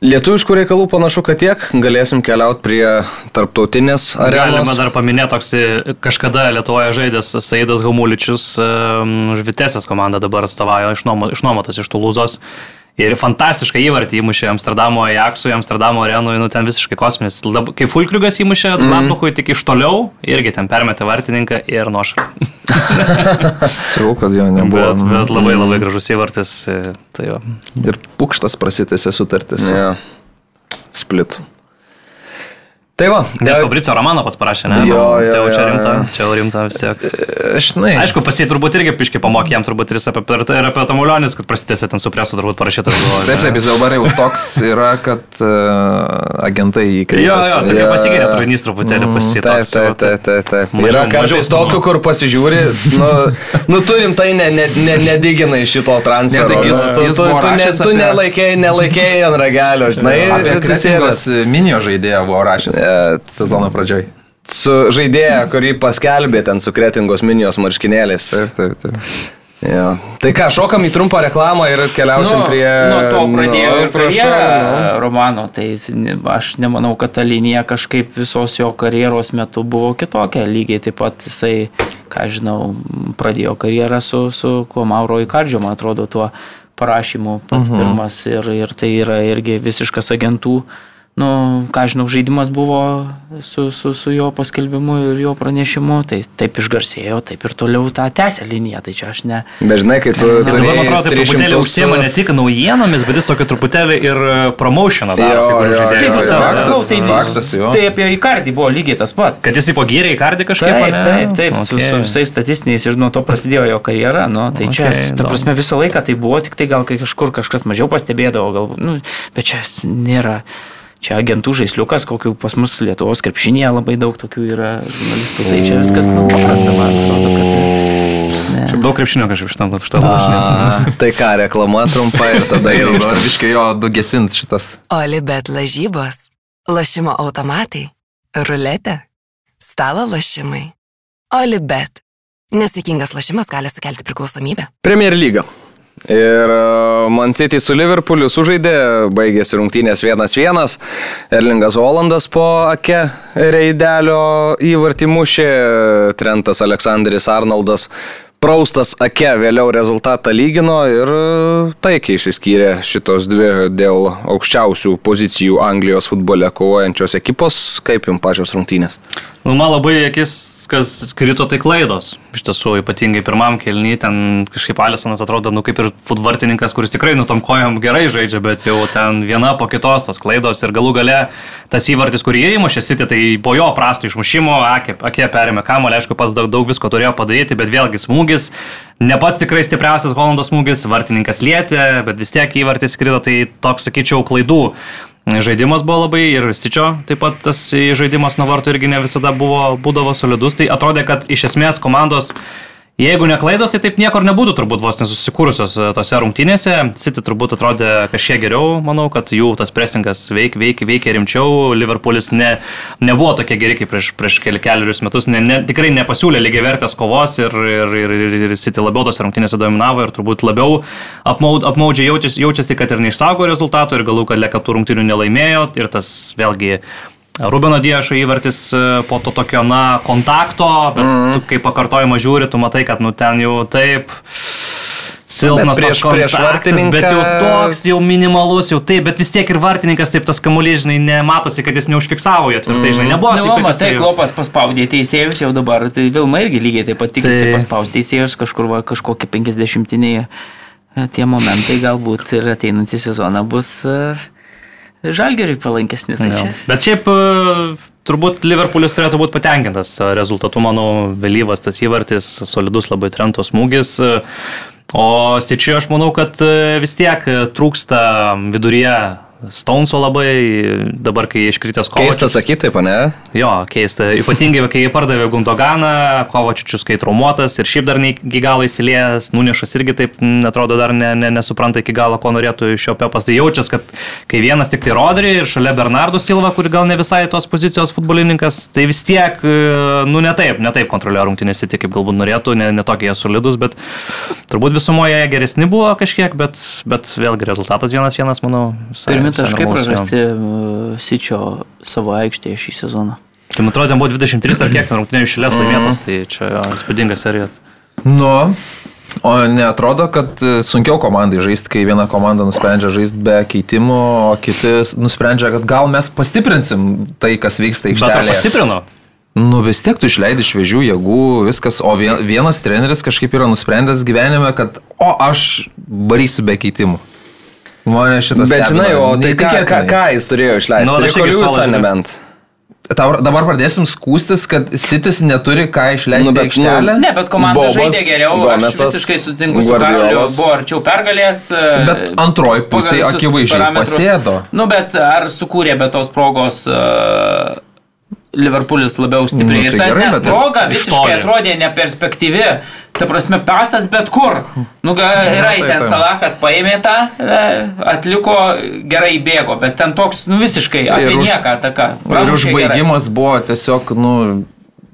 Lietuviškų reikalų panašu, kad tiek. Galėsim keliauti prie tarptautinės Galima arenos. dar paminėti toks kažkada Lietuvoje žaidęs Saidas Gamuličius, um, už Vitesės komandą dabar atstovauja išnuomo- išnuomotas iš Tulūzos. Ir fantastišką įvartį įmušė Amsterdamo Ajaxui, Amsterdamo arenui, nu ten visiškai kosminis. Kai Fulkriugas įmušė Mhm. mm. Lapuchui tik iš toliau, irgi ten permetė vartininką ir nuošalę. Sakau, kad jo nebuvo. Bet, bet labai labai gražus įvartis. e, Tai jo. Ir pukštas prasitėsi sutartis. Ja. Split. Tai va. Net e, Fabricio Romano pats parašė, ne? Jo, jo, tai jau čia rimta, čia jau rimta vis tiek. Žinai, Aišku, pas jį turbūt irgi piški pamokė, jam turbūt ir apie, ir apie Tamulionis, kad prasidėsi ten su presu turbūt parašyta. Taip, taip, jis dabar jau toks yra, kad uh, agentai Jo, įkreipia. jo, tokia Jo, pasigirė jo. turinys truputėlį Taip, pasitoks. taip, taip, taip, taip. Mažiau- Yra kartais tokių, kur pasižiūri, nu, nu turim tai ne, ne, ne, iš šito transfero. Ne, taigi jis- tu, jis tu, tu, ne, tu nelaikėjai, nelaikėjai ant ragelio, žinai. Apie atsisėdęs. Kretingos minio žaidėją buvo rašęs E, sezono pradžioj. Su žaidėja, kurį paskelbė ten su kretingos minijos marškinėliais. Taip, taip, taip. Jo. Tai ką, šokam į trumpą reklamą ir keliausim prie... nuo to pradėjo Nu, ir karjerą Romano, tai aš nemanau, kad ta linija kažkaip visos jo karjeros metu buvo kitokia. Lygiai taip pat jisai, ką žinau, pradėjo karjerą su, su kuo Mauro Ikardžio, man atrodo, tuo parašymu pats uh -huh. pirmas ir, ir tai yra irgi visiškas agentų. Nu, ką žinau, žaidimas buvo su, su, su jo paskelbimu ir jo pranešimu, tai taip išgarsėjo, taip ir toliau tą tęsę liniją, tai čia aš ne, Bet žinai, kai tu... Jis dabar, man atrodo, turėjai truputėlį 300 užsiema ne tik naujienomis, bet jis tokio truputėlį ir e, promotioną daro. Taip, faktas, tai, faktas, jo. tai apie Ikardį buvo lygiai tas pats. Kad jis įpogyrė į kardį kažkaip. Taip, ane? taip, taip, okay. su, su visais statistiniais ir nuo to prasidėjo jo karjera. Nu, tai okay, čia, ta prasme, visą laiką tai buvo, tik tai gal kai kažkur kažkas mažiau pastebėdavo, galbūt, nu, bet čia nėra. Čia agentų žaisliukas, kokių pas mus Lietuvos krepšinėje labai daug tokių yra žurnalistų, tai čia viskas nu, paprasta, man atrodo, kad... Ne. Šiaip daug krepšinio kažkaip šitam, A, tai ką, reklama trumpa ir tada Ir jau biškai jo dugesint šitas. Olibet lažybos, lošimo automatai, ruletė, stalo lošimai. Olibet. Nesėkmingas lošimas gali sukelti priklausomybę. Premier lyga. Ir e, Man City su Liverpooliu sužaidė, baigėsi rungtynės 1-1. Erlingas Holandas po ake reidelio įvartį mušė, Trentas Aleksandris Arnoldas praustas ake vėliau rezultatą lygino ir e, taikiai išsiskyrė šitos dvi dėl aukščiausių pozicijų Anglijos futbole kovojančios ekipos. Kaip jums pačios rungtynės? Nu, man labai akis, kas krito, tai klaidos. Iš tiesų, ypatingai pirmam kelny, ten kažkaip Alisonas atrodo, nu kaip ir futvartininkas, kuris tikrai nutom kojom gerai žaidžia, bet jau ten viena po kitos tos klaidos ir galų gale tas įvartis, kurį jie įmušė, City, tai po jo prastų išmušimo, akė, akė perėmė kamuolį, aišku, pats daug, daug visko turėjo padaryti, bet vėlgi smūgis, ne pats tikrai stipriausias Holando smūgis, vartininkas lietė, bet vis tiek įvartis krito, tai toks, sakyčiau, klaidų. Žaidimas buvo labai ir Sičio, taip pat tas žaidimas nuo vartų irgi ne visada buvo, būdavo solidus, tai atrodė, kad iš esmės komandos, jeigu neklaidos, tai taip niekur nebūtų turbūt vos nesusikūrusios e, tose rungtynėse. City turbūt atrodė kažkiek geriau, manau, kad jų tas presingas veik, veik, veikia rimčiau, Liverpoolis ne, nebuvo tokie geri kaip prieš, prieš keli, keliarius metus, ne, ne, tikrai nepasiūlė lygiai vertės kovos ir, ir, ir, ir, City labiau tose rungtynėse dominavo ir turbūt labiau apmaud, apmaudžiai jaučiasi, jaučiasi, kad ir neišsaugo rezultatų ir galų gale, kad tų rungtynių nelaimėjo. Ir tas vėlgi Rubino Diešo įvartis e, po to tokio, na, kontakto, bet mm. tu kai pakartojimą žiūri, tu matai, kad, nu, ten jau taip silpnas prieš- toks prieš vartininką- Bet jau toks jau minimalus, jau taip, bet vis tiek ir vartininkas taip tas kamuolys, žinai, nematosi, kad jis neužfiksavo jo tvirtai, žinai, nebuvo. Na, taip, matai, jisai- Klopas paspaudė teisėjus jau dabar, tai Vilma irgi lygiai taip pat tikisi Tai- paspausti teisėjus kažkur va, kažkokie 50-iniai e, tie momentai galbūt ir ateinantį sezoną bus e, žalgeriui palankesni. Tai čia. Bet šiaip e, turbūt Liverpoolis turėtų būti patenkintas e, rezultatu, manau, vėlyvas tas įvartis, solidus labai Trento smūgis. e, O Sičiui aš manau, kad vis tiek trūksta viduryje Stonso labai, dabar kai iškritęs Kovačius. Keista sakyti, taip, ne? Jo, keista. Ypatingai, kai pardavė Gundoganą, Kovačius kai traumuotas ir šiaip dar ne iki galo įsilėjęs, Nunešas irgi taip, mm, atrodo, dar ne, ne, nesupranta iki galo, ko norėtų iš jo pepas. Tai jaučias, kad kai vienas tik tai Rodri ir šalia Bernardo Silva, kur gal ne visai tos pozicijos futbolininkas, tai vis tiek, e, nu ne taip, ne taip kontroliuoja rungtynės, tik kaip galbūt norėtų, ne, ne tokie jie solidus, bet turbūt visumoje geresni buvo kažkiek, bet, bet vėlgi rezultatas vienas vienas, manau. Visai... Pirmin 8 taškai prarasti uh, Sičio savo aikštėje šį sezoną. Tai man atrodo, buvo 23 ar kiek ten rungtynių išėlės mhm. laimėtas, tai čia įspūdinga serija. Nu, o netrodo, kad uh, sunkiau komandai žaisti, kai viena komanda nusprendžia žaisti be keitimų, o kiti nusprendžia, kad gal mes pastiprinsim tai, kas vyksta aikštelėje. Bet pastiprino? Nu vis tiek tu išleidai šviežių jėgų, viskas, o vienas treneris kažkaip yra nusprendęs gyvenime, kad o aš varysiu be keitimų. Mane šitas Bet žinai, stebina o tai ką, ką, ką jis turėjo išleisti? Nu, Rikoliusą nebent. Tau dabar pradėsim skūstis, kad Sitis neturi ką išleisti Nu, nu, bet, aikštelę. nu, Ne, bet komanda Bobas, žaidė geriau, Gomesas, aš visiškai sutinku su Guardiolas. buvo arčiau pergalės. e, Bet antroj pagal pusėje visus akivaizdžiai pasėdo. Nu, bet ar sukūrė be tos progos uh, Liverpoolis labiau stipriai? Nu, ir tai ta gerai, net ir proga iš visiškai atrodė neperspektyvi. Ta prasme, pasas bet kur. Nu, gerai, tai ten taip. Salahas paėmė tą, e, atliko, gerai bėgo, bet ten toks, nu, visiškai apie Ir nieką ataka. Ir užbaigimas buvo tiesiog, nu,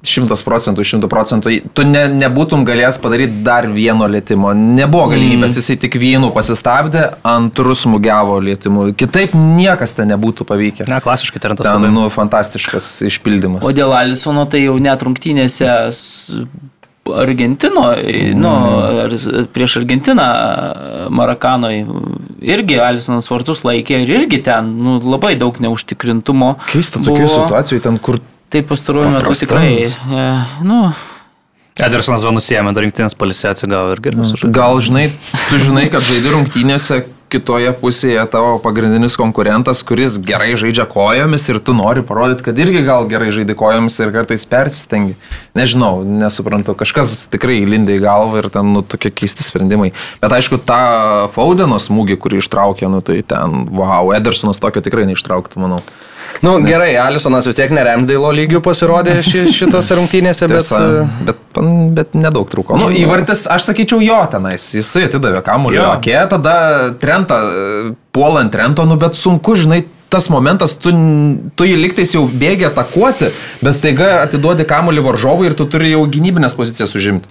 šimtas procentų, šimtų procentų. Tu ne, nebūtum galėjęs padaryti dar vieno lėtimo. Nebuvo galimybės, jisai tik vienu pasistabdė, antrus smūgiavo lėtimu. Kitaip niekas ten nebūtų pavykę. Ne, klasiškai tarantas. Ten, labai. nu, fantastiškas išpildymas. O dėl Alisono tai jau net rungtynėse Argentino, nu, ar s- prieš Argentiną Marakanoj irgi Alisonas vartus laikė ir irgi ten nu, labai daug neužtikrintumo. Keista tokių situacijų, ten kur Tai pastaruoju metu tikrai. E, nu, Edersonas vėl nusėmė, dar rinktinės palisė atsigavo ir gerai. Tai Gal žinai, tu žinai, kad žaidži rungtynėse kitoje pusėje tavo pagrindinis konkurentas, kuris gerai žaidžia kojomis ir tu nori parodyti, kad irgi gal gerai žaidži kojomis ir kartais persistengi. Nežinau, nesuprantu, kažkas tikrai įlindė į galvą ir ten, nu, tokie keisti sprendimai. Bet aišku, tą Faudeno smūgį, kurį ištraukė, nu, tai ten, wow, Edersonas tokio tikrai neištrauktų, manau. Nu, gerai, Alisonas vis tiek neremsdėlo lygių pasirodė ši, šitose rungtynėse, bet... E, bet, bet, bet nedaug trūko. Nu, įvartis, aš sakyčiau, jo tenais. Jisai atidavė kamuolį. Okay, tada trenta, e, puolant trento, nu, bet sunku, žinai, tas momentas, tu, tu jį liktais jau bėgi atakuoti, bet staiga atiduodi kamuolį varžovui ir tu turi jau gynybinės pozicijas užimti.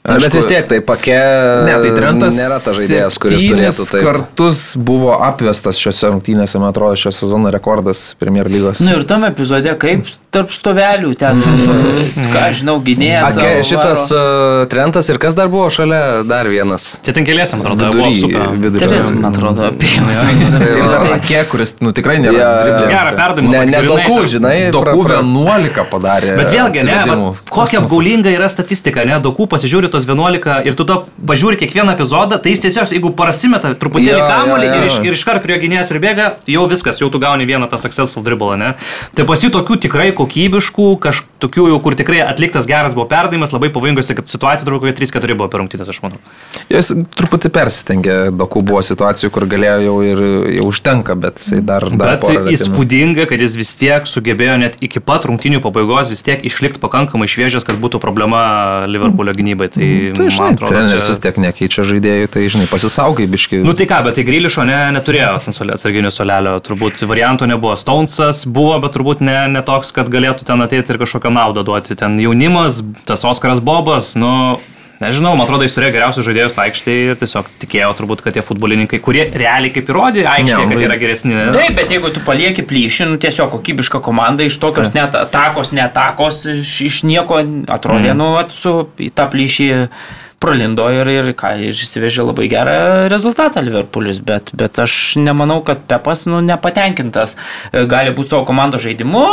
Na, bet vis tiek tai pakė. Ne, tai Trentas Nėra tas žaidėjas, kuris turėtų tai. kartus buvo apvestas šiose rungtynėse, man atrodo, šio sezono rekordas Premier lygos. nu ir tam epizode kaip tarp stovelių ten, ką aš žinau, gynėjas. Ake, savo šitas uh, Trentas ir kas dar buvo šalia, dar vienas. Čia ten keliesiam, atrodo, buvo Vidury, vidury. Teres, man atrodo, apie. Ir dar Ake, kuris, nu, tikrai nėra Ja. Gerą perdavimą. Ne, ne daugų, žinai. pra- 11 padarė. Bet vėlgi, ne, bet kokia apgaulinga yra statistika, ne, daugų pasižiūri tos 11 ir tu to pažiūri kiekvieną epizodą, tai jis tiesiog, jeigu prasimeta truputėlį Jo, kamuolį jo, jo. ir, iš, ir iškart prie jo gynėjas pribėga, jau viskas, jau tu gauni vieną tą successful dribblą, ne. Tai pasi tokių tikrai kokybiškų, kažkokių jau, kur tikrai atliktas geras buvo perdavimas, labai pavojingose, kad situacija turbūt kokie 3-4 buvo per rungtynės, aš manau. Jis truputį persistengė, dokų buvo situacijų, kur galėjo jau ir jau užtenka, bet jisai dar... dar Bet įspūdinga, kad jis vis tiek sugebėjo net iki pat rungtynių pabaigos vis tiek išlikti pakankamai šviežias, kad būtų problema Liverpoolio gynybai. Tai, Tai žinai, man atrodo, treneris čia- vis tiek nekeičia žaidėjų, tai žinai, pasisaugai biški. Nu tai ką, bet tai Grilišo ne, neturėjo atsarginių solelio, turbūt variantų nebuvo. Stonesas buvo, bet turbūt ne, ne toks, kad galėtų ten ateiti ir kažkokią naudą duoti. Ten jaunimas, tas Oskaras Bobas, nu, nežinau, man atrodo, jis turėjo geriausius žaidėjus aikštėje ir tiesiog tikėjo turbūt, kad tie futbolininkai, kurie realiai kaip įrodė aikštėje, kad yra geresni. Taip, bet jeigu tu palieki plyšį, nu tiesiog kokybiška komanda iš tokios net atakos, netakos, iš, iš nieko atrodė, mm. nu, vat, su į tą plyšį pralindo ir, ir ką, ir išsivežė labai gerą rezultatą Liverpoolis, bet, bet aš nemanau, kad Pepas, nu, nepatenkintas e, gali būti savo komandos žaidimu.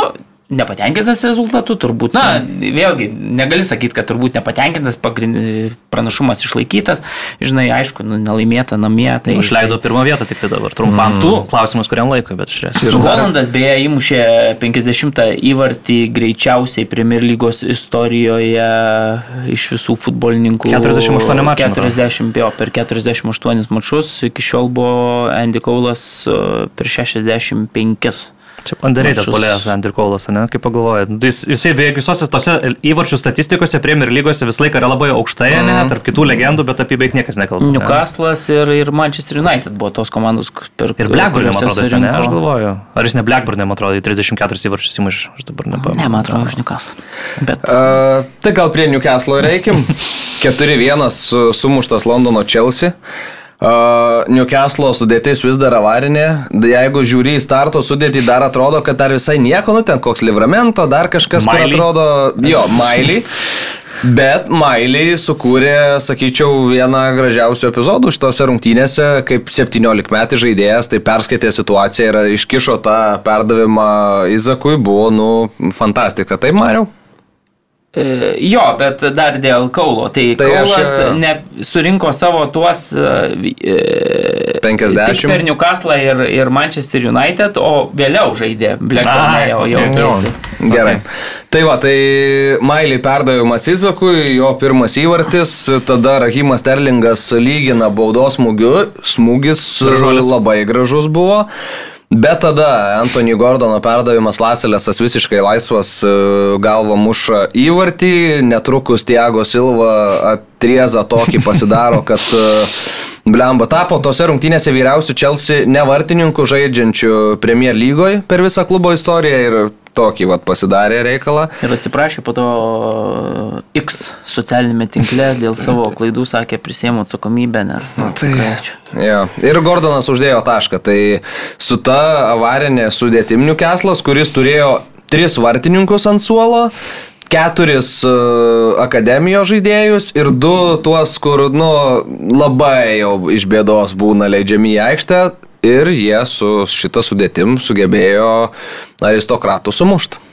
Nepatenkintas rezultatu, turbūt, na, vėlgi, negali sakyti, kad turbūt nepatenkintas, pagrind- pranašumas išlaikytas, žinai, aišku, nu, nelaimėta namie. Tai, Tai išleido pirmą vietą tik tai dabar. Trumpam. Mm. Tu klausimas kuriam laikui, bet žiūrėsiu. Ir Holandas beje įmušė 50 įvartį greičiausiai Premier lygos istorijoje iš visų futbolininkų. 48 mačų, man atrodo. 40, jo, per 48 mačus, iki šiol buvo Andy Kaulas e, per 65. Čia underrated polėjas Andrikaulas, ne? Kaip pagalvojat. Nu, Jis, jisai beveik visose tose įvarčių statistikose, Premier lygose visą laiką yra labai aukštai, ne? Tarp kitų legendų, bet apie beveik niekas nekalba. ne? Newcastle'as ir, ir Manchester United buvo tos komandos, per Ir Blackburn, man atrodo, ne? Aš galvoju. Ar jis ne Blackburn, man atrodo, į 34 įvarčius įmuš, aš dabar nepamenu. Ne, man atrodo, už Newcastle. Bet Uh, tai gal prie Newcastle reikim. 4-1 su, sumuštas Londono Chelsea. Uh, Newcastle sudėtis vis dar avarinė. Jeigu žiūri į starto sudėtį, dar atrodo, kad dar visai nieko, nu ten koks livramento, dar kažkas, kur Miley. atrodo, jo, Mailiai. Bet Mailiai sukūrė, sakyčiau, vieną gražiausių epizodų šitose rungtynėse, kaip 17 metų žaidėjas, tai perskaitė situaciją ir iškišo tą perdavimą Izakui, buvo, nu, fantastika. Taip, Mariau? E, Jo, bet dar dėl Kaulo. Tai, Tai tai aš, Kaulas e, ne, surinko savo tuos e, 50. tik per Newcastle ir, ir Manchester United, o vėliau žaidė Blackburn. Jau, jau, okay, jau, okay. Gerai. Tai va, tai Mailiai perdavimas Izakui, jo pirmas įvartis, tada Rahimas Terlingas lygina baudos smūgiu, smūgis Gražuolis. labai gražus buvo. Bet tada Anthony Gordono perdavimas Laselėsas visiškai laisvas e, galva muša įvartį, netrukus Tiago Silva atrieza tokį pasidaro, kad e, Blemba tapo tose rungtynėse vyriausių Chelsea nevartininkų žaidžiančių Premier lygoje per visą klubo istoriją ir tokį vat pasidarė reikalą. Ir atsiprašė po to X socialinėme tinkle dėl savo klaidų, sakė, prisėmų atsakomybę, nes... Nu, tai- tikrai čia- Jo. Ir Gordonas uždėjo tašką. Tai su ta avarinė sudėtimnių keslas, kuris turėjo tris vartininkus ant suolo, keturis uh, akademijos žaidėjus ir du tuos, kur nu, labai jau iš bėdos būna leidžiami į aikštę. Ir jie su šita sudėtim sugebėjo aristokratų sumušti.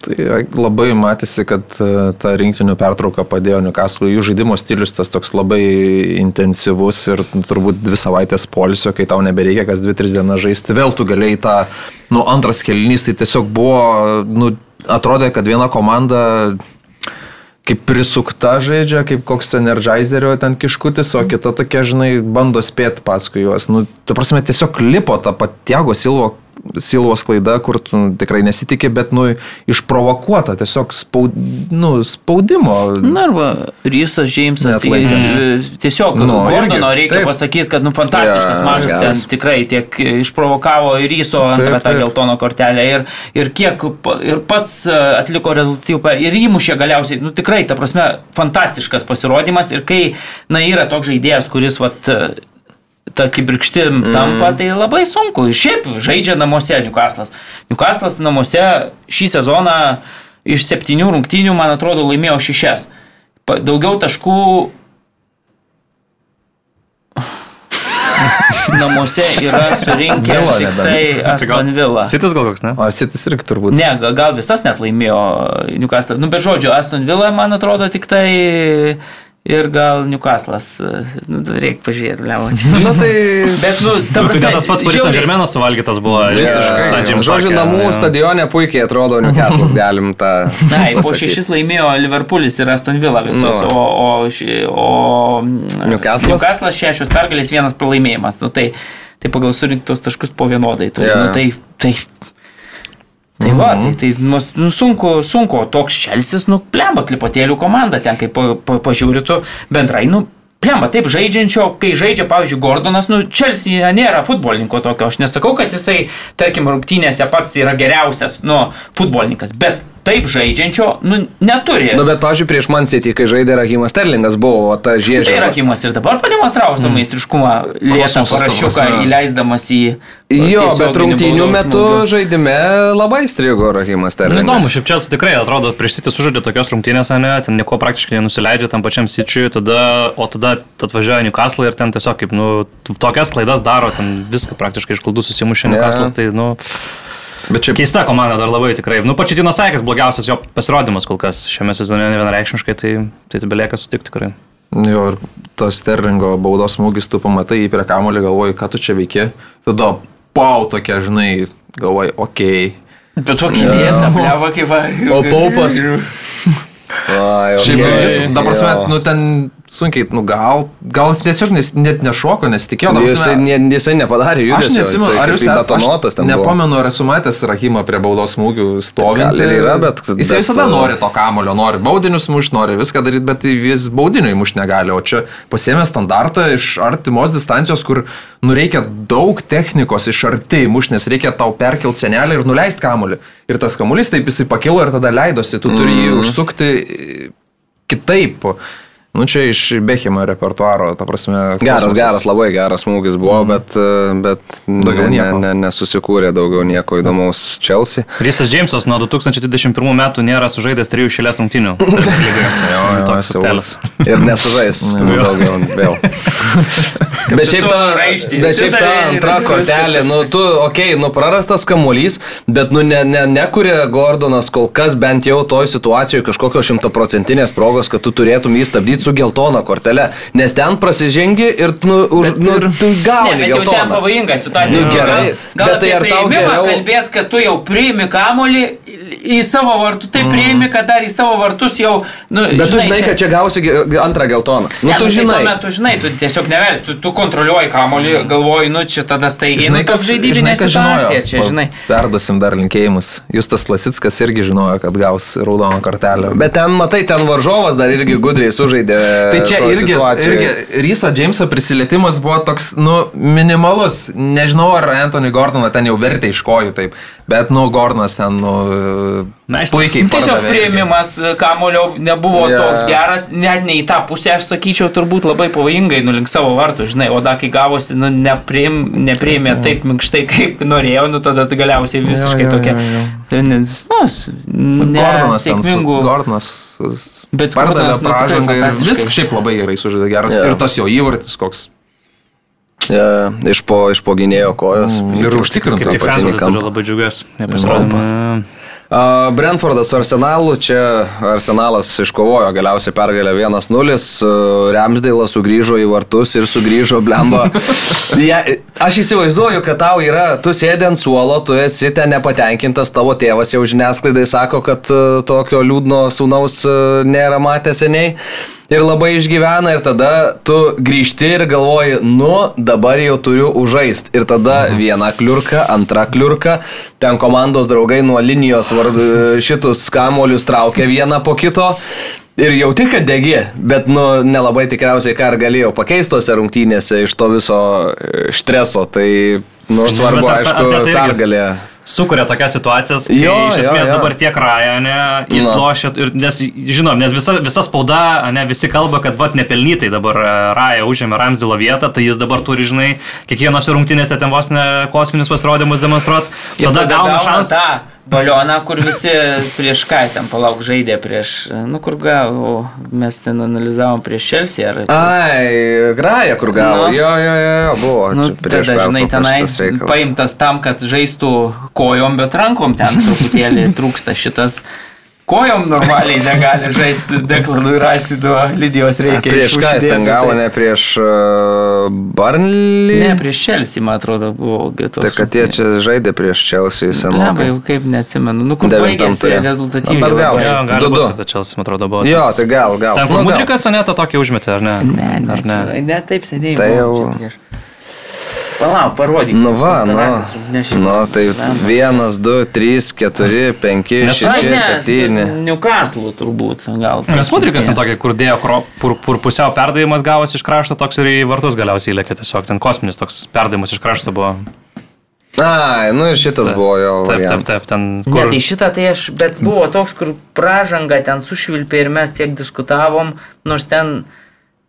Tai labai matėsi, kad e, ta rinktinių pertrauka padėjo Newcastle. Jų žaidimo stilius tas toks labai intensyvus ir turbūt dvi savaitės polisio, kai tau nebereikia kas dvi, tris dienas žaisti. Vėl tu galėjai tą, nu, antras kelnys, tai tiesiog buvo, nu, atrodė, kad viena komanda kaip prisukta žaidžia, kaip koks energizerio ten kiškutis, o kita tokia, žinai, bando spėti paskui juos. Nu, tu prasme, tiesiog lipo tą patiego Silvo Silvos klaida, kur tu tikrai nesitikė, bet, nu, išprovokuota, tiesiog spaud, nu, spaudimo. Na arba Rysas Džeimsas, jis, tiesiog Nu, nu, Gordono irgi, reikia taip. pasakyti, kad nu, fantastiškas Ja, mačas ten geras. tikrai tiek išprovokavo ir Ryso antrą tą geltoną kortelę ir, ir kiek ir pats e, atliko rezultatyvų ir įmušė galiausiai, nu tikrai, ta prasme, fantastiškas pasirodymas ir kai, na, yra toks žaidėjas, kuris, vat, ta kibirkštim Mm. tampa, tai labai sunku. Šiaip žaidžia namuose Newcastle'as. Newcastle'as namuose šį sezoną iš septynių rungtynių, man atrodo, laimėjo šešias. Daugiau taškų namuose yra surinkę tik nebent. tai Aston Villa. Sitas gal koks, ne? O Sitis irgi turbūt. Ne, ga- gal visas net laimėjo Newcastle. Nu, bet žodžiu, Aston Villa, man atrodo, tik tai ir gal Newcastle'as. Nu, reikia pažiūrėti, liavo. Na tai Bet, nu, ta Nu, tai prasme, tas pats Paris žiauriai- Saint-Germainas suvalgytas buvo. Visiškai. St. James Žodžiu, namų jo. stadione puikiai atrodo Newcastle'as, galim tą. Na, po šešis laimėjo Liverpoolis ir Aston Villa visos, Nu. o, o, o mm, Newcastle'as? Newcastle'as šešios pergalės, vienas pralaimėjimas. Nu, tai, tai pagal surinktus taškus po vienodai. Tai, Jo. nu, tai, tai, tai va, tai, tai nu, sunku, sunku, toks Čelsis, nu, plemba klipotėlių komanda, ten kaip pa, pa, pažiūrėtų bendrai, nu, Plemba, taip žaidžiančio, kai žaidžia, pavyzdžiui, Gordonas, nu, Chelsea nėra futbolininko tokio. Aš nesakau, kad jisai, tarkim, rungtynėse pats yra geriausias, nu, futbolininkas, bet taip žaidžiančio, nu, neturi. Nu, bet, pavyzdžiui, prieš Man City, kai žaidė Rahimas Sterlingas, buvo ta Tai žiežė. Rakimas ir dabar pademonstravo savo meistriškumą, lėtą Kosmosas, ta parašiuką įleisdamas į... Jo, bet rungtynių metu žaidime labai strigo Rahimas Nu, Įdomu, Sterlingas. šiaip čia tikrai atrodo, prieš City sužaidė tokios rungtynės, ne, ten nieko praktiškai nenusileidžia tam pačiam Sičiui, tada, o tada atvažiuoja Newcastle ir ten tiesiog kaip, nu, tokias klaidas daro, ten viską praktiškai iš klaidų susimušė Ne. Newcastle, tai, nu, Bet čia Keista komanda dar labai tikrai. Nu, pačiatino sakė, kad blogiausias jo pasirodymas kol kas šiame sezone vienareikšmiškai, tai, tai belieka sutikti tikrai. Jo, ir tas Sterlingo baudos smūgis, tu pamatai jį prie kamulį, galvoji, ką tu čia veiki. Tada, pau, tokia, žinai, galvoji, okei. Okay. Bet tokį vietą, bleva, kaip va. O paupas. Ai, Šiaip, prasme, jo. nu ten sunkiai, nu gal, gal jis tiesiog nes, net nešoko, nesitikėjo. ta Jisai, ne, jisai nepadarė Aš judesio. neatsimenu, ar jūs detonuotas ten buvo. Nepamenu, ar esu matęs Rahimą prie baudos smūgių stovint. Ir yra, bet- Jis bet, visada uh, nori to kamulio, nori baudinius mušti, nori viską daryti, bet jis baudinių įmušti negali. O čia pasėmė standartą iš artimos distancijos, kur nu reikia daug technikos iš arti įmušti, nes reikia tau perkelti senelį ir nuleisti kamulį. Ir tas kamuolys taip jisai pakilo ir tada leidosi, tu turi jį užsukti e, kitaip. Nu čia iš Bechimo repertuaro, ta prasme. Geras, kosmosas. geras, labai geras smūgis buvo, bet, e, bet Daugiau ne, nieko. ne, ne, nesusikūrė daugiau nieko įdomaus Chelsea. Rysas Džeimsas nuo 2021 metų nėra sužaidęs trijų šilės rungtinių. Jo, jo, Toks subtelis. Ir nesužais daugiau vėl. Bet šiaip ta, bet šiaip ta antra kortelė, nu tu, okei, okay, nu prarastas kamuolys, bet nu ne, ne, nekuria Gordonas kol kas bent jau toj situacijoje kažkokios šimtaprocentinės progos, kad tu turėtum jį stabdyti su geltona kortelė, nes ten prasižengi ir nu, už, nu, tu Ne, gauni bet ten geltoną. pavojinga situacija. Nu, gerai, gal bet tai ar tau geriau- kalbėt, kad tu jau priimi kamolį į savo vartus, tai priimi, kad dar į savo vartus jau... Nu, Bet tu žinai, kad čia gausi antrą geltoną. Nu Ne, tu tai žinai. tuomet Tu žinai, tu tiesiog neveri, tu, tu kontroliuoji kamolį, galvoji, nu čia tada staigiai, Žinai, nu, kas, žaidybinė žinai, kas žinojo. situacija, čia, žinai. Perduosim dar linkėjimus. Justas Lasitskas irgi žinojo, kad gaus raudoną kortelę. Bet ten, matai, ten varžovas dar irgi gudriai sužaidė. Tai čia irgi, situacijoj. irgi Ryso Džeimso prisilietimas buvo toks, nu, minimalus. Nežinau, ar Anthony Gordoną ten jau vertė iš kojų taip, bet, nu, Gordonas ten, nu, Meistras. puikiai. Tiesiog prieimimas kamulio nebuvo yeah. toks geras, net ne į tą pusę, aš sakyčiau, turbūt labai pavojingai nulink savo vartų, žinai, o da, kai gavosi, nu, nepriim, nepriėmė taip minkštai, kaip norėjau, nu, tada galiausiai visiškai jo, tokia, jo, nu, Gordonas ten, su- nesėkmingų. Gordonas Bet pardavė Gordonas, nu, pražangą ir viskas šiaip labai gerai sužaidė geras. Jo. Ir tas jo įvartis koks. Ja, iš po, iš po gynėjo kojos. Mm, ir užtikrintai. Kaip tik kampą. turiu labai džiugiuosi. nepasirodymą. A, Brentfordas su Arsenalu, čia Arsenalas iškovojo galiausiai pergalę 1-0, a, Remsdailas sugrįžo į vartus ir sugrįžo blemba. Ja, aš įsivaizduoju, kad tau yra, tu sėdi ant suolo, tu esi ten nepatenkintas, tavo tėvas jau žiniasklaidai sako, kad a, tokio liūdno sūnaus nėra matę seniai. Ir labai išgyvena ir tada tu grįžti ir galvoji, nu dabar jau turiu užžaisti. Ir tada viena kliurka, antra kliurka, ten komandos draugai nuo linijos vardu, šitus kamolius traukia vieną po kito. Ir jau tik, kad degi, bet nu nelabai tikriausiai ką ir galėjau pakeisti tose rungtynėse iš to viso e, streso. Tai nu svarbu, ar aišku, tai pergalė. Sukuria tokias situacijas, kai Jo, iš jo, esmės jo. dabar tiek raja, ne, įlošia, ir, nes, žinom, nes visa, visa spauda, ne, visi kalba, kad vat nepelnytai dabar e, raja užėmė Ramzilo vietą, tai jis dabar turi, žinai, kiekvienose rungtynėse ten vos ne kosminius pasirodymus demonstruoti, Ir tada gauna šansą. Balioną, kur visi prieš ką ten palauk žaidė, prieš, nu kur gal, mes ten analizavom prieš Chelsea ar... Ai, graja, kur gavo. Nu. Jo, jo, jo, jo, buvo. Nu, prieš tada, žinai, tenai paimtas tam, kad žaistų kojom, bet rankom ten truputėlį trūksta šitas. Kojom normaliai negali žaisti, deklanui rasti tuo Lydijos reikia. Prieš ką jis ten gavo, tai- ne prieš uh, Barnley? Ne, prieš Chelsea, man atrodo, buvo getos. Tai kad jie čia žaidė prieš Chelsea senokai. jau kaip neatsimenu. Nu, kur baigėsi rezultatyviai. Bet gal. Jo, gali Du, du. kad Čelsi, man atrodo, buvo. Jo, tai gal, gal. Ten, Nu, kur gal. Mudrikas Anetą tokį užmetė, ar ne? Ne, ne, ar ne? ne taip seniai. Tai buvo, jau- čia prieš- Palauk, parodyk. Nu va, nu. Nu, tai vienas, du, trys, keturi, penki, šeši, ne, septyni. Newcastle turbūt, gal. Nes Mudrikas ten tokį, kur dėjo, kur, kur pusiau perdavimas gavosi iš krašto, toks ir į vartus galiausiai įlėkė tiesiog, ten kosminis toks perdavimas iš krašto buvo. Ai, nu ir šitas buvo jo. Taip, taip, taip, ten Ne, kur. tai šitą tai aš, bet buvo toks, kur pražanga ten sušvilpė ir mes tiek diskutavom, nors ten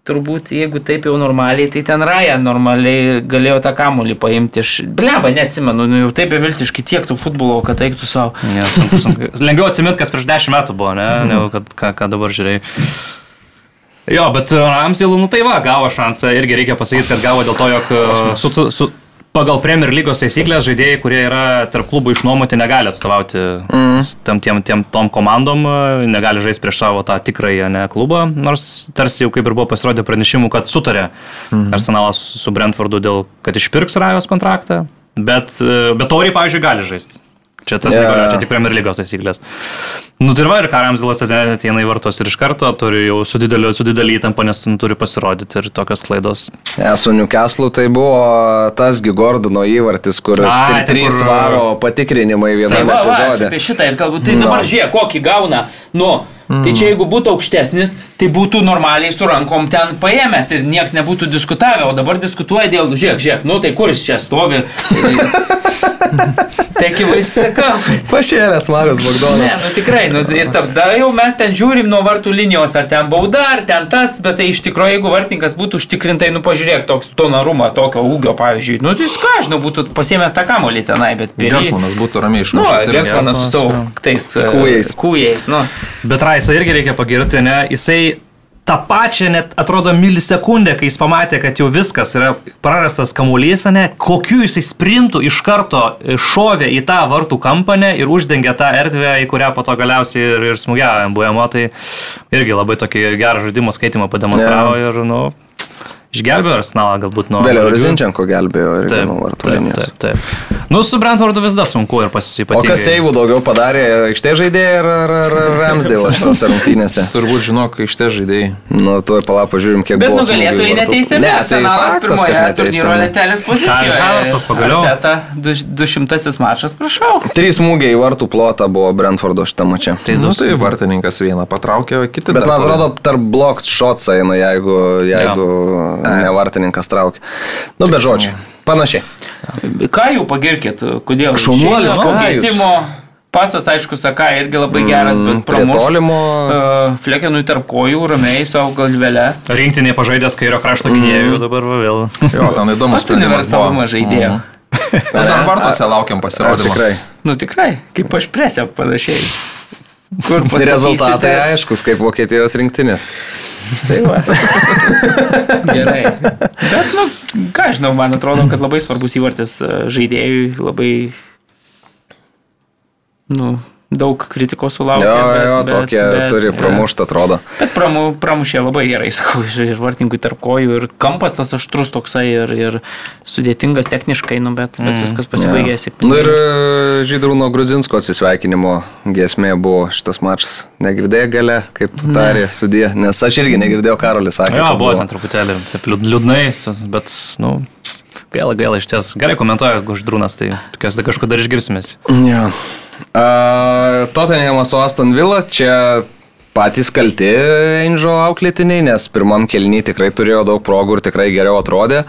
turbūt, jeigu taip jau normaliai, tai ten Raja normaliai galėjo tą kamulį paimti iš... Bleba, neatsimenu, nu jau taip beviltiškai tiek tų futbolo, kad eiktų savo. Ne, sunku, sunku. Lengviau atsimint, kas prieš dešimt metų buvo, ne, negu kad ką, ką dabar žiūrėjai. Jo, bet Ramsdėlų, nu tai va, gavo šansą, irgi reikia pasakyti, kad gavo dėl to, jog e, su, su, pagal Premier lygos taisyklės žaidėjai, kurie yra tarp klubų išnuomoti, negali atstovauti mm. tam, tiem, tiem, tom komandom, negali žaisti prieš savo tą tikrąją ne, klubą, nors tarsi jau kaip ir buvo pasirodę pranešimų, kad sutarė mm. Arsenalas su Brentfordu dėl, kad išpirks Rajos kontraktą, bet, bet Tauriai, pavyzdžiui, gali žaisti. Čia tas yeah. negalioja, čia tik Premier lygos taisyklės. Nu tai va ir Karamzilas ateina į vartus ir iš karto turi jau su dideliu, su dideliu įtampa, nes nu, turi pasirodyti ir tokios klaidos. Ne, su Newcastle tai buvo tasgi Gordono įvartis, kur A, tai trys kur... varo patikrinimai viename tai epizode. Apie šitą ir galbūt tai dabar no. žiūrėk, kokį gauna. Nu, Mm. Tai čia jeigu būtų aukštesnis, tai būtų normaliai su rankom ten paėmęs ir niekas nebūtų diskutavę, o dabar diskutuoja dėl, žiūrėk, žiūrėk, nu tai kuris čia stovi. tai akivaizdžiai sakau. Pašėlęs Marius Bagdonas. Ne, nu tikrai, nu, ir tada jau mes ten žiūrim nuo vartų linijos, ar ten bauda, ar ten tas, bet tai iš tikrųjų, jeigu vartininkas būtų užtikrintai, nu pažiūrėk, toks tonarumą, tokio ūgio, pavyzdžiui, nu tai ką, žinau, būtų pasiemęs tą kamolį tenai, bet... Gertmanas būtų ramiai išmušęs. Nu, Gertmanas su savo tais kūjais. kūjais nu. Bet Rai Raisą irgi reikia pagirti, ne? Jisai tą pačią net atrodo milisekundę, kai jis pamatė, kad jau viskas yra prarastas kamuolys, ne, kokiu jisai sprintų iš karto šovė į tą vartų kampą ne, ir uždengė tą erdvę, į kurią po to galiausiai ir, ir smūgiavo MBMO, tai irgi labai tokį gerą žaidimo skaitimą pademonstravo yeah. ir, nu, Išgelbėjo Arsenalą galbūt nuo... Vėliau Rizinčenko gelbėjo ir nuo vartų linijos. Taip, taip, taip. Nu, su Brentfordu vis dar sunku ir pasipatikti. O kas Seivų daugiau padarė, aikštė žaidėjai ar, ar, ar Ramsdale šitos rungtynėse? Turbūt žinok, aikštė žaidėjai. Nu, tuoj palapo žiūrim, kiek Bet buvo. Bet nugalėtojai neteisėmi. Ne, tai pirmoje turnyro lentelės pozicijoje. Halasas pagaliau. Teta, 200 mačas, prašau. Trys smūgiai į vartų plotą buvo Brentfordo šitą mačią. Tai, nu, tai vartininkas vieną patraukė, o kitą. Bet man atrodo, tarp blok shots eina, jeigu, jeigu ja ne vartininkas traukia. Nu, be žodžių. Panašiai. Ką jau pagirkit, kodėl? Šaunuolis, keitimo. Pasas, aišku, Sakai irgi labai geras, bet mm, pramuštolimo. Uh, Flekenui tarp kojų, ramiai savo galvelę. Rinktinė pažaidęs kairio krašto gynėjų, mm. dabar vėl. Jo, ten įdomus universalumą žaidėjo. Mm. Dar vartose laukiam pasirodymą. Tikrai. Nu tikrai, kaip aš presę panašiai. Kur rezultatai aiškus, kaip Vokietijos rinktinės. Tai va. Gerai. Bet, nu, ką žinau, man atrodo, kad labai svarbus įvartis e, žaidėjui, labai, nu, daug kritikos sulaukė. Jo, bet, jo, bet, tokie bet, turi pramuštą, atrodo. Bet pramu, pramušė labai gerai, sakau, ir vartininkui tarp kojų, ir kampas tas aštrus toksai, ir, ir sudėtingas techniškai, nu, bet, bet mm, viskas pasibaigė ja. sėkmingai. Na nu, ir e, Žydrūno Grudzinsko atsisveikinimo gesmė buvo šitas mačas. Negirdėjai gale, kaip tarė ne. sudė, nes aš irgi negirdėjau, Karolis sakė. Jo, buvo ten truputėlį, taip liūdnai, bet, nu, Gaila, gaila, iš ties. Gerai komentuoja Guždrūnas, tai tikiuosi, kažkur dar išgirsimės. Ja. Uh, Tottenhamas su Aston Villa, čia patys kalti Ainžo auklėtiniai, nes pirmam kelnyje tikrai turėjo daug progų ir tikrai geriau atrodė.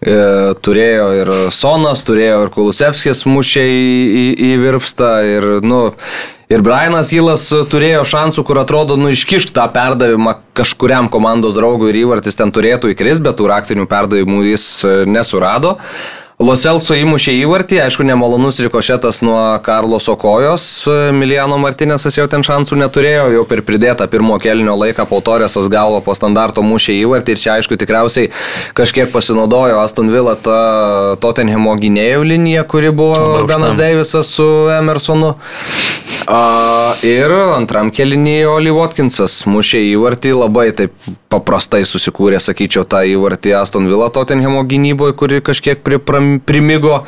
E, turėjo ir Sonas, turėjo ir Kulusevskis mušė į, į, į virpstą ir, nu, ir Brianas Hilas turėjo šansų, kur atrodo, nu, iškišti tą perdavimą kažkuriam komandos draugui ir įvartis ten turėtų įkris, bet tų raktinių perdavimų jis nesurado. Loselso įmušė įvartį, aišku, nemalonus rikošetas nuo Karlos Okojos, Milijano Martinėsas jau ten šansų neturėjo, jau per pridėtą pirmo kelnio laiką po Torėsos galvo po standarto mušė įvartį ir čia, aišku, tikriausiai kažkiek pasinaudojo Aston Villa tą Tottenhamo gynėjų liniją, kuri buvo Benas Deivisas su Emersonu. A, ir antram kelinėje Oli Watkinsas mušė įvartį, labai taip paprastai susikūrė, sakyčiau, tą įvartį Aston Villa Tottenhamo gynyboje, kuri kažkiek pripram primigo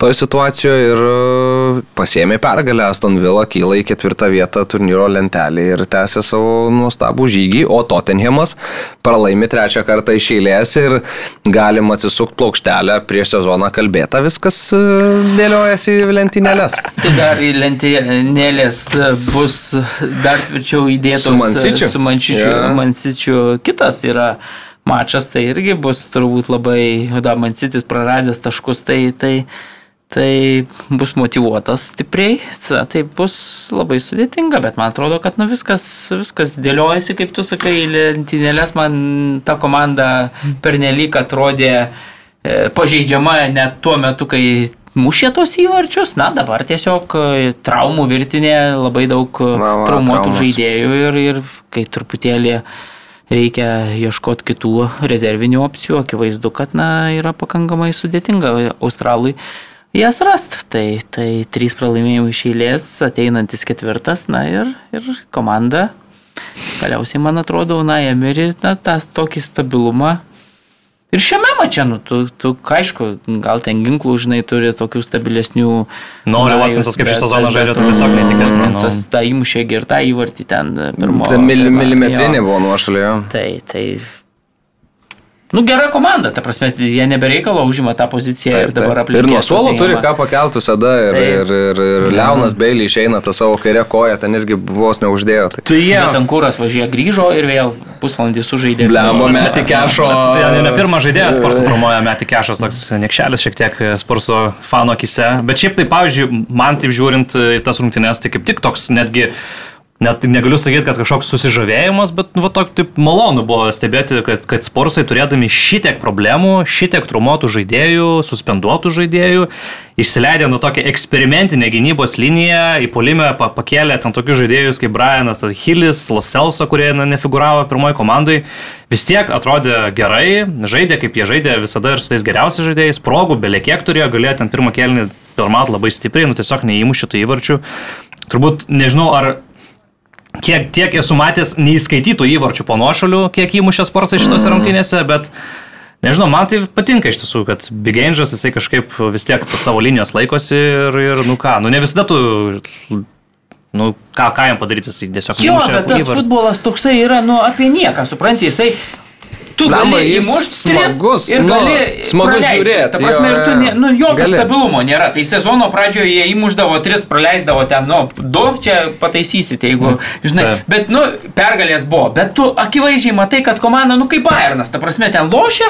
toje situacijoje ir e, pasėmė pergalę Aston Villa, kyla į ketvirtą vietą turnyro lentelį ir tęsė savo nuostabų žygį, o Tottenhamas pralaimi trečią kartą iš eilės ir galim atsisukti plokštelę prieš sezoną kalbėta, viskas e, dėliojasi į lentynėlės. Tai dar į lentynėlės bus dar tvirčiau įdėtos su Mansičiu. Su Mansičiu, yeah. Mansičiu. Kitas yra mačas, tai irgi bus turbūt labai, da, Mansitis praradęs taškus, tai, tai, tai bus motivuotas stipriai, ta, tai bus labai sudėtinga, bet man atrodo, kad nu, viskas, viskas dėliojasi, kaip tu sakai, lentynėlės, man ta komanda pernelyg atrodė e, pažeidžiama net tuo metu, kai mušė tos įvarčius, na dabar tiesiog e, traumų virtinė, labai daug va, va, traumuotų traumos. žaidėjų ir, ir kai truputėlį reikia ieškoti kitų rezervinių opcijų. Akivaizdu, kad na, yra pakankamai sudėtinga Australui jas rast. Tai, tai trys pralaimėjimai iš eilės, ateinantis ketvirtas, na ir, ir komanda. Galiausiai, man atrodo, na, Emery, na, tą tokį stabilumą Ir šiame mače, nu, tu, tu aišku, gal ten ginklų, žinai, turi tokių stabilesnių. Nori Vatkinsas kaip šį sezoną žaidžia, tai tiesiog netikėtina. Vatkinsas tą įmušė ir tą įvartį ten pirmo. Ten mil, milimetrinė buvo nuošalė. Tai, tai Nu, gera komanda, ta prasme, jie nebereikalo užima tą poziciją taip, ir dabar aplinkui. Ir nuo suolo turi ką pakelti visada ir, ir, ir, ir Leonas Beilį išeina tą savo kairę koją, ten irgi vos neuždėjo. Tai, tai jie. Tankūras važiuoja grįžo ir vėl pusvalandį sužaidė. Blembo metį kešo. Tai ne, pirmas žaidėjas sporto traumuoja metį kešas, toks nekšelis šiek tiek sporto fano akise. Bet šiaip tai, pavyzdžiui, man taip žiūrint į tas rungtynes, tai kaip tik toks netgi net negaliu sakyti, kad kažkoks susižavėjimas, bet nu, va, tok, taip malonu buvo stebėti, kad, kad sportsai turėdami šitiek problemų, šitiek trumuotų žaidėjų, suspenduotų žaidėjų, išsileidė nuo tokią eksperimentinę gynybos liniją, į polimę pakėlė ten tokius žaidėjus kaip Brianas Hillis, Loselso, kurie na, nefiguravo pirmoji komandai, vis tiek atrodė gerai, žaidė kaip jie žaidė visada ir su tais geriausiais žaidėjais, progų beliekiek turėjo, galėjo ten pirmą kėlinį pirmat labai stipriai, nu tiesiog neįmušė tų įvarčių. Turbūt nežinau, ar kiek tiek esu matęs neįskaitytų įvarčių po nuošalių, kiek įmušė sportas šitose mm. rungtynėse, bet nežinau, man tai patinka iš tiesų, kad Big Angels jisai kažkaip vis tiek savo linijos laikosi ir, ir nu ką, nu ne visada tu Nu, ką, ką jam padaryti, jis tiesiog... Jo, bet tas įvart. futbolas toksai yra, nu, apie nieką, supranti, jisai tu Blemba, gali įmušti smagus, ir nu, gali smagu praleistis. žiūrėt, Ta prasme, jo, ir tu, ne, nu, jokio Gali. stabilumo nėra. Tai sezono pradžioje jie įmuždavo tris, praleisdavo ten, nu, du, čia pataisysite, jeigu, žinai. Taip. Bet, nu, pergalės buvo. Bet tu akivaizdžiai matai, kad komanda, nu, kaip Bayernas, ta prasme, ten lošia.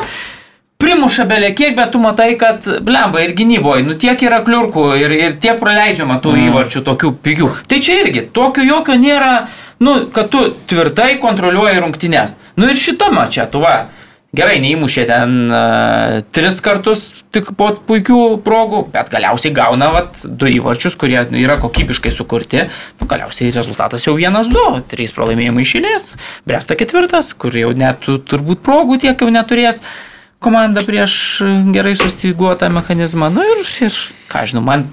Primuša belė kiek, bet tu matai, kad blemba ir gynyboje, nu tiek yra kliurkų ir, ir tiek praleidžiama tų mm. įvarčių tokių pigių. Tai čia irgi, tokio jokio nėra, nu, kad tu tvirtai kontroliuoji rungtynes. Nu ir šitama čia, tu va, gerai, neįmušė ten uh, tris kartus tik po puikių progų, bet galiausiai gauna vat, du įvarčius, kurie yra kokybiškai sukurti. Nu, galiausiai rezultatas jau vienas, du, trys pralaimėjimai išėlės, Bresta ketvirtas, kur jau net tu- turbūt progų tiek jau neturės komanda prieš gerai sustiguotą mechanizmą. Nu ir, ir ką žinau, man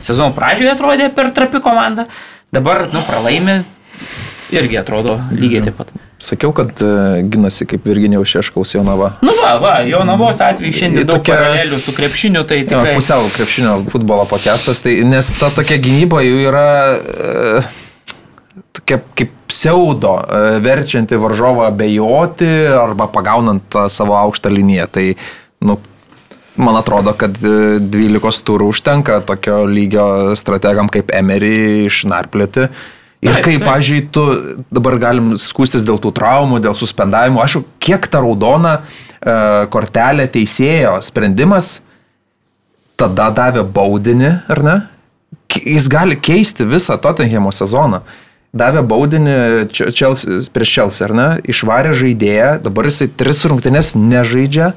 sezono pradžioje atrodė per trapi komanda, dabar, nu, pralaimi irgi atrodo lygiai taip pat. Sakiau, kad e, ginasi kaip Virginijaus Šeškaus Jonava. Nu va, va, jo navos atveju šiandien daug Tokia- paralelių su krepšiniu, tai Jo, tikrai... pusiau krepšinio futbolo pakestas, tai, nes ta tokia gynyba jų yra e, tokia kaip pseudo, e, verčianti varžovą abejoti arba pagaunant savo aukštą liniją. Tai, nu, man atrodo, kad e, 12 turų užtenka tokio lygio strategam kaip Emery išnarplėti. Ir Taip, kai, taip. pažiūrėjau, tu dabar galim skūstis dėl tų traumų, dėl suspendavimų, aš kiek ta raudona e, kortelė teisėjo sprendimas tada davė baudinį, ar ne? Jis gali keisti visą Tottenhamo sezoną. Davė baudinį Chelsea, prieš Chelsea, ar ne? Išvarė žaidėją, dabar jisai tris rungtynes nežaidžia.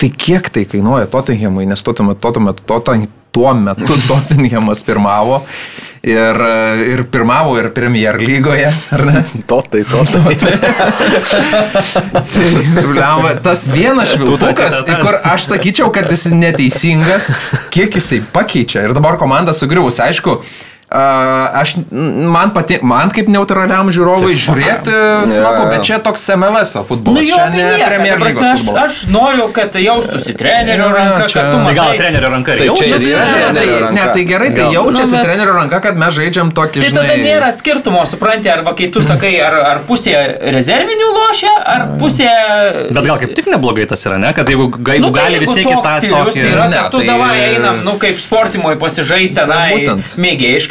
Tai kiek tai kainuoja Tottenhamui, nes tuo metu, tuo metu, tuo metu Tottenhamas pirmavo ir, ir pirmavo ir Premier lygoje, ar ne? To tai, to tai. Tai, blemba, tas vienas švilpukas, kur aš sakyčiau, kad jis neteisingas, kiek jisai pakeičia. Ir dabar komanda sugriuvus, aišku. A, Aš, man, pati, man kaip neutraliam žiūrovui žiūrėti smagu, bet čia toks MLS futbolas. Nu jo, čia tai ta prasme, aš, futbolas. aš noriu, kad jaustųsi trenerio ranka, čia- kad tu Tai gal matai. trenerio ranka ir Tai čia jaučiasi. yra Ne, tai, trenerio ranka. ne, tai gerai, tai Gal. jaučiasi Nu, bet- trenerio ranka, kad mes žaidžiam tokį, Tai žinai... tada nėra skirtumo, supranti, ar va, kai tu sakai, ar, ar pusė rezervinių lošia, ar pusė... Bet gal kaip tik neblogai tas yra, ne? Kad jeigu, jeigu Nu, tai gali vis tiek tą tokį... yra, Ne, kad tu tai- davai einam, nu kaip sportimoje pasižaisti tenai būtent.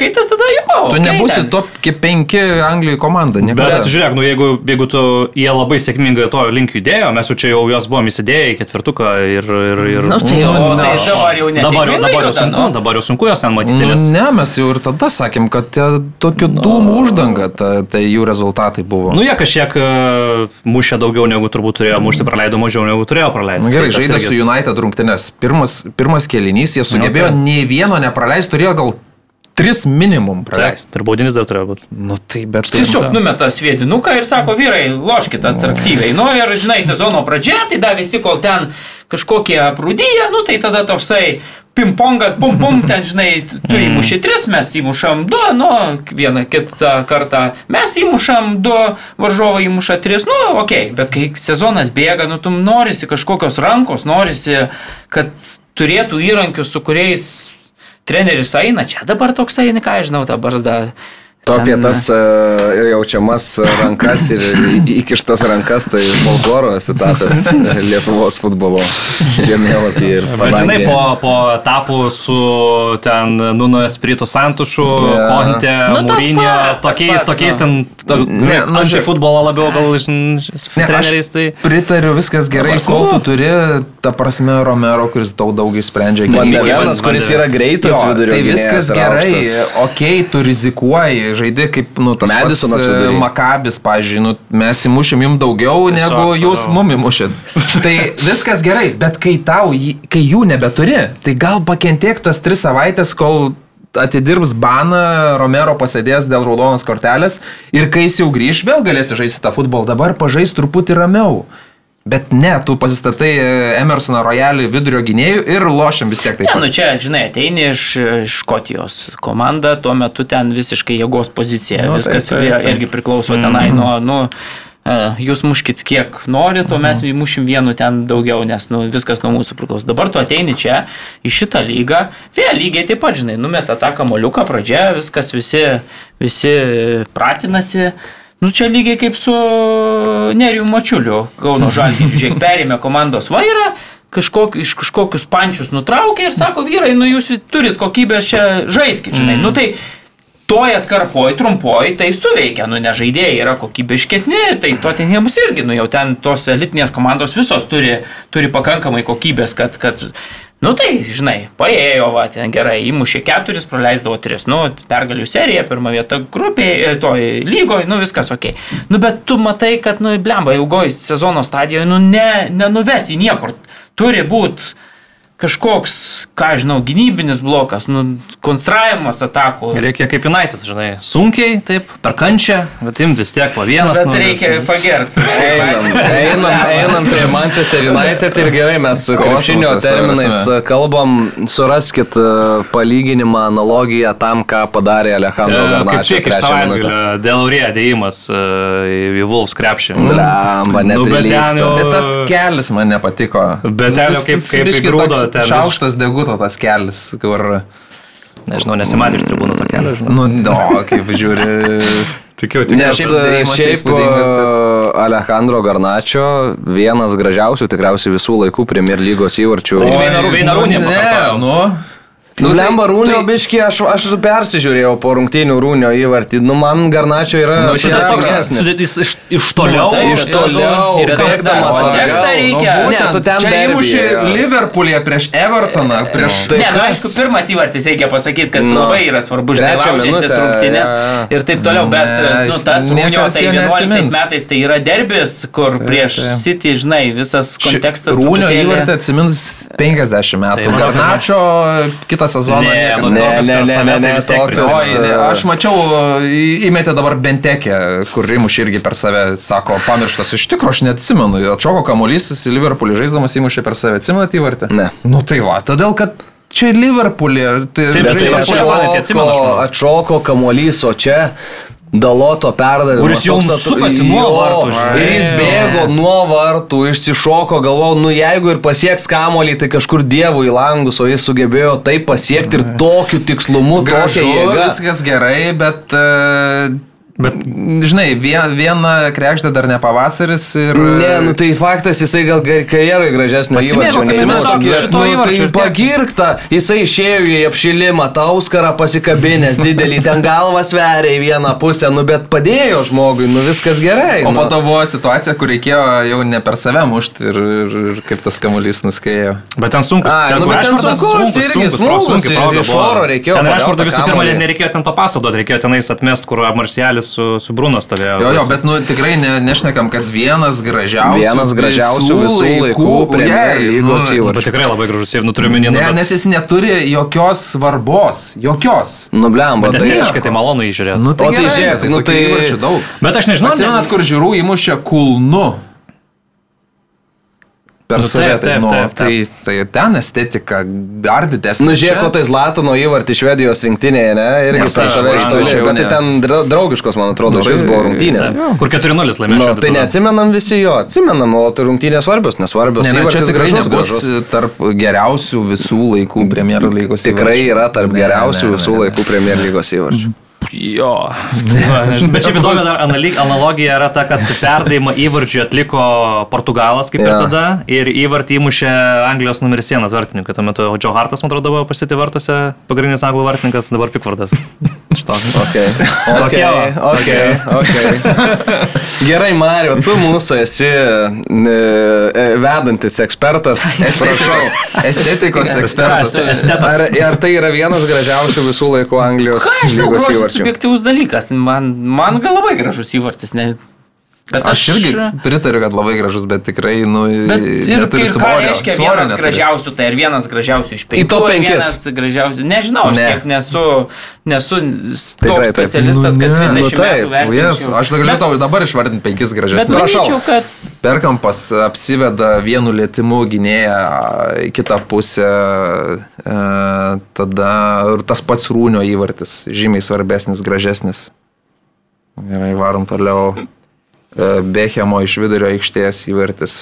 Mėgėjiškai, tai tada jau. Tu okei, nebūsi ten. top 5 Anglijai komanda, niekada. Bet žiūrėk, nu jeigu, jeigu tu, jie labai sėkmingai to link judėjo, mes jau čia jau juos buvom įsidėję į ketvirtuką ir... ir, ir Nu, tai, jau, Nu, tai ne. dabar jau dabar, jau, nesėkmingai dabar, jau sunku, nu. dabar jau sunku jos ten matyti, Nu, nes... ne, mes jau ir tada sakėm, kad tokių dūmų uždanga, ta, tai jų rezultatai buvo. Nu, jie kažkiek e, mušė daugiau negu turbūt turėjo mušti, praleido mažiau negu turėjo praleisti. Na gerai, Tai žaidė irgi- su United rungtynės. Pirmas, pirmas kelinys, jie sugebėjo Ok. nei vieno nepraleisti, turėjo gal tris minimum praleisti. Ir baudinis dar turėjo būti. Nu tai bet. Tiesiog numeta sviedinuką ir sako, vyrai, loškite atraktyviai. Nu ir, žinai, sezono pradžia, tai dar visi, kol ten kažkokie aprūdyje, nu tai tada toksai pingpongas, pum pum, ten, žinai, tu įmuši tris, mes įmušam du, nu, vieną kitą kartą mes įmušam du, varžovai įmuša tris, nu, okei, okay. bet kai sezonas bėga, nu, tu norisi kažkokios rankos, norisi, kad turėtų įrankius, su kuriais treneris eina, čia dabar toks eina, ką aš žinau, ta barzda. To apie ten- tas e, ir jaučiamas rankas ir įkištas rankas, tai folkloro etapas Lietuvos futbolo žemėlapį Bet žinai, po, po etapų su ten Nuno Espirito Santušu, yeah. Konte, Nu, Mūrinė, tokiais, pats, tokiais nu. ten to, Ne, ne, nu, antifutbolo labiau gal iš Ne, treneriais. Tai... Pritariu, viskas gerai, Dabar kol tu turi, ta prasme, Romero, kuris daug daug Vandevenas, Vandevenas. kuris yra greitas Jo, vidurio tai viskas gerai, okei, okay, tu rizikuoji, žaidži kaip, nu, tas Madisonas pats, e. Makabis, pažiūrėjau, nu, mes įmušim jums daugiau, Tiesiog negu jūs toliau. mum įmušit. tai viskas gerai, bet kai tau, kai jų nebeturi, tai gal pakentiek tos tris savaitės, kol atidirbs baną, Romero pasėdės dėl raudonos kortelės ir kai jis jau grįž, vėl galėsi žaisti tą futbolą, dabar pažais truputį ramiau. Bet ne, tu pasistatai e, Emersoną Royalį vidurio gynėjų ir lošiam vis tiek taip. Ne, nu čia, žinai, ateini iš Škotijos komanda, tuo metu ten visiškai jėgos pozicija. Nu, Viskas taip, taip, taip, irgi priklauso tenai nuo, nu, e, jūs muškit kiek norit, o mes įmušim vienu ten daugiau, nes nu, viskas nuo mūsų priklauso. Dabar tu ateini čia į šitą lygą, vėl lygiai taip pat, žinai, numeta tą kamoliuką pradžia, viskas visi, visi pratinasi. Nu čia lygiai kaip su Nerijų Mačiuliu, Kauno Žalgiu. Žiūrėk, perėmė komandos vairą, kažkok, iš kažkokius pančius nutraukė ir sako, vyrai, nu jūs turit kokybės čia žaiskit, žinai. Mm. Nu tai toj atkarpoj, trumpoj, tai suveikia, nu nežaidėjai yra kokybiškesni, tai to ten jiems irgi, nu jau ten tos elitinės komandos visos turi, turi pakankamai kokybės, kad, kad Nu tai, žinai, paėjo, va, ten gerai, įmušė keturis, praleisdavo tris, nu, pergalių serija, pirmą vietą grupėje, toj lygoje, nu, viskas ok. Nu, bet tu matai, kad, nu, blemba, ilgoji sezono stadijoje, nu, ne, nenuves į niekur. Turi būti kažkoks, ką žinau, gynybinis blokas, nu, konstravimas atakų. Reikia kaip United, žinai, sunkiai, taip, per kančią, bet im vis tiek po vienas. Bet nu, reikia pagerti. Einam, einam, einam prie Manchester United ir gerai, mes su krepšinio terminais prasme. kalbam, suraskit e, palyginimą, analogiją tam, ką padarė Alejandro E, Garnačio tik savaitgalio dėl Aurė dėjimas e, į Wolves krepšį. Blemba, Nu, bet ten jau- Bet tas kelis man nepatiko. Bet ten jau kaip- kaip įgrūdo ten. Šaukštas deguto tas kelis, kur... Nežinau, nesimatė iš tribūnų to kelio, žinai. Nu, no, kaip žiūri. Tikiu, Nes šiaip e, šiaip įspūdingas, e, Alejandro Garnačio vienas gražiausių tikriausiai visų laikų Premier lygos įvarčių. Tai Veinarūnė nu, ne, nu. Nu, tai- Lemba Rūnio tai- biški, aš, aš persižiūrėjau po rungtynių Rūnio įvartį. Nu, man Garnačio yra Nu, šitas toks, jis iš, iš toliau. Nu, tai iš toliau, ir bėgdamas atgal. reikia. Nu, Ne, tu ten čia įmušė. Liverpoolė prieš Evertoną, prieš... Tai ne, nu, aišku, pirmas įvartis reikia pasakyti, kad Nu, nu, labai yra svarbu, minutę, rungtynės ir taip toliau, bet Ne, nu, tas Rūnio, tai jo 11 neatsimins. metais tai yra derbis, kur prieš. City, žinai, visas kontekstas. Rūnio įvartį atsimins 50 metų. Tai Garnačio kitą sezoną Ne, niekas nu, Ne, tokius ne, ne, ne, ne, prisimenu. Oi, ne, aš mačiau, įmetė dabar bentekę, kur įmušė irgi per save, sako, pamirštas. Iš tikrųjų, aš neatsimenu. Atšoko kamuolys, jis į Liverpoolį žaisdamas įmušė per save. Atsimenate įvartį? Ne. Nu tai va, todėl kad čia Liverpoolį. Tai, Taip, tai tai atšoko, atšoko kamuolys, o čia Daloto perdavimas. Kuris jau sukasi nuo vartų. Ir jis bėgo nuo vartų, išsišoko, galvojau, nu jeigu ir pasieks kamuolį, tai kažkur dievų į langus, o jis sugebėjo tai pasiekti ir tokiu tikslumu, tokia jėga. viskas gerai, bet... Uh, Bet, žinai, vien, viena krekždė dar ne pavasaris ir... Ne, nu tai faktas, jisai gal karjerai gražesnio įvarčio nei atsimenu, įmušė, šito bet, nu, įvarčio tai pagirkta, jisai išėjo į apšilimą, tą auskarą pasikabinęs didelį, ten galvą sveria į vieną pusę, nu bet padėjo žmogui, nu viskas gerai. O nu. po to buvo situacija, kur reikėjo jau ne per save mušti ir, ir, ir kaip tas kamuolys nuskėjo. Bet ten sunkus. Ai, nu, bet ten sunkus irgi, sunkiai iš oro reikėjo Ten tą visų pirma nereikėjo ten to pasodot, reikėjo tenais atmest, kur Marcialis Švedis su, su Bruno stovėjo. Jo, jo, bet nu tikrai ne, nešnekam, kad vienas gražiausių. Vienas gražiausių visų laikų Premier Ujei, lygos nu, įvarčių. Bet tikrai labai gražus ir nu turiu minį, Ne, nes jis neturi jokios svarbos. Jokios. Nublemba. Bet Tai, estetiškai tai malonu įžiūrėti. Nu, O tai žiūrėk, bet nu, tokių tai-. Bet aš nežinau, Atsimenat, kur žiūrų įmušė kulnu. Per Nu, save, taip, tai, taip, nu, taip, tai, tai ten estetika dar didesnė. Nu, žiūrėk, ko tai Zlatano įvartį Švedijos rinktinėje, ne? Irgi per save jau bet tai ten dra- draugiškos, man atrodo, Nu, šis tai- buvo rungtynės. Taip. Kur 4-0 laimėjo. Nu, tai neatsimenam visi jo, atsimenam, o tai rungtynės svarbios, nesvarbios. Ne, ne, čia tikrai gražus, gražus. tarp geriausių visų laikų Premier lygos. Tikrai yra tarp Ne, geriausių visų laikų Premier lygos įvarčių. Jo. Nežinau. Bet čia įdomi dar analogija yra ta, kad perdavimą įvarčių atliko Portugalas kaip ir Jo. tada ir įvartį įmušė Anglijos numeris vienas vartininkai. Tuo metu Joe Hartas, man atrodo, buvo pasitį vartuose, pagrindinis anglų vartininkas, dabar Pikvardas. Šito. Okay. Va, Okay, okay, okay. Gerai, Mario, tu mūsų esi e, e, vedantis ekspertas. Estetikos, estetikos ekspertas. Ar, ar tai yra vienas gražiausių visų laikų Anglijos lygos įvarčių? Subjektyvus dalykas. Man, man gal labai gražus įvartis. Ne, bet Aš irgi pritariu, kad labai gražus, bet tikrai, nu, Bet ir, ir svorio. reiškia Svorio vienas neturi. gražiausių, tai ar vienas gražiausių iš penkių. top ar penkis. Vienas gražiausių, nežinau, aš Ne. tiek nesu, nesu Tikrai toks taip. specialistas, kad Nu, ne. 30 Nu, taip. metų vertinčiau. aš galiu Bet- tau dabar išvardinti penkis Bet gražesnius. manyčiau, kad Perkampas apsiveda vienu lėtimu gynėją į kitą pusę, e, tada ir tas pats rūnio įvartis, žymiai svarbesnis, gražesnis. Gerai, varom toliau. E, Bechemo iš vidurio aikštės įvartis.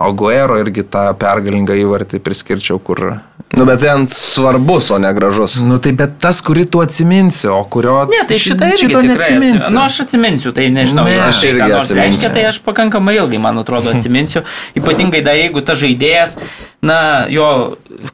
Aguero irgi tą pergalingą įvartį priskirčiau, kur Nu, bet ten svarbus, o ne gražus. Nu tai bet tas, kurį tu atsiminsi, o kurio... Ne, tai šitą irgi šito tikrai neatsiminsi. atsiminsiu. Nu, aš atsiminsiu, tai nežinau, Ne, aš tai, irgi nors atsiminsiu. reiškia, tai aš pakankamai ilgai, man atrodo, atsiminsiu. Ypatingai dar jeigu ta žaidėjas, na, jo,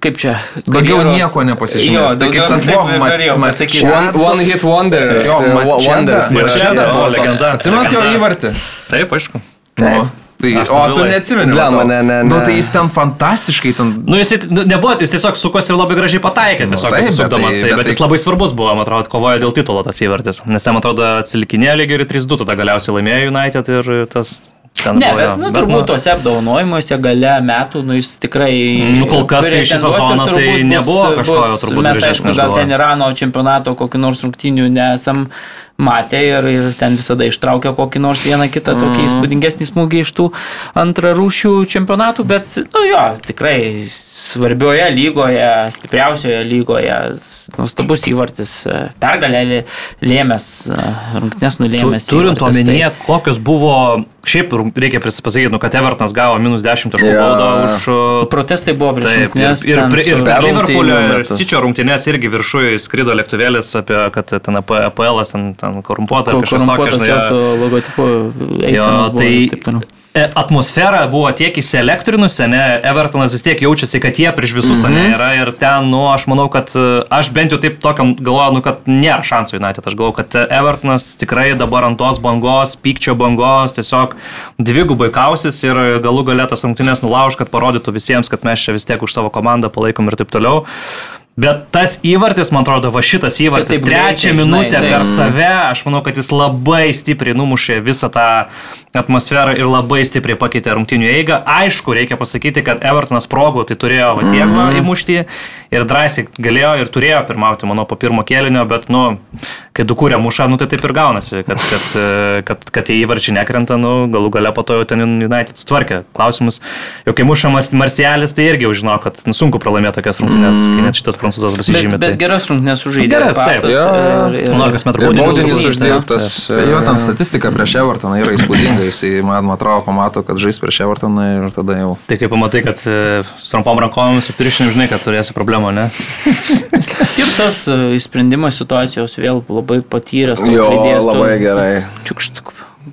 kaip čia. Daugiau karjeros- nieko nepasižymės. Jo, Tai daugiau tas taip buvo norėjau Ma- pasakyti. One- One, hit wonder. Jo. Wonders. Yra buvo legenda. Atsimenat jo įvartį? Taip, aišku. Nu, tai, o tu neatsimeni. Blemba, matau. ne, ne, Nu ne. tai jis ten fantastiškai ten... Nu, jis nu, nebuvo, jis tiesiog sukosi ir labai gražiai pataikė, tiesiog taip, bet susukdamas. tai- Tai, bet bet tai- jis labai svarbus buvo, man atrodo, kovojo dėl titulo tas įvartis. Nes man atrodo, atsilikinėjo lygiai ir 3-2 tada galiausiai laimėjo United ir tas... ten Ne, buvo bet, nu, turbūt tuose apdovanojimuose gale metų, nu, jis tikrai... Nu, kol kas tai šį sezoną tai bus- nebuvo kažko jau bus- turbūt Mes, aišku, gal ten Irano čempionato kokį nors rungtinių nesam matę ir, ir ten visada ištraukia kokį nors vieną kitą tokį Mhm. įspūdingesnį smūgį iš tų antrarūšių čempionatų, bet, nu jo, tikrai svarbioje lygoje, stipriausioje lygoje, nuostabus įvartis, pergalė lė- lėmęs, rungtynės nulėmęs. Tu, turint įvartis, tai- omenyje, kokios buvo, šiaip reikia pasakyti, nu, kad Evertonas gavo minus 10 taškų Jo. baudą už uh, Protestai buvo prieš Taip, ir, rungtynes, ir, ten ir, ir rungtynių Liverpoolio ir. Sičio rungtynės irgi viršuje skrido lėktuvėlis apie, kad ten APL ten, ten korumpuota kažkas tokio. su logotipu buvo tai ir taip e, atmosfera buvo tiek įsielektrinusi, ne, Evertonas vis tiek jaučiasi, kad jie prieš visus mm. -hmm. yra ir ten, nu, aš manau, kad e, aš bent jau taip tokiam galvoju, nu, kad nėra šansų United, aš galvoju, kad Evertonas tikrai dabar ant tos bangos, pykčio bangos, tiesiog dvigubai kausis ir galų galėtas rungtynės nulauž, kad parodytų visiems, kad mes čia vis tiek už savo komandą palaikom ir taip toliau. Bet tas įvartis, man atrodo, va šitas įvartis, trečią minutę per save, aš manau, kad jis labai stipriai numušė visą tą atmosferą ir labai stipriai pakeitė rungtinių eigą. Aišku, reikia pasakyti, kad Evertonas progų tai turėjo va tiek va įmušti ir drąsiai galėjo ir turėjo pirmauti, manau, po pirmo kėlinio, bet, nu, kai du kūrė muša, nu tai taip ir gaunasi, kad, kad, kad, kad tie įvarčiai nekrenta, nu, galų gale po to jau ten United sutvarkė. Klausimus, jau kai muša Mar- Marcialis, tai irgi jau žino, kad nu, sunku pralaimėti tokias rungtynės, kai net šitas prancūzas Bet, pasižymė. bet tai- geras rungtynės sužaidė. Geras, taip, pasas jo, jo. ir- ir- 11 metrų Ir baudinys baudinys uždirbtas, jo ten statistika prieš Evertoną yra įspūdinga, jisai man atrodo pamato, kad žais prieš Evertoną ir tada jau. Tai kai pamatai, kad e, su trumpom rankom su pirštinėm žinai, kad turėsi problemų, ne? Ir tas e, sprendimas situacijos vėl labai patyręs. Jo, žaidėjas, tu- labai gerai. Čiukšt,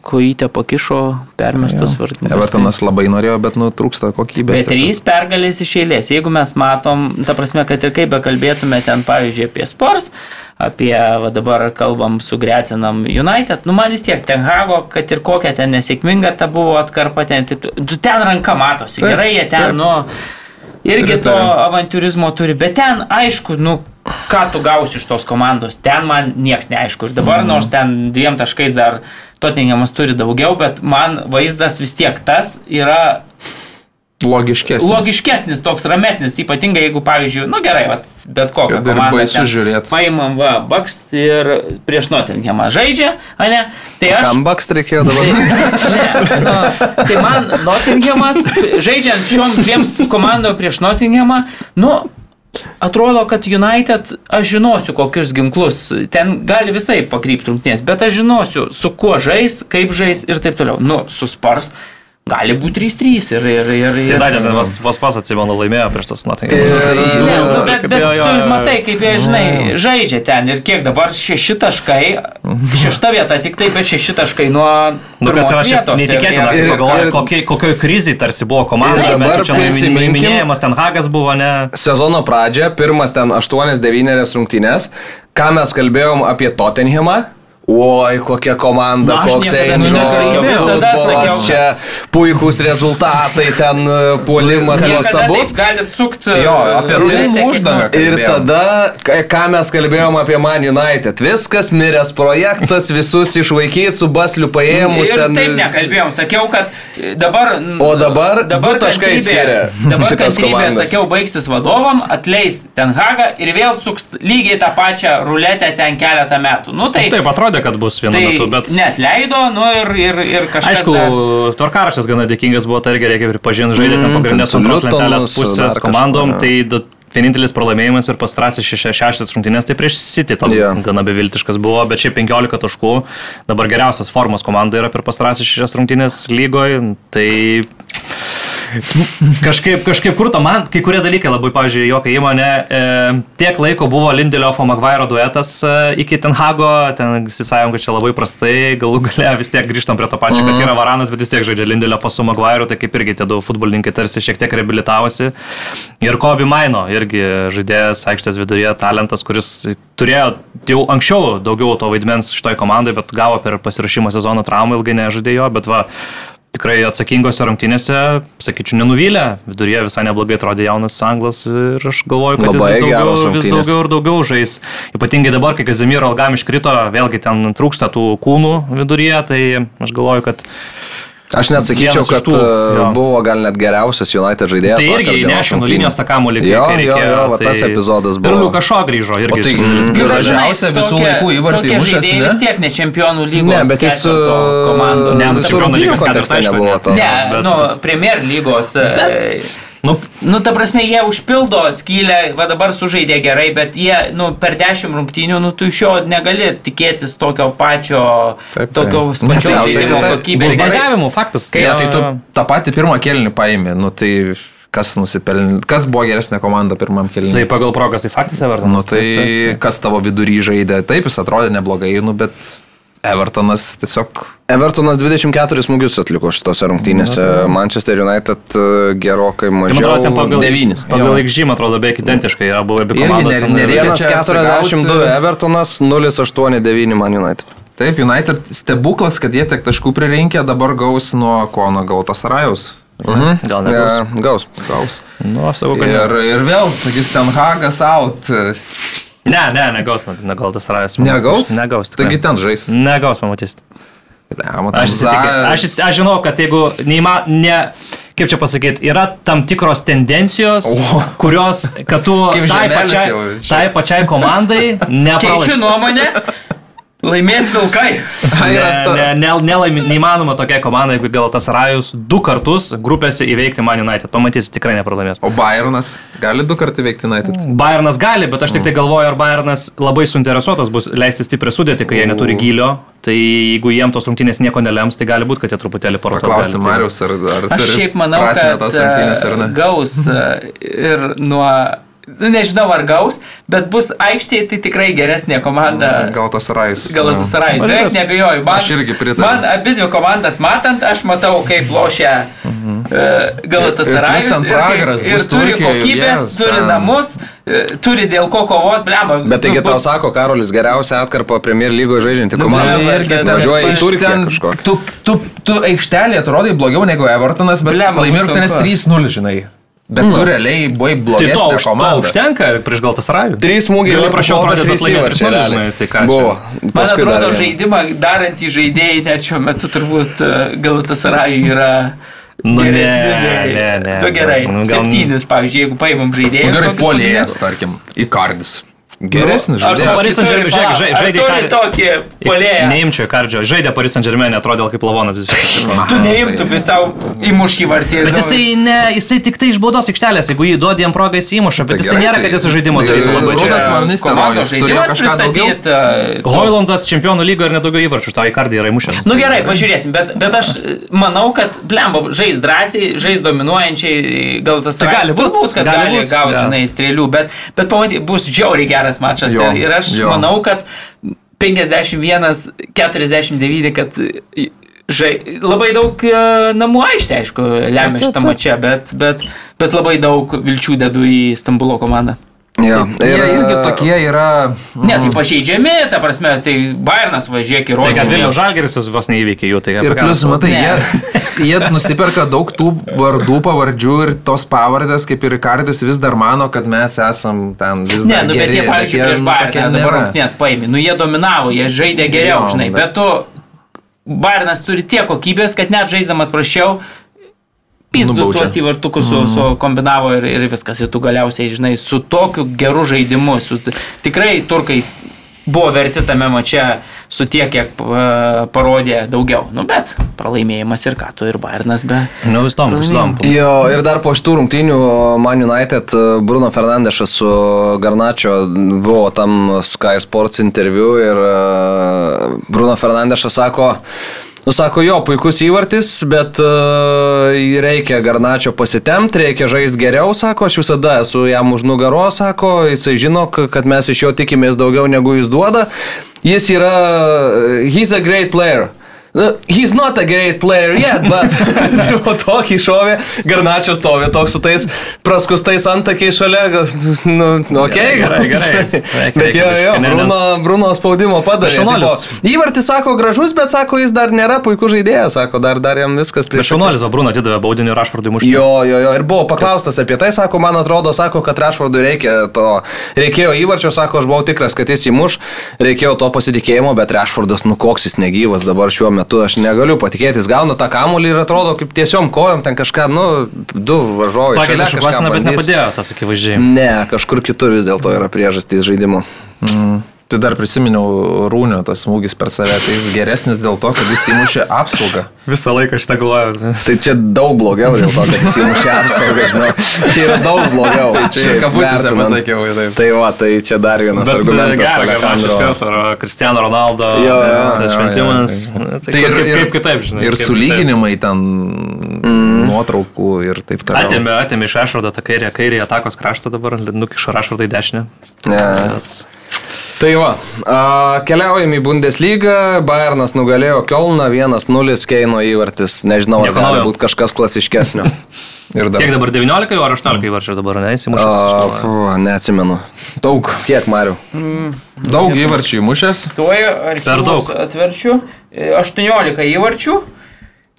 kojytę pakišo, permestas vartininkas. Evertonas labai norėjo, bet nu trūksta kokybės. Bet trys pergalės iš eilės. Jeigu mes matom, ta prasme, kad ir kaip bekalbėtume ten, pavyzdžiui, apie Spurs, apie, va dabar kalbam su Gretinam United, nu man vis tiek ten Hago, kad ir kokia ten nesėkminga ta buvo atkarpa ten, ten ranka matosi, Taip, gerai, jie ten, taip. nu, irgi to avantūrizmo turi, bet ten, aišku, nu, ką tu gausi iš tos komandos, ten man nieks neaišku. Ir dabar, nors ten dviem taškais dar Tottenhamas turi daugiau, bet man vaizdas vis tiek tas yra Logiškesnis. logiškesnis, toks ramesnis, ypatingai jeigu, pavyzdžiui, nu gerai, vat, bet kokią komandą. baisu ten žiūrėt. Paimam, va, bakst ir prieš Nottinghamą žaidžia, ar ne? Tai aš... Kam baks reikėjo dabar? Ne, nu, tai man Nottinghamas, žaidžiant šiom dviem komandom prieš Nottinghamą, nu, atrodo, kad United, aš žinosiu, kokius ginklus, ten gali visai pakrypti rungtynės, bet aš žinosiu, su kuo žais, kaip žais ir taip toliau. Nu, su Spars gali būti 3-3 ir... ir, ir, Tai ir dar ten vos vos vos atsimenu laimėjo prieš tas nu, bet, bet jo, jo, tu jo. matai, kaip jie, žinai, žaidžia ten ir kiek dabar šeši taškai, šešta vieta tik taip, bet šeši taškai nuo Nu, kas yra šiaip vietos. neįtikėtina, Ir- kai ir- pagalvoji, ir- kokioj, kokioj krizai tarsi buvo komanda. Ir Mes čia minėjęs, ten Hagas buvo, ne? Sezono pradžia, pirmas ten 8-9 rungtynės. Ką mes kalbėjom apie Tottenhamą? Oi, kokia komanda, Na, koks Angel sakiau, čia puikūs rezultatai, ten e, puolimas nuostabus. galit sukti. Jo, apie rungtynių uždangą. Ir tada, ką mes kalbėjom apie Man United, viskas miręs projektas, visus išvaikyti su basliu paėmus Ir ten. taip nekalbėjom, sakiau, kad dabar... O dabar du taškai skiria Dabar kantrybė, sakiau, baigsis vadovam, atleis Ten Hagą ir vėl suks lygiai tą pačią ruletę ten keletą metų. Nu tai... Taip, atrodė, kad bus vienu Tai metu, bet... net leido, nu ir, ir, ir kažkas. Aišku, dar- tvarkaraštas gana dėkingas buvo, tai irgi reikia pripažinti, žaidė ten Mm, pagrindinės ten su antros lentelės pusės komandom, jo. tai vienintelis pralaimėjimas ir pastrasis šešias rungtynės, tai prieš City toks Jo. gana beviltiškas buvo, bet šiaip 15 taškų, dabar geriausias formos komanda yra per pastrasis šešias rungtynės lygoje, tai Kažkaip, kažkaip kurto man, kai kurie dalykai labai, pavyzdžiui, jokia įmonė, e, tiek laiko buvo Lindelofo Magvairo duetas e, iki Tenhago, ten visi sąjunga čia labai prastai, galų gale vis tiek grįžtam prie to pačio, kad yra Varanas, bet vis tiek žaidžia Lindelofo su Magvairu, tai kaip irgi tie du futbolininkai tarsi šiek tiek reabilitavosi. Ir Kobi Maino, irgi žaidėjas aikštės viduryje, talentas, kuris turėjo jau anksčiau daugiau to vaidmens šitoj komandai, bet gavo per pasirašymo sezono traumą, ilgai nežaidėjo, bet va, tikrai atsakingose rungtynėse, sakyčiau, nenuvylė. Viduryje visai neblogai atrodė jaunas anglas ir aš galvoju, kad Labai jis vis daugiau, vis daugiau ir daugiau žais. Ypatingai dabar, kai Kazimiro Algam iškrito, vėlgi ten trūksta tų kūnų viduryje, tai aš galvoju, kad Aš net sakyčiau, Vienas iš kad tų, e, jo. buvo gal net geriausias United žaidėjas. tai irgi įnešė takamų lygiai. Jo, jo, reikėjo, jo, va tas tai- epizodas Ir buvo. Lukašo grįžo irgi. O tai jis Nu, gražiausia visų tokie- laikų įvartį žaidėjai ne? Vis tiek ne čempionų lygos. Ne, bet jis e, komandos. Ne, nu, su čempionų lygos kontekste nebuvo ne. to. Ne, bet- nu, Premier lygos. Bet- Nu, nu, ta prasme, jie užpildo skylę, va dabar sužaidė gerai, bet jie, nu, per dešimt rungtynių, nu, tu iš jo negali tikėtis tokio pačio, Taip, taip. tokio pačio tai žaidimo tai- kokybės. Bangavimų faktas. Kai, tai tu tą patį pirmą kelnį paėmė, nu tai kas nusipelnė, kas buvo geresnė komanda pirmam Tai kelniui? pagal progas, tai faktas Evertonas. Nu tai kas tavo vidury žaidė, taip jis atrodė neblogai, nu bet Evertonas tiesiog Evertonas 24 smūgius atliko šitose rungtynėse. Manchester United e, gerokai Tai man mažiau. atrodo, ten pagal, 9. pagal man atrodo, beveik identiškai yra buvę abi komandos. ne- ir- Vienas čia 42 apsigauti. Evertonas, 089 Man United. Taip, United stebuklas, kad jie tiek taškų pririnkė, dabar gaus nuo Kono gautas Rajaus. Mhm. Gal negaus. Ne, gaus. Gaus. Nu, aš sakau, kad ne. Ir, ir vėl, sakys, ten Hagas out. Ne, ne, negaus, ne, negal tas rajas. Negaus? Negaus. tikrai. Taigi ten žais. Negaus, pamatysit. Aš, aš, aš žinau, kad jeigu neįma, ne, kaip čia pasakyti, yra tam tikros tendencijos, O. kurios, kad tu tai pačiai, tai pačiai komandai Keičiu nepralaimi. nuomonę, laimės vilkai. Ne, ne, ne, nelaimi, neįmanoma tokia komanda, jeigu gal tas rajus du kartus grupėse įveikti Man United. Pamatysi, tikrai nepralaimės. O Bayernas gali du kartų veikti United. Bayernas gali, bet aš tik tai galvoju, ar Bayernas labai suinteresuotas bus leisti stiprią sudėtį, kai jie neturi gylio. Tai jeigu jiem tos rungtynės nieko nelems, tai gali būti, kad jie truputėlį parodo. Paklausti Marius, ar, ar Aš šiaip manau, kad tos rungtynės ar e, ne. gaus e, ir nuo... Nu, nežinau ar gaus, bet bus aikštėje tai tikrai geresnė komanda. Gal tas Rajus. Gal tas Rajus, beveik nebejoju. Man, Aš irgi pritariu. Man abi dvi komandas matant, aš matau, kaip lošia gal tas Ir- ir Rajus. ten pragaras ir bus turi Turkijoj, kokybės, yes, turi ten. namus, e, turi dėl ko kovot, blemba. Bet taigi nu, tau bus- sako, Karolis, geriausia atkarpa Premier lygoje žaidžianti Nu, komanda. blemba, irgi važiuoja į Turkiją kažkokią. Tu, tu, tu aikštelė atrodai blogiau negu Evertonas, bet bus rungtynės sunku. 3-0, žinai. Bet tu realiai buvai Tai to, blogesnė už, to komanda. užtenka prieš gal tas rajų. Trys smūgiai Gali ir prašiau bet trys įvarčiai. 3:0, realiai. žinai, tai ką? Buvo. Man Paskui dar atrodo, vieną. žaidimą darantys žaidėjai net šiuo metu turbūt Galatas Rajai yra Nu, ne, geresni. nei- ne, ne. Tu gerai. Nu, gal- Septynis, pavyzdžiui, jeigu paimam žaidėjus. Gerai, kokius polėjas, tarkim, Ikardis. Geresnis Ar žaidėjas. Paris Saint-Germain, žiūrėk, žaidė turi ką- tokį polėją. Neimčiau kardžio. Žaidė Paris Saint Germain, atrodė kaip lavonas visiškai. Tu neimtum, jis tau įmuš į vartį. Bet jisai, ne, jisai tik tai iš baudos aikštelės, jeigu jį duodi jam progą, jis įmuša, bet Tai jisai nėra, tai- kad jis žaidimo tai turėtų labai čia. Van Nistelrooyas turėjo kažką daugiau? Hoilandas čempionų lygo ir nedaugiau įvarčių, tą į kardį yra įmušęs. Nu gerai, pažiūrėsim, bet, bet aš e, manau, kad blemba žais drąsiai, žais dominuojančiai, gal tas Tai gali būt, turbūt, kad gali gauti, žinai, strėlių, bet, bet pamaty, bus žiauriai geras mačas Jo, ir, aš jo. manau, kad 51-49, kad žai, labai daug e, namų aikštė, aišku, lemia šitą mačą, bet, bet, bet labai daug vilčių dedu į Stambulo komandą. Jo. Jie irgi e, tokie yra. Ne, tai pažeidžiami, ta prasme, tai Bayernas važiuok ir Tai kad. Vilnių žalgeris vos neįveikė jų, tai Ir mes matai, Ne. jie, jie nusiperka daug tų vardų, pavardžių ir tos pavardės, kaip ir Rikardis, vis dar mano, kad mes esam ten vis Ne, dar. nu, bet geri, jie, pavyzdžiui, jie, prieš nu, tokie Bayerną dabar nėra. rungtynės paėmė. Nu, jie dominavo, jie žaidė geriau, Jo, žinai. bet- Bet tu, Bayernas turi tiek kokybės, kad net žaisdamas prašiau, pizdu tuos įvartukus su, su kombinavo ir, ir viskas. Ir tu galiausiai, žinai, su tokiu geru žaidimu, su, tikrai turkai buvo verti tame mače su tiek, kiek uh, parodė daugiau. Nu, bet pralaimėjimas ir ką tu, ir Bayernas be. Nu, vis tom, vis tom. Jo, ir dar po šitų rungtynių Man United e, Bruno Fernandešas su Garnačio buvo tam Sky Sports interviu ir e, Bruno Fernandešas sako, Nu, sako, jo, puikus įvartis, bet uh, reikia Garnačio pasitemti, reikia žaisti geriau, sako, aš visada esu jam už nugaro, sako, jisai žino, kad mes iš jo tikimės daugiau negu jis duoda. Jis yra, he's a great player. Uh, He's not a great player yet, but tipo, tokį šovė, Garnačios stovi toks su tais praskustais antakiais šalia, nu, nu okei, Gerai, gerai, žinai. gerai. Bet jo, jo, Bruno, Bruno spaudimo padarė. Šaunuolis. Įvartis sako gražus, bet sako, jis dar nėra puikus žaidėjas, sako, dar, dar jam viskas prieš. šaunuolis, o Bruno atidavė baudinį Rašvardui mušti. Jo, jo, jo, ir buvo paklaustas apie tai, sako, man atrodo, sako, kad Rašvardui reikia to, reikėjo įvarčio, sako, aš buvau tikras, kad jis įmuš, reikėjo to pasitikėjimo, bet Rašvardas, nu koks jis negyvas dabar šiuo metu, aš negaliu patikėti, jis gauna tą kamulį ir atrodo, kaip tiesiom kojom ten kažką, nu, du šalia šukuoseną, kažką bet nepadėjo tas akivaizdžiai. Ne, kažkur kitur vis dėlto yra priežastys žaidimo. Tai dar prisiminiau Rūnio tas smūgis per save, tai jis geresnis dėl to, kad jis įmušė apsaugą. Visą laiką šitą galvoju. Tai čia daug blogiau dėl to, kad jis įmušė apsaugą, žinau. Čia yra daug blogiau. Tai čia ir kabutėse pasakiau, taip. Tai va, tai čia dar vienas Bet argumentas. gerai, kad aš iš karto yra Cristiano Ronaldo, Jo, jo, jo, šventimas. jo, Na, Tai Tai kaip, ir, ir, kaip kitaip, žinai. ir kaip sulyginimai ten nuotraukų ir taip toliau. Atėmė, atėmė iš Rašvardo tą kairę, kairį atakos kraštą dabar, nukišo Rašvardą į dešinę. Ne. Tai va, a, keliaujam į Bundesliga, Bayernas nugalėjo Kielną 1-0 Keino įvartis, nežinau, ar Nieko gali būti kažkas klasiškesnio. Ir dar. Kiek dabar 19 ar 18 įvarčių dabar, ne, įsimušęs? Neatsimenu. Daug, kiek Mariu? Daug įvarčių įmušęs. Tuoj Per daug. atverčiu. E, 18 įvarčių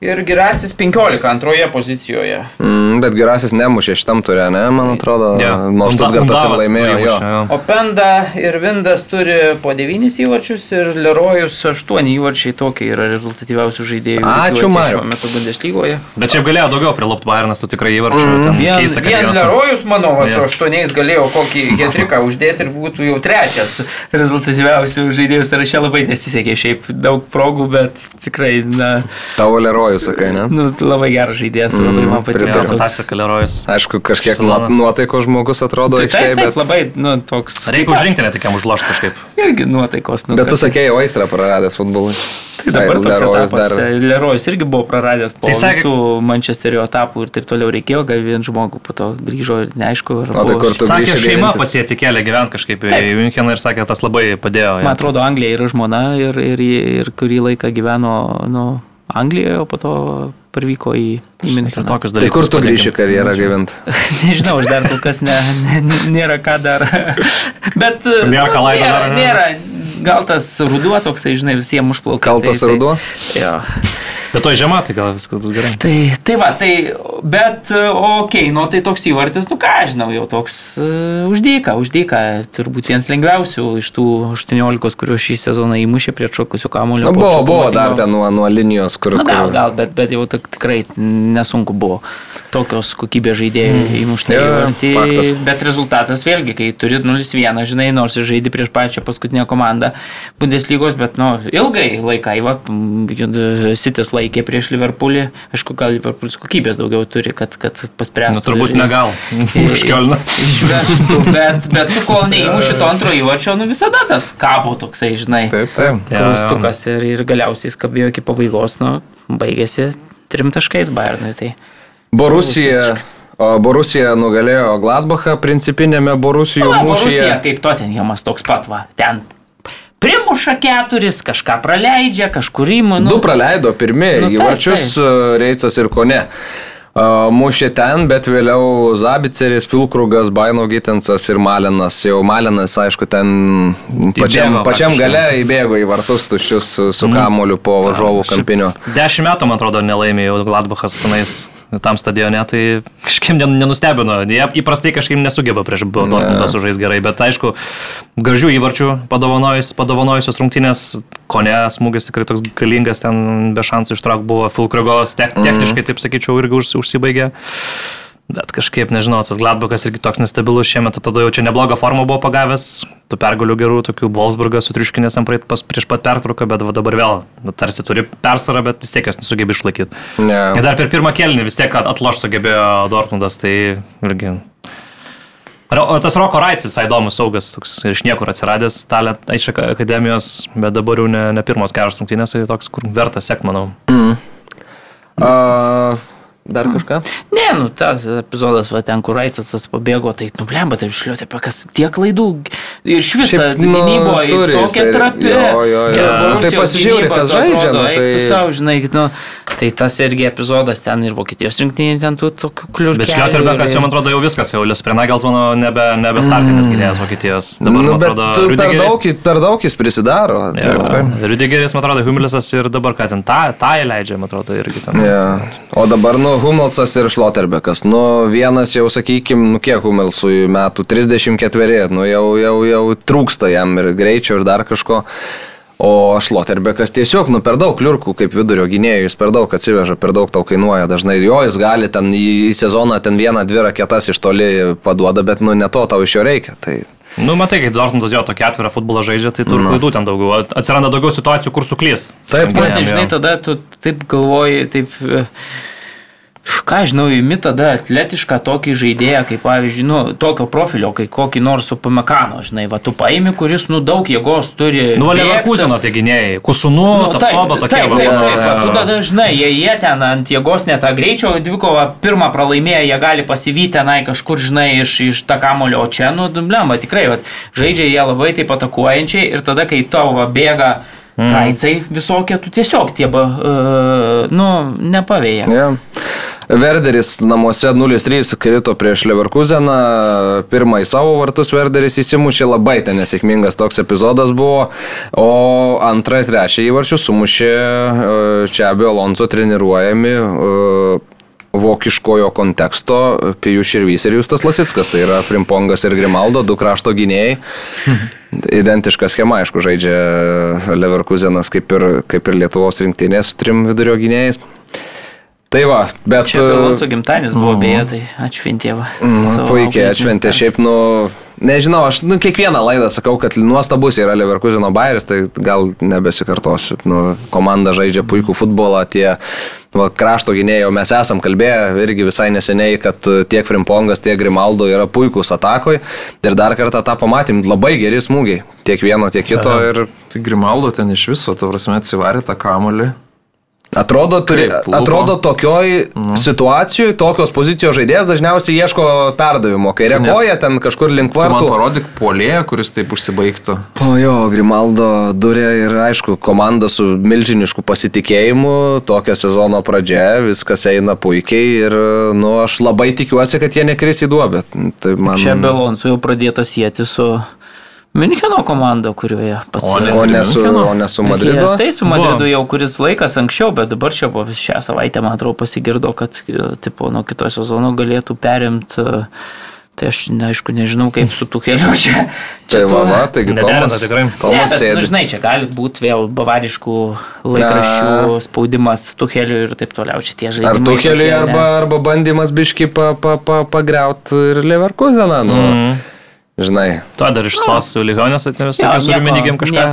ir Girasis 15 antroje pozicijoje. Mm, bet gerasis nemušė šitam turė, ne, man atrodo. Jo. Nors Stuttgartas ir laimėjo jo. O Penda ir Vindas turi po 9 įvarčius ir Lerojus 8 įvarčiai tokie yra rezultatyviausių žaidėjų. Ačiū, Mariau. Šiuo metu Bundeslygoje. Bet šiaip galėjo daugiau prilopti Bayernas, tu tikrai įvarčių. Mm. Vien, Keista, vien Lerojus, manau, su Jo. 8 galėjo kokį getriką uždėti ir būtų jau trečias rezultatyviausių žaidėjų sąraše labai nesisekė. Šiaip daug progų, bet tikrai, na, Tavo lerojus, sakai, ne? nu, labai geras žaidėjas, labai man patiko. fantastika Lerojus. Aišku, kažkiek Sezoną. nuo- nuotaikos žmogus atrodo Tai aikštėje, bet... labai, nu, toks. Reikia kaip aš. užrinkti netikiam užlošti kažkaip. Irgi nuotaikos. Nu, Bet tu kad- sakėjai, aistrą praradęs futbolui. Tai dabar toks Lerojus etapas. dar-. Lerojus irgi buvo praradęs po Tai sakė- visų Mančesterio etapų ir taip toliau reikėjo, gal vien žmogų po to grįžo ir neaišku, ar O tai buvo- kur tu Sakė, šeima pas jį atsikėlė gyventi kažkaip į Taip. Müncheną ir sakė, tas labai padėjo. Man atrodo, Anglija yra žmona ir, ir, ir kurį laiką gyveno nu, Anglijoje, o po to parvyko į, į Ir Müncheną. tokius Tai dalykus. kur tu padėkim. grįši karjerą gaivinti? Nežinau, aš dar kol kas ne, ne, nėra ką dar. Bet Nėra ką laido nėra, dar, ne? nėra. Gal tas ruduo toksai, žinai, visiems užplaukia. Kaltas tai, ruduo? Tai, jo. Bet to žiema, tai gal viskas bus gerai. Tai, tai va, tai, bet, okei, okay, nu tai toks įvartis, nu ką, aš žinau, jau toks uh, uždyka, uždyka, turbūt vienas lengviausių iš tų 18, kuriuos šį sezoną įmušė prie šokusių kamuolio. Nu, buvo, buvo dar ten nuo, nuo linijos, kur... Na, gal, gal, bet, bet jau tik- tikrai nesunku buvo tokios kokybės žaidėjų mm. įmušti. Jo, faktas. bet rezultatas vėlgi, kai turi 0-1, žinai, nors ir žaidži prieš pačią paskutinę komandą Bundeslygos, bet, nu, ilgai laiką, va, Sitis laikė prieš Liverpoolį, aišku, gal Liverpoolis kokybės daugiau turi, kad, kad paspręstų. Nu, turbūt ir- negal. Už Kielną. Išvežtų, bet, bet tu kol neįmuši to antro įvarčio, nu visada tas kabo toksai, žinai. Taip, taip. Kraustukas ir, ir galiausiai skabėjo iki pabaigos, nu, baigėsi trim taškais Bayernui. Tai Borusija. O Borusija nugalėjo Gladbachą principinėme Borusijų Na, Borusija mūšyje. kaip Tottenhamas toks pat, va, ten primuša keturis, kažką praleidžia, kažkur įmonių. Du praleido pirmie Nu, įvarčius taip. Reicas ir Kone. A, Mušė ten, bet vėliau Zabiceris, Filkrugas, Baino Gitensas ir Malinas. Jau Malinas, aišku, ten pačiam, Įbėgo pačiam gale įbėgo į vartus tuščius su, su kamoliu po varžovų kampinio. Dešimt metų, man atrodo, nelaimė jau Gladbachas tenais tam stadione, tai kažkaip nen- nenustebino. Jie įprastai kažkaip nesugeba prieš Dortmundą sužais gerai, bet aišku, gražių įvarčių padovanojus, padovanojusios rungtynės, konė smūgis tikrai toks galingas, ten be šansų ištrauk buvo, Fulkrigos te, techniškai, taip sakyčiau, irgi už, užsibaigė. Bet kažkaip, nežinau, tas Gladbachas irgi toks nestabilus šiemet, tada jau čia neblogą formą buvo pagavęs, tų pergalių gerų, tokių Wolfsburgas sutriuškinęs jam prieš pat pertrauką, bet dabar vėl, nu, tarsi turi persvarą, bet vis tiek jos nesugebė išlaikyti. Ne. Ir dar per pirmą kelnį vis tiek atloš sugebėjo Dortmundas, tai irgi. O tas Roko Raits visai įdomus saugas, toks iš niekur atsiradęs, talent iš ak- akademijos, bet dabar jau ne, ne pirmos geros rungtynės, tai toks, kur verta sekti, manau. A, dar kažką? Ne, nu tas epizodas, va ten, kur Raicas tas pabėgo, tai nublemba, tai išliuotė apie kas tiek klaidų. Ir iš vis ta nu, gynyboje turi tokia trapi. jo, jo, jo. Ir Nu, tai gynyba, kas žaidžia, nu, eik tu tai- savo, žinai, nu, tai tas irgi epizodas ten ir Vokietijos rinktinė ten tų tokių kliūčių. Bet Šlioterbekas jau, man atrodo, jau viskas, jau Lius Prenagels, manau, nebe, nebe startinis gynėjas Vokietijos. Dabar, nu, man bet atrodo, per daug, per daug jis prisidaro. Taip, taip. Rüdigeris, man atrodo, Humilisas ir dabar ką ten, tą, tą įleidžia, man atrodo, irgi ten. Ja. O dabar, nu, Humelsas ir Šloterbekas. Nu, vienas jau, sakykime, nu, kiek Humelsui metų, 34, nu, jau, jau, jau trūksta jam ir greičio, ir dar kažko. O Šloterbekas tiesiog, nu, per daug kliurkų kaip vidurio gynėjų, jis per daug atsiveža, per daug tau kainuoja. Dažnai jo jis gali ten į, sezoną ten vieną, dvi raketas iš toli paduoda, bet, nu, ne to tau iš jo reikia. Tai Nu, matai, kai Dortmundas jo tokį atvirą futbolą žaidžia, tai turi klaidų ten daugiau. Atsiranda daugiau situacijų, kur suklys. Taip, nežinai, jo. tada tu taip galvoji, taip, e, ką žinau, imi tada atletišką tokį žaidėją, kaip pavyzdžiui, nu, tokio profilio, kai kokį nors su Pamekano, žinai, va, tu paimi, kuris, nu, daug jėgos turi. Nu, bėgti. Leverkusino tie gynėjai, Kusunu, nu, Tapsoba tokie. Taip, taip, taip, va, tu tada žinai, jie, jie ten ant jėgos net tą greičio dvikovą pirmą pralaimėję, jie gali pasivyti tenai kažkur, žinai, iš, iš tą kamulio, o čia, nu, dublema, tikrai, va, žaidžia jie labai taip atakuojančiai ir tada, kai tavo bėga mm. raicai visokie, tu tiesiog tie, uh, nu, nepavėja. Ja. Verderis namuose 0-3 krito prieš Leverkuseną, pirmą į savo vartus Verderis įsimušė, labai ten nesėkmingas toks epizodas buvo, o antrą ir trečią įvarčius sumušė e, Čiabio Alonso treniruojami e, vokiškojo konteksto Pijus Širvys ir Justas Lasickas, tai yra Frimpongas ir Grimaldo, du krašto gynėjai. Identiška schema, aišku, žaidžia Leverkusenas kaip ir, kaip ir Lietuvos rinktinės trim vidurio gynėjais. Tai va, bet... Čia Alonso gimtadienis buvo beje, tai atšventėva. Mhm, Puikiai atšventė. Šiaip, nu, nežinau, aš nu, kiekvieną laidą sakau, kad nuostabus yra Leverkusino bairis, tai gal nebesikartosiu. Nu, komanda žaidžia puikų futbolą, tie va, krašto gynėjai, mes esam kalbėję irgi visai neseniai, kad tiek Frimpongas, tiek Grimaldo yra puikūs atakoj. Ir dar kartą tą pamatėm, labai geri smūgiai. Tiek vieno, tiek kito. Ir Tai Grimaldo ten iš viso, ta prasme, atsivarė tą kamolį. Atrodo, turi, klubo. atrodo tokioj nu. situacijoje, tokios pozicijos žaidėjas dažniausiai ieško perdavimo, kai reaguoja ten kažkur link Tu man vartų. parodyk polėją, kuris taip užsibaigtų. O jo, Grimaldo durė ir aišku, komanda su milžinišku pasitikėjimu, tokio sezono pradžia, viskas eina puikiai ir, nu, aš labai tikiuosi, kad jie nekris į duobę. Tai man... Čia Belonsu jau pradėta sieti su Müncheno komanda, kurioje pats. O ne- O ne su, o ne su Madridu. Atėjęs Tai su Madridu jau kuris laikas anksčiau, bet dabar čia po šią savaitę, man atrodo, pasigirdo, kad e, tipo, nuo kito sezono galėtų perimti. Tai aš, neaišku, nežinau, kaip su tų keliu čia. Tai čia va, tuo- va, taigi Nederina Tomas, tikrai. Ne, Tomas bet, nu, žinai, čia gali būti vėl bavariškų laikraščių spaudimas Tuheliu ir taip toliau. Čia tie žaidimai. Ar tokie, ne? arba, arba bandymas biški pa, pa, pa, pagriauti ir Leverkuseną, nu, Mhm. Žinai. To dar iš sos lygionės atėjus, Jo, sakė, su Rumenigėm kažką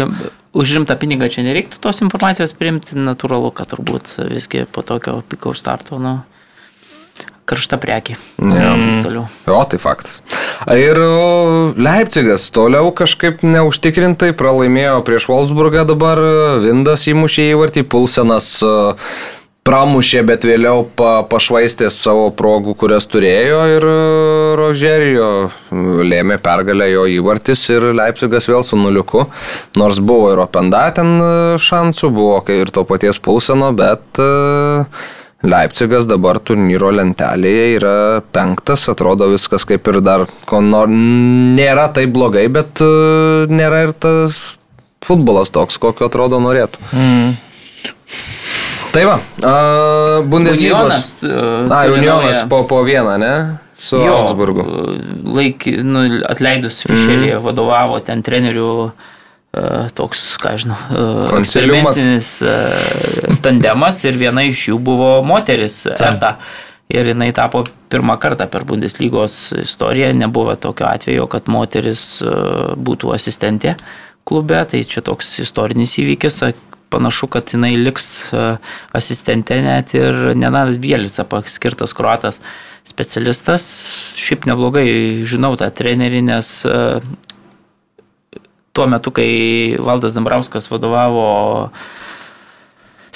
rim- Už rimtą pinigą čia nereiktų tos informacijos priimti, natūralu, kad turbūt visgi po tokio pikaus starto, nu, karšta. Jo. toliau. O, tai faktas. Ir o, Leipzigas toliau kažkaip neužtikrintai pralaimėjo prieš Wolfsburgą dabar, Vindas įmušė įvartį, Pulsenas e, pramušė, bet vėliau pa, pašvaistė savo progų, kurias turėjo ir e, Rožerijo lėmė pergalę jo įvartis ir Leipzigas vėl su nuliuku. Nors buvo ir Openda ten e, šansų, buvo ir to paties Pulseno, bet e, Leipzigas dabar turnyro lentelėje yra penktas, atrodo viskas kaip ir dar ko nor, nėra taip blogai, bet nėra ir tas futbolas toks, kokio atrodo norėtų. Mm. Tai va, uh, Bundeslygos. Unionas, e, turi Unionas po, po vieną, ne? Su Jo, Augsburgu. Laik, nu, atleidus Fischerį Mhm. vadovavo ten trenerių e, toks, ką žinau, Konsiliumas. eksperimentinis, e, tandemas ir viena iš jų buvo moteris Eta. Ir jinai tapo pirmą kartą per Bundeslygos istoriją, nebuvo tokio atvejo, kad moteris būtų asistentė klube, tai čia toks istorinis įvykis. Panašu, kad jinai liks e, asistente net ir Nenadas Bielica, paskirtas kruatas specialistas. Šiaip neblogai žinau tą trenerį, nes e, tuo metu, kai Valdas Dambrauskas vadovavo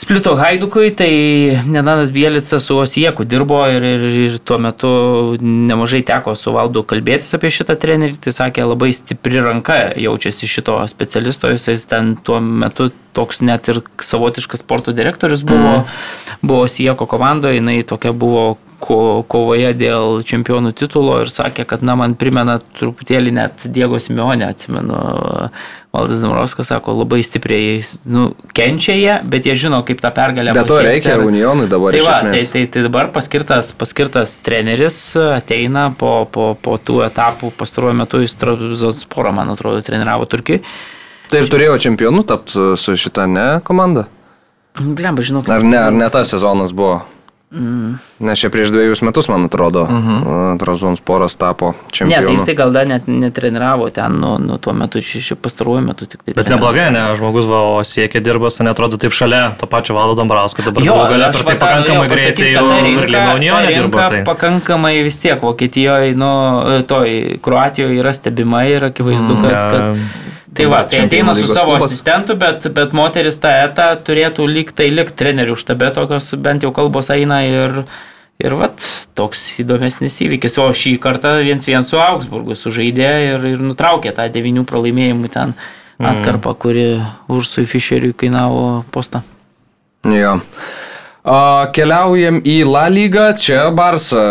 Splito Haidukui, tai Nenadas Bielicas su Osieku dirbo ir, ir, ir tuo metu nemažai teko su Valdu kalbėtis apie šitą trenerį. Tai sakė, labai stipri ranka jaučiasi šito specialisto, jis ten tuo metu toks net ir savotiškas sporto direktorius buvo, mm. buvo Osieko komandoje, jinai tokia buvo ko, kovoje dėl čempionų titulo ir sakė, kad, na, man primena truputėlį net Diego Simeonė, atsimenu, Valdas Damrauskas sako, labai stipriai, nu, kenčia jie, bet jie žino, kaip tą pergalę Bet to pasiekti. reikia ir Unionui dabar Tai, va, tai, tai, tai dabar paskirtas, paskirtas treneris ateina po, po, po tų etapų pastaruoju metu jis Trabzonsporą, man atrodo, treniravo Turkijai. Tai ir turėjo čempionų tapti su šita, ne, komanda? Blemba, žinau, Ar ne, ar ne tas sezonas buvo? Mm. Nes čia prieš dviejus metus, man atrodo, uh -huh. Trazonsporas tapo Ne, tai čempionu. jisai gal dar net netreniravo ten, nu, nu tuo metu, ši pastaruoju metu tik tai. Bet neblogai, ne, žmogus va, o siekia dirbas, tai netrodo taip šalia to pačio Valdo Dombrausko, dabar Jo, galia per tai pakankamai greitai jau ta Unione dirba. Tai. Pakankamai vis tiek Vokietijoje, nu, toj Kroatijoje yra stebima ir akivaizdu, kad... Ja. kad Tai va, tai ateina su savo klubas. asistentu, bet, bet moteris tą etą turėtų lyg tai likti trenerių štabe, tokios bent jau kalbos eina ir, ir vat, toks įdomesnis įvykis. O šį kartą viens vien su Augsburgu sužaidė ir, ir nutraukė tą devinių pralaimėjimų ten atkarpą, kuri Ursui Fischeriui kainavo postą. Jo. A, keliaujam į La lygą. Čia Barsa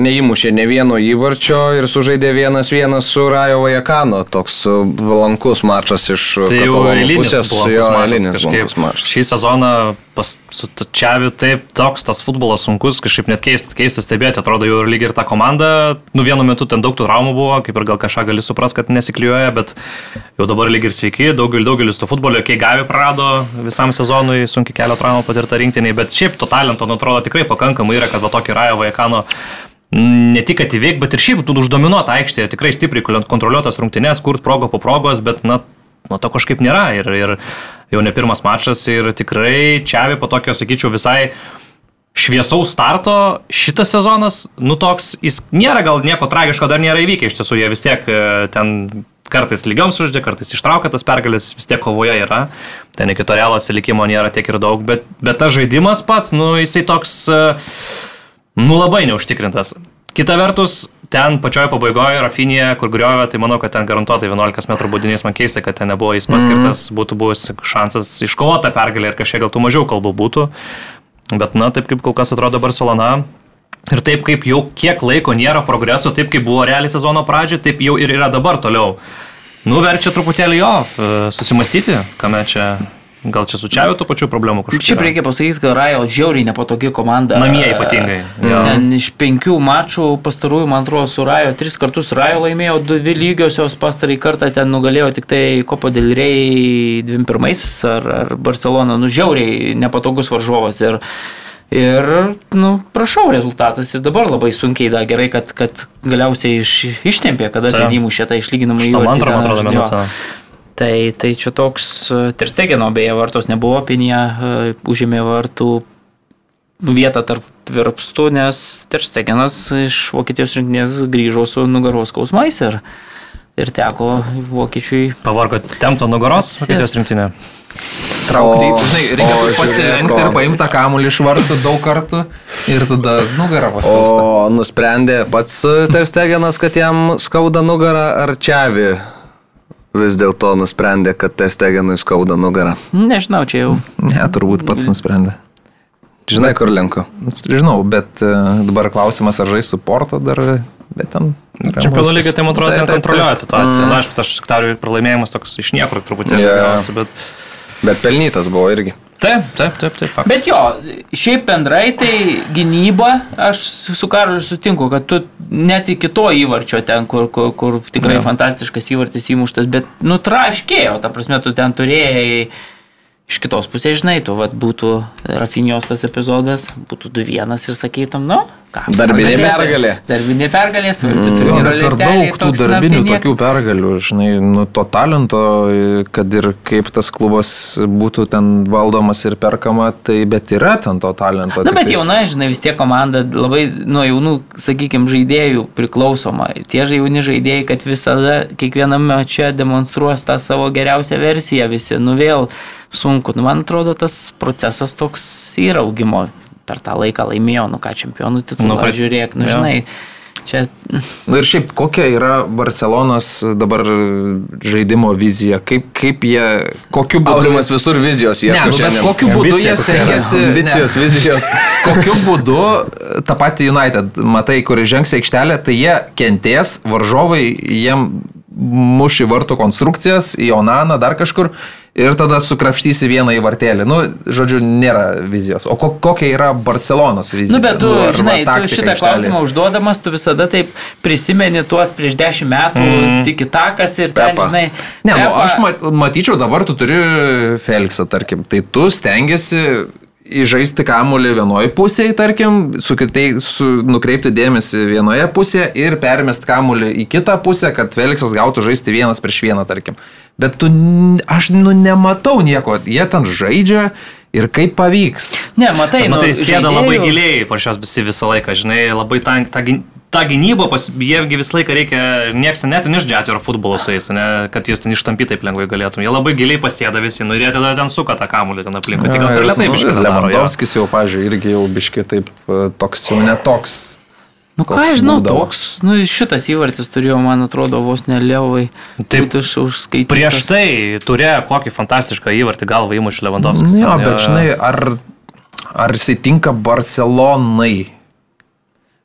neįmušė ne vieno įvarčio ir sužaidė vienas vienas su Rajo Vajakano. Toks a, valankus mačas iš Tai katalonų pusės. Jo, valankus mačas. Šį sezoną pas, su Čiavi taip toks tas futbolas sunkus, kažkaip net keist, keistas stebėti, atrodo jau ir lygiai ir ta komanda, nu vienu metu ten daug tų traumų buvo, kaip ir gal kažką gali suprasti, kad nesiklijuoja, bet jau dabar lygiai ir sveiki, daugelis, daugelis to futbolio, kiek gavė prarado visam sezonui, sunkiai kelio traumą patirta rinktiniai, bet šiaip to talento, nu, atrodo tikrai pakankamai yra, kad va tokį Rajo Vajakano ne tik kad įveik, bet ir šiaip tu uždominuot aikštėje, tikrai stipriai kontroliuotas rungtynės, kurt progo po progos, bet na, nuo to kažkaip nėra. Ir, ir jau ne pirmas mačas ir tikrai Čiavi po tokio, sakyčiau, visai šviesaus starto šitas sezonas, nu toks, jis nėra gal nieko tragiško, dar nėra įvykę, iš tiesų jie vis tiek e, ten kartais lygioms uždė, kartais ištraukia tas pergalės, vis tiek kovoje yra, ten iki to realo atsilikimo nėra tiek ir daug, bet, bet tas žaidimas pats, nu jisai toks, e, nu labai neužtikrintas. Kita vertus, ten pačioje pabaigoje Rafinėje, kur griovė, tai manau, kad ten garantuotai 11 m baudinys man keista, kad ten nebuvo jis paskirtas, mm. būtų buvęs šansas iškovota pergalė ir kažkiek gal tų mažiau kalbų būtų. Bet, na, taip kaip kol kas atrodo Barcelona. Ir taip kaip jau kiek laiko nėra progreso, taip kaip buvo realiai sezono pradžioje, taip jau ir yra dabar toliau. Nu, verčia truputėlį jo e, susimastyti, kame čia, gal čia su Čiaviu tų pačių problemų kažkaip. Šiaip reikia pasakyti, kad Rajo žiauriai nepatogi komanda. Namie ypatingai, jo. Ten iš penkių mačų pastarųjų, man atrodo, su Rajo tris kartus Rajo laimėjo, dvi lygiosios pastarąjį kartą ten nugalėjo tik tai Kopo del Rey 21 ar, ar Barcelona. Nu, žiauriai nepatogus varžovas. Ir, Ir, nu, prašau, rezultatas ir dabar labai sunkiai, da, gerai, kad, kad galiausiai iš, ištempė, kada Taip. ten įmušė tą išlyginamą Šitą antrą, man atrodo, minutę. Tai, tai čia toks Terstegeno beje vartos nebuvo, Pinė uh, užėmė vartų vietą tarp virpstų, nes Terstegenas iš Vokietijos rinktinės grįžo su nugaros skausmais ir, ir teko vokiečiui. Pavargo temto nugaros, Vokietijos rinktinė. Traukti, O- žinai, reikia pasilenkti ir paimti tą kamuolį iš vartų daug kartų ir tada nugarą paskausta. O nusprendė pats Terstegenas, kad jam skauda nugarą, ar Čiavi vis dėlto nusprendė, kad Terstegenui skauda nugarą? Nežinau, čia jau. Ne, turbūt pats nusprendė. Žinai, kur lenku? Žinau, bet e, dabar klausimas, ar žais su Porto dar, bet ten... Čempionų lygiai, tai man atrodo, ten Taip, taip, taip. kontroliuoja situaciją. Na, aišku, tas Šaktariui pralaimėjimas toks iš niekur. Jo. gavosi, Bet... Bet pelnytas buvo irgi. Taip, taip, taip, taip. faktas. Bet jo, šiaip bendrai tai gynyba, aš su Karoliu sutinku, kad tu net iki to įvarčio ten, kur, kur, kur tikrai Jo. fantastiškas įvartis įmuštas, bet nutraškėjo, ta prasme, tu ten turėjai iš kitos pusės, žinai, tu vat, būtų Rafinijos tas epizodas, būtų 2-1 ir sakytum, nu, ką. Darbinė pergalė. Darbinė pergalė, svarbi Jo, turnyro bet per daug tų na, darbinių tai niek- tokių pergalių, žinai, nu, to talento, kad ir kaip tas klubas būtų ten valdomas ir perkama, tai bet yra ten to talento. Na, bet jauna, žinai, vis tiek komanda labai nuo jaunų, sakykime, žaidėjų priklausoma. Tie jauni žaidėjai, kad visada kiekviename čia demonstruos tą savo geriausią versiją visi. Nu vėl sunku. Nu, man atrodo, tas procesas toks yra augimo. Per tą laiką laimėjo, nu ką, čempionų titulą, Nu, nu, kad- žiūrėk, nu jo. žinai. Čia, Na ir šiaip, kokia yra Barcelonos dabar žaidimo vizija, kaip, kaip jie, kokiu būdu... Aurimas visur vizijos Ne, ieško nu, bet kokiu būdu jie stengiasi... ne. Ambicijos, vizijos. Kokiu būdu tą patį United, matai, kur žengs aikštelę, tai jie kentės, varžovai jiem muši vartų konstrukcijas, į Onaną, dar kažkur ir tada sukrapštysi vieną į vartelį. Nu, žodžiu, nėra vizijos. O ko, kokia yra Barcelonos vizija? Nu, bet tu, va žinai, tu šitą aikštelėje? klausimą užduodamas, tu visada taip prisimeni tuos prieš dešimt metų, mm. tik takas ir ten, Pepa. žinai. Ne, nu, Pepa- aš mat, matyčiau dabar, tu turi Felixą, tarkim, tai tu stengiasi įžaisti kamuolį vienoje pusėje, tarkim, su kitai, su, nukreipti dėmesį vienoje pusėje ir permest kamuolį į kitą pusę, kad Felixas gautų žaisti vienas prieš vieną, tarkim. Bet tu, aš nu, nematau nieko, jie ten žaidžia ir kaip pavyks. Ne, matai, Bet, nu, matai, sėda žaidėjų- labai giliai, po šios visi visą laiką, žinai, labai ta, ta, ta gynyba, jiegi visą laiką reikia, nieks net neišdžiati ar futbolo su jais, ne, kad jūs ten ištampyti taip lengvai galėtum. Jie labai giliai pasėda visi, nu ir jie tada ten suka tą kamuolį ten aplinkui. Tik gal per lietai biškai. jo. Lewandowskis jau, pažiūrėjau, irgi jau biškai taip e, toks jau netoks. Nu ką koks aš žinau, būdavo. toks, nu šitas įvartis turėjo, man atrodo, vos neliauvai. Taip, už, užskaityti. Prieš tai turėjo kokį fantastišką įvartį galvą įmušė Lewandowskis. Jo, ten, bet žinai, ar, ar jisai tinka Barcelonai?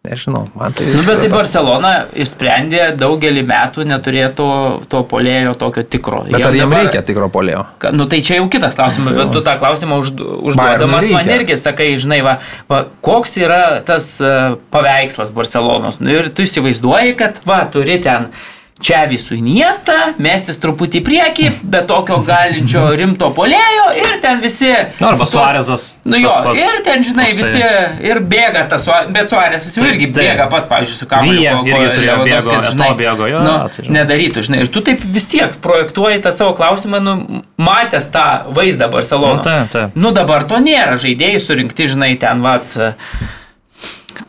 Nežinau, man tai... Nu, bet tai Barcelona išsprendė daugelį metų neturėtų to polėjo tokio tikro. Bet Jiem ar jam dabar- reikia tikro polėjo? Ka- Nu tai čia jau kitas klausimas, bet tu tą klausimą uždu- užduodamas man irgi sakai, žinai, va, va, koks yra tas uh, paveikslas Barcelonos. Nu, ir tu įsivaizduoji, kad va, turi ten čia visų miestą, mesis truputį į priekį, bet tokio galinčio rimto polėjo ir ten visi... Nu, arba Suarezas, Nu jo, pats. ir ten, žinai, visi ir bėga tas, bet Suarezas jau Taip, irgi taip. bėga pats, pavyzdžiui, su kamuoliu. Ko irgi turėjo bėgo, žinai, bėgo, jo, nu, tai žinai. nedarytų, žinai. Ir tu taip vis tiek projektuoji tą savo klausimą, nu, matęs tą vaizdą Barceloną. Nu, taip, taip. Nu, dabar to nėra. Žaidėjai surinkti, žinai, ten, vat,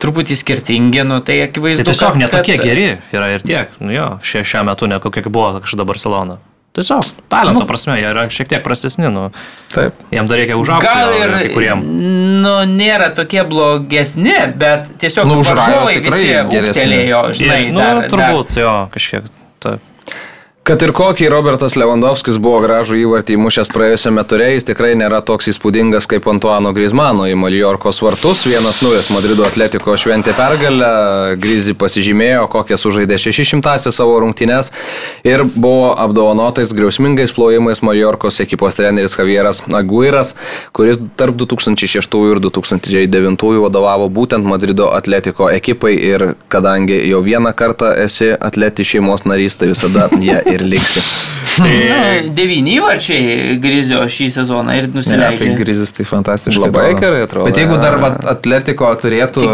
truputį skirtingi, nu, tai akivaizdu. Tai tiesiog kad- netokie kad- geri yra ir tiek. Nu jo, šia, šiuo metu ne kokia buvo kažkada Barcelona. Tiesiog talento nu, prasme, jie yra šiek tiek prastesni, nu, Taip. jiem dar reikia užaugti. Gal ir, kai kuriem. nu, nėra tokie blogesni, bet tiesiog Nu, už Rajo varžovai tikrai visi geresni. ūgtelėjo, žinai, nu, dar, turbūt, jo, kažkiek. Ta. Kad ir kokį Robertas Lewandowskis buvo gražų įvartį įmušęs praėjusiame turė, jis tikrai nėra toks įspūdingas kaip Antuano Grizmano į Maljorkos vartus. 1-0 Madrido atletiko šventė pergalę, Grizi pasižymėjo, kokias sužaidė 600 savo rungtynes ir buvo apdovanotais griausmingais plojimais Maljorkos ekipos treneris Javieras Aguiras, kuris tarp 2006 ir 2009 vadovavo būtent Madrido atletiko ekipai ir kadangi jau vieną kartą esi atleti šeimos narys, tai visada jie ir liksi. Tai devyni įvarčiai Grizio šį sezoną ir Ne, tai nusileidžia. Grizis tai fantastiškai. Labai gerai atrodo. Bet jeigu dar vat, Atletiko turėtų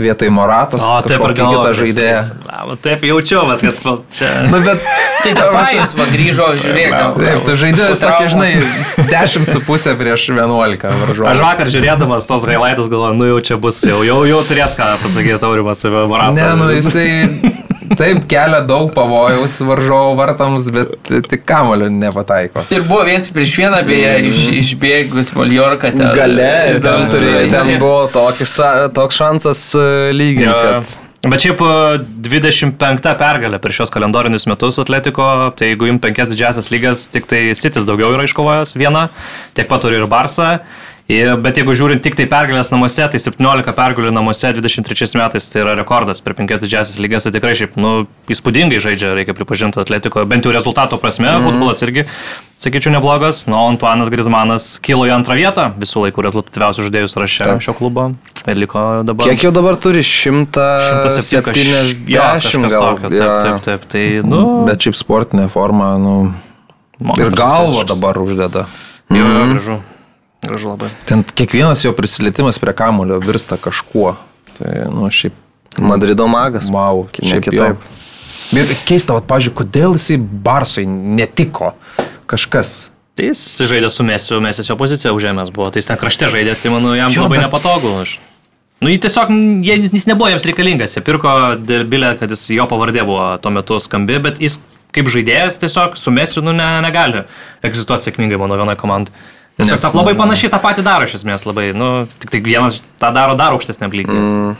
vietoj Moratos, O, taip galvoju. kitą žaidėją. Na, Taip jaučiau, vat, kad va, čia. Nu, bet Tai Dapajus va grįžo, žiūrėk. Taip, tu žaidži po tokia, traumos. žinai, 10 su pusė prieš 11 Aš varžovų. vakar žiūrėdamas tos gailaitus galvoju, nu jau čia bus, jau, jau, jau turės ką pasakyti Taurimas apie Moratą. Ne, nu jisai taip kelia daug pavojaus varžovų vartams, bet tik kamulio nepataiko. Ir buvo viens prieš vieną, beje, iš, išbėgus Maljorką ten. Gale ir ten, turėjo, ten buvo tokis, toks šansas e, lyginti, Jo. kad Bet šiaip e, 25 pergalė per šios kalendorinius metus Atletiko, tai jeigu jums penkias didžiasias lygas, tik tai Sitis daugiau yra iškovojęs vieną, tiek pat turi ir Barsa. Ir- Bet jeigu žiūrint tik tai pergalės namuose, tai 17 pergalių namuose 23 metais tai yra rekordas per penkias didžiasias lygas, tai tikrai šiaip, nu, įspūdingai žaidžia, reikia pripažinti Atletiko, bent jau rezultato prasme, mm. futbolas irgi, sakyčiau, neblogas. Nu, Antuanas Grizmanas kilo į antrą vietą visų laikų rezultatyviausių žaidėjų sąraše šio klubo ir liko dabar. kiek jau dabar turi 170 Jo, kažkas gal. tokio, Taip, taip, taip. Tai, nu, Bet šiaip sportinė forma, nu, monstras ir visiškas. dabar uždeda. Jo, jo, gražu. Gražu labai. Ten kiekvienas jo prisilietimas prie kamulio virsta kažkuo. Tai, nu, šiaip, Madrido magas. wow, Ne šiaip kitaip. jo. Bet keista, vat, pažiūrėjau, kodėl jisai Barsui netiko kažkas. Tai jis žaidė su Mesiu, Mesis jo poziciją užėmęs buvo, tai jis ten krašte žaidė, atsimenu, jam Jo, labai bet- nepatogu. Aš. Nu, jį tiesiog, jie, jis, jis nebuvo jiems reikalingas, jie pirko dėl bilę, kad jis, jo pavardė buvo tuo metu skambi, bet jis kaip žaidėjas tiesiog su Mesiu, nu, ne, negali egzistuoti sėkmingai mano vienoje komandai. Tiesiog Nes, labai panašiai tą patį daro iš esmės labai, nu, tik tai vienas tą daro dar aukštesnė lygį. Mm.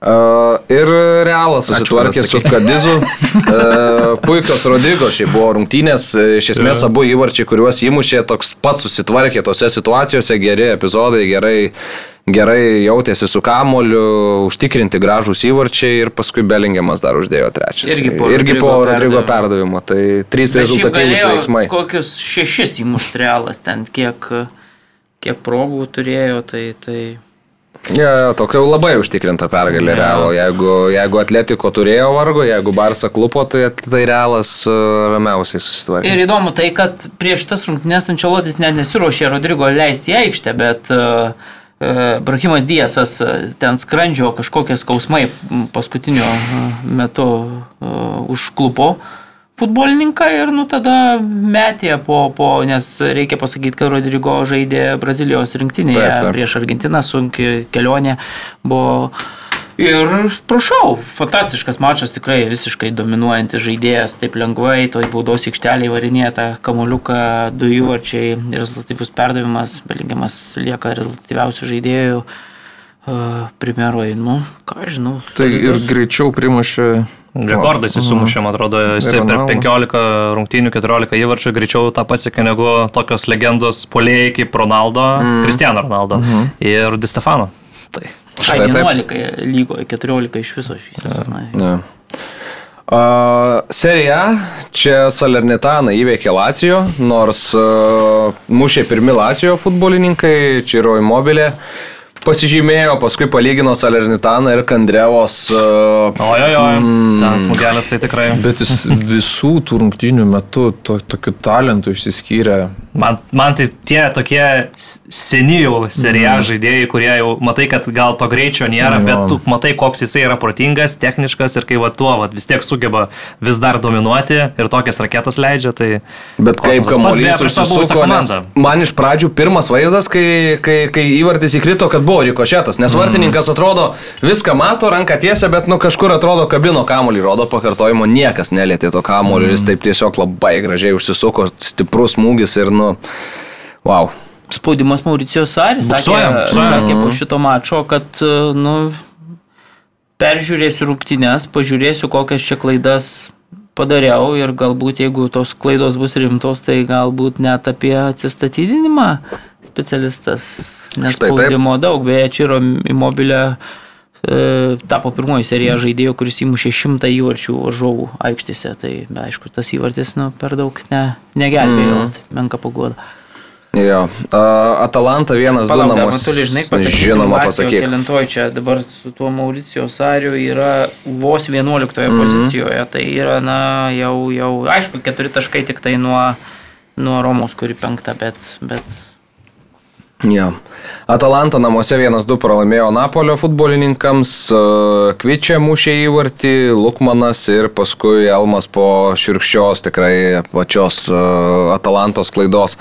Uh, ir Realas susitvarkė su Kadizu. Uh, puikios Rodigo šiaip buvo rungtynės. Iš esmės abu įvarčiai, kuriuos įmušė, toks pats susitvarkė tose situacijose, geri epizodai, gerai, gerai jautėsi su kamoliu, užtikrinti gražus įvarčiai ir paskui Belingiamas dar uždėjo trečią. Irgi po irgi po Rodrigo Rodrigo perdavimo. Tai trys rezultatyvūs veiksmai. Kokius šešis įmuštrelas ten, kiek, kiek progų turėjo, tai... tai... Ja, ja, tokia labai užtikrinta pergalė Jo. Realo. Jeigu, jeigu Atletiko turėjo vargo, jeigu Barsa klupo, tai, tai Realas e, ramiausiai susitvarkė. Ir įdomu tai, kad prieš tas rungtynes Ančelotis net nesiuošė Rodrigo leisti į aikštę, bet uh, uh, Brahimas Diesas uh, ten skrandžio kažkokie skausmai paskutiniu uh, metu uh, užklupo futbolininką ir nu tada metė po, po, nes reikia pasakyti, kad Rodrigo žaidė Brazilijos rinktinėje Taip, taip. prieš Argentiną, sunki kelionė buvo. Ir prašau, fantastiškas mačas, tikrai visiškai dominuojantis žaidėjas, taip lengvai, toj baudos aikštelėje varinėja tą kamuliuką, du įvarčiai, rezultatyvus perdavimas, belingiamas lieka rezultatyviausių žaidėjų. Uh, Primeroj, nu, ką žinau. Tai ir greičiau primušė. Rekordais jis sumušė, man atrodo, jis per Ronaldo. 15 rungtynių, 14 įvarčių greičiau tą pasiekė negu tokios legendos polėjai kaip Ronaldo, mm. Cristiano Ronaldo mm. ir Di Stefano. Tai. Ai, Štai taip. 11 lygoje, 14 iš viso šį sezoną. Ne. Uh, serija, čia Salernitana įveikė Lacijo, nors uh, mušė pirmi Lacijo futbolininkai, Čiro Immobilė. Pasižymėjo, paskui palygino Salernitaną ir Kandrevos. Uh, Ojojo, mm. ten smugelis tai tikrai. Bet jis visų tų rungtynių metu to, tokiu talentu išsiskyrė. Man, man tai tie tokie seni jau serija mm. žaidėjai, kurie jau matai, kad gal to greičio nėra, Jo. bet tu matai, koks jisai yra protingas, techniškas ir kai va tuo va, vis tiek sugeba vis dar dominuoti ir tokias raketas leidžia. Tai Bet kaip kamuolys buvusią užsisuko, man iš pradžių pirmas vaizdas, kai, kai, kai įvartis įkrito, kad buvo rikošėtas, nes vartininkas atrodo viską mato, ranką tiesia, bet nu kažkur atrodo kabino kamuolį, rodo pakartojimo, niekas nelietė to kamuolį, jis taip tiesiog labai gražiai užsisuko, stiprus smūgis ir nu, wow. Spaudimas Mauricijos Saris sakė, Buksuojam, buksuojam. sakė po šito mačo, kad nu, peržiūrėsiu rungtynes, pažiūrėsiu, kokias čia klaidas padariau ir galbūt jeigu tos klaidos bus rimtos, tai galbūt net apie atsistatydinimą specialistas, nes Štai taip. spaudimo daug, beje, čia yra imobilė e, tapo pirmoji serija žaidėjo, kuris įmušė šimtą įvarčių varžovų aikštėse. Tai be, aišku, tas įvartis nu, per daug ne, negelbėjo, mm. tai menka pagoda. Jo. Atalanta 1-2 Palauk, dar namus. matuli, žinai, pasakysiu. Žinoma, pasakyk. Kelintoj čia dabar su tuo Mauricijos Ariu yra vos 11 Mhm. mm. pozicijoje. Tai yra, na, jau, jau, aišku, keturi taškai tik tai nuo, nuo Romos, kuri penkta, bet, bet Jo. Atalanta namuose 1-2 pralaimėjo Napolio futbolininkams, e, Kvičia mušė įvartį, Lukmanas ir paskui Elmas po širkščios tikrai pačios e, Atalantos klaidos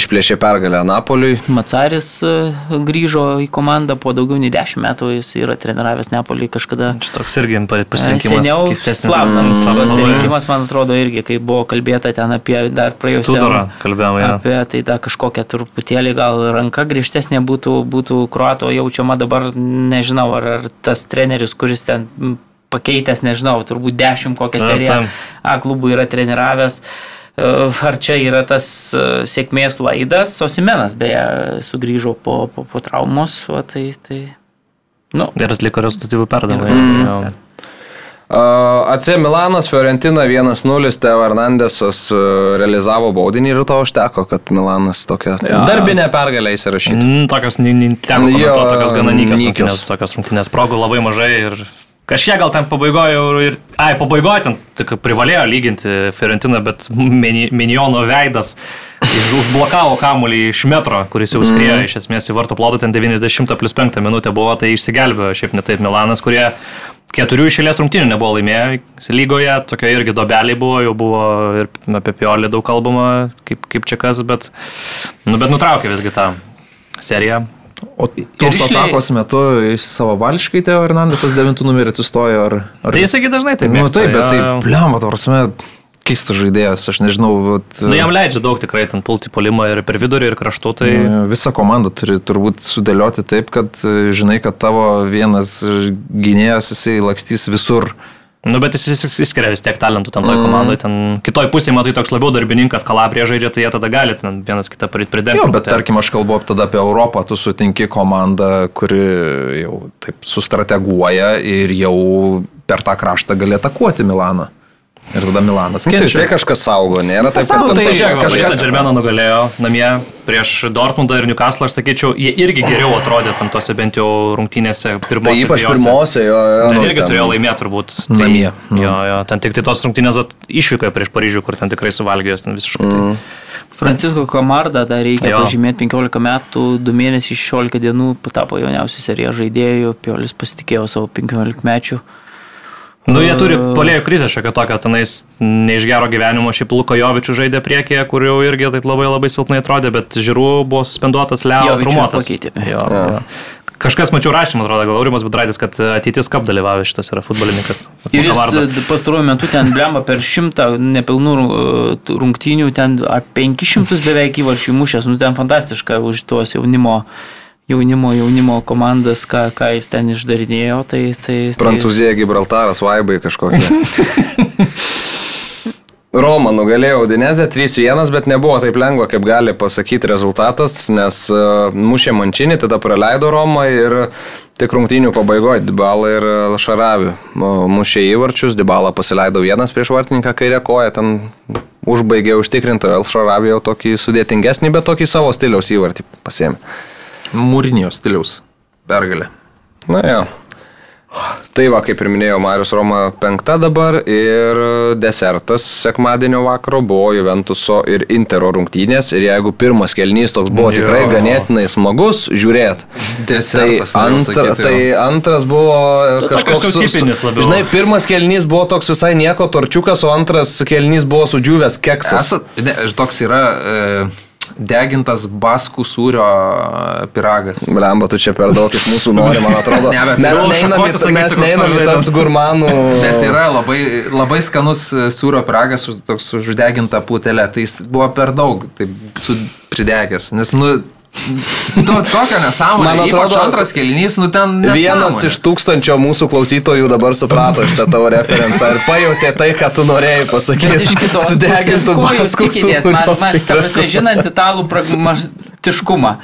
išplėšė pergalę Napoliui. Macaris e, grįžo į komandą po daugiau nei 10 metų, jis yra treniravęs Nepolį kažkada. Čia toks irgi pasirinkimas. Seniau slaptas Mm, pasirinkimas, man atrodo, irgi, kai buvo kalbėta ten apie dar praėjusią Tudorą kalbėjome, jo. Apie tai da kažkokia truputėlį gal ranka griežtesnė būtų, būtų kruato jaučiama dabar, nežinau, ar, ar tas treneris, kuris ten pakeitęs, nežinau, turbūt dešimt kokią Na, seriją. A klubų yra treniravęs. E, Ar čia yra tas e, sėkmės laidas, Osimenas beje sugrįžo po, po, po traumos, va, tai, tai, nu, Ir atliko rezultatyvų perdavimą. Mm. Uh, AC Milanas, Fiorentina 1-0, Teo Hernandesas uh, realizavo baudinį ir to užteko, kad Milanas tokia Jo. darbinė pergalė įsirašytų. Mm, tokios, Jo, komentuoti, tokios gana nykios nykios. rungtynės, tokios rungtynės progų labai mažai ir kažkiek gal ten pabaigoje ir, ai, pabaigoje ten tik privalėjo lyginti Fiorentiną, bet Miniono veidas užblokavo kamuolį iš metro, kuris jau skriejo iš esmės į vartų plotą, ten 90 plus 5 minutė buvo, tai išsigelbėjo šiaip netaip Milanas, kurie keturių išėlės rungtynių nebuvo laimėję lygoje, tokia irgi dobeliai buvo, jau buvo ir apie Piolį daug kalbama, kaip, kaip čia kas, bet, nu, bet nutraukė visgi tą seriją. O tos išlei- atakos metu savavališkai Teo Hernandesas 9 numerį atsistojo ar... ar... Tai jisai dažnai taip Nu mėgsta, taip, bet tai, to prasme, keistas žaidėjas, aš nežinau, vat, Nu, jam leidžia daug tikrai ten pulti polimą ir per vidurį, ir kraštu, tai... E, Visą komandą turi turbūt sudėlioti taip, kad e, žinai, kad tavo vienas e, gynėjas jisai lakstys visur. Nu, bet jis išskiria vis tiek talentų ten toj komandai, ten kitoj pusėje matai toks labiau darbininkas, kalabrė žaidžia, tai jie tada gali ten vienas kitą pridengti. Jo, bet tarkim, aš kalbu tada apie Europą, tu sutinki komandą, kuri jau taip sustrateguoja ir jau per tą kraštą gali atakuoti Milaną. Ir tada Milanas Tai vis kenčia. tiek kažkas saugo, nėra taip, kad tai ten žiūrėk, kažkas... Džermeną nugalėjo namie prieš Dortmundą ir Newcastle, aš sakyčiau, jie irgi geriau atrodė ten tose bent jau rungtynėse Tai pirmose. ypač dviejose. pirmose, jo, jo. Ten nu, irgi ten- turėjo laimėti turbūt. Tai, Namie, nu. Jo, jo, ten tik tai tos rungtynės išvyko prieš Paryžių, kur ten tikrai suvalgė jos ten visiškai. Mm. Francisko Kamarda dar reikia Jo. pažymėti 15 metų, 2 mėnesiai 16 dienų tapo jauniausiu serijos žaidėju, Piolis pasitikėjo savo 15 mečių. Nu, jie turi polėjų krizę šiokią tokią, tenais ne iš gero gyvenimo, šiaip Luko Jovičių žaidė priekyje, kur jau irgi taip labai labai silpnai atrodė, bet žiūrų buvo suspenduotas Leo pakeitė. Jo, jo. Kažkas mačiau rašymą, atrodo, gal Aurimas Budraitis, kad ateitis kap dalyvavo šitas yra futbolininkas. Ir jis pastaruoju metu ten blemba per šimtą nepilnų rungtynių, ten ar 500 beveik įvarčių mušęs, nu ten fantastiška už tuos jaunimo, jaunimo, jaunimo komandas, ką, ką jis ten išdarinėjo. Tai, tai, tai, Prancūzija, Gibraltaras, Vaibai kažkokie. Roma nugalėjo Udinezę 3-1, bet nebuvo taip lengva, kaip gali pasakyti rezultatas, nes uh, mušė Mančinį, tada praleido Romą ir tik rungtynių pabaigoje Dybala ir e, Šaravi mušė įvarčius, Dybala pasileido vienas prieš vartininką kairę koją, ten užbaigė užtikrintojo, El Šaravi jau tokį sudėtingesnį, bet tokį savo stiliaus įvartį pasėmė. Mūrinio stiliaus pergalė. Na jo. Tai va, kaip ir minėjau, Marius Roma penkta dabar ir desertas sekmadienio vakaro buvo Juventuso ir Intero rungtynės ir jeigu pirmas kelnys toks buvo Jo. tikrai ganėtinai smagus žiūrėti. Tai, Desertas, norėjau antra, sakyti, tai antras buvo tokios kažkoks... jau tipinis labiau. Žinai, pirmas kelnys buvo toks visai nieko torčiukas, o antras kelnys buvo sudžiūvęs keksas. Esat, ne, toks yra e, degintas baskų sūrio piragas. Blemba, tu čia per daug iš mūsų nori, man atrodo. Ne, bet mes jau neinam į, į tas gurmanų. Bet yra labai, labai skanus e, sūrio piragas su toks uždeginta plutelė. Tai jis buvo per daug taip, su pridegęs. Nes, nu, To, tokio nesąmonė. Man atrodo- antras kelinys, nu ten Vienas nesąmonė. iš tūkstančio mūsų klausytojų dabar suprato šitą tavo referenciją ir pajutė tai, ką tu norėjai pasakyti. Bet iš kitos pusės, Sudegintų tikitės, man, man, prasme, žinant italų pragmatiškumą.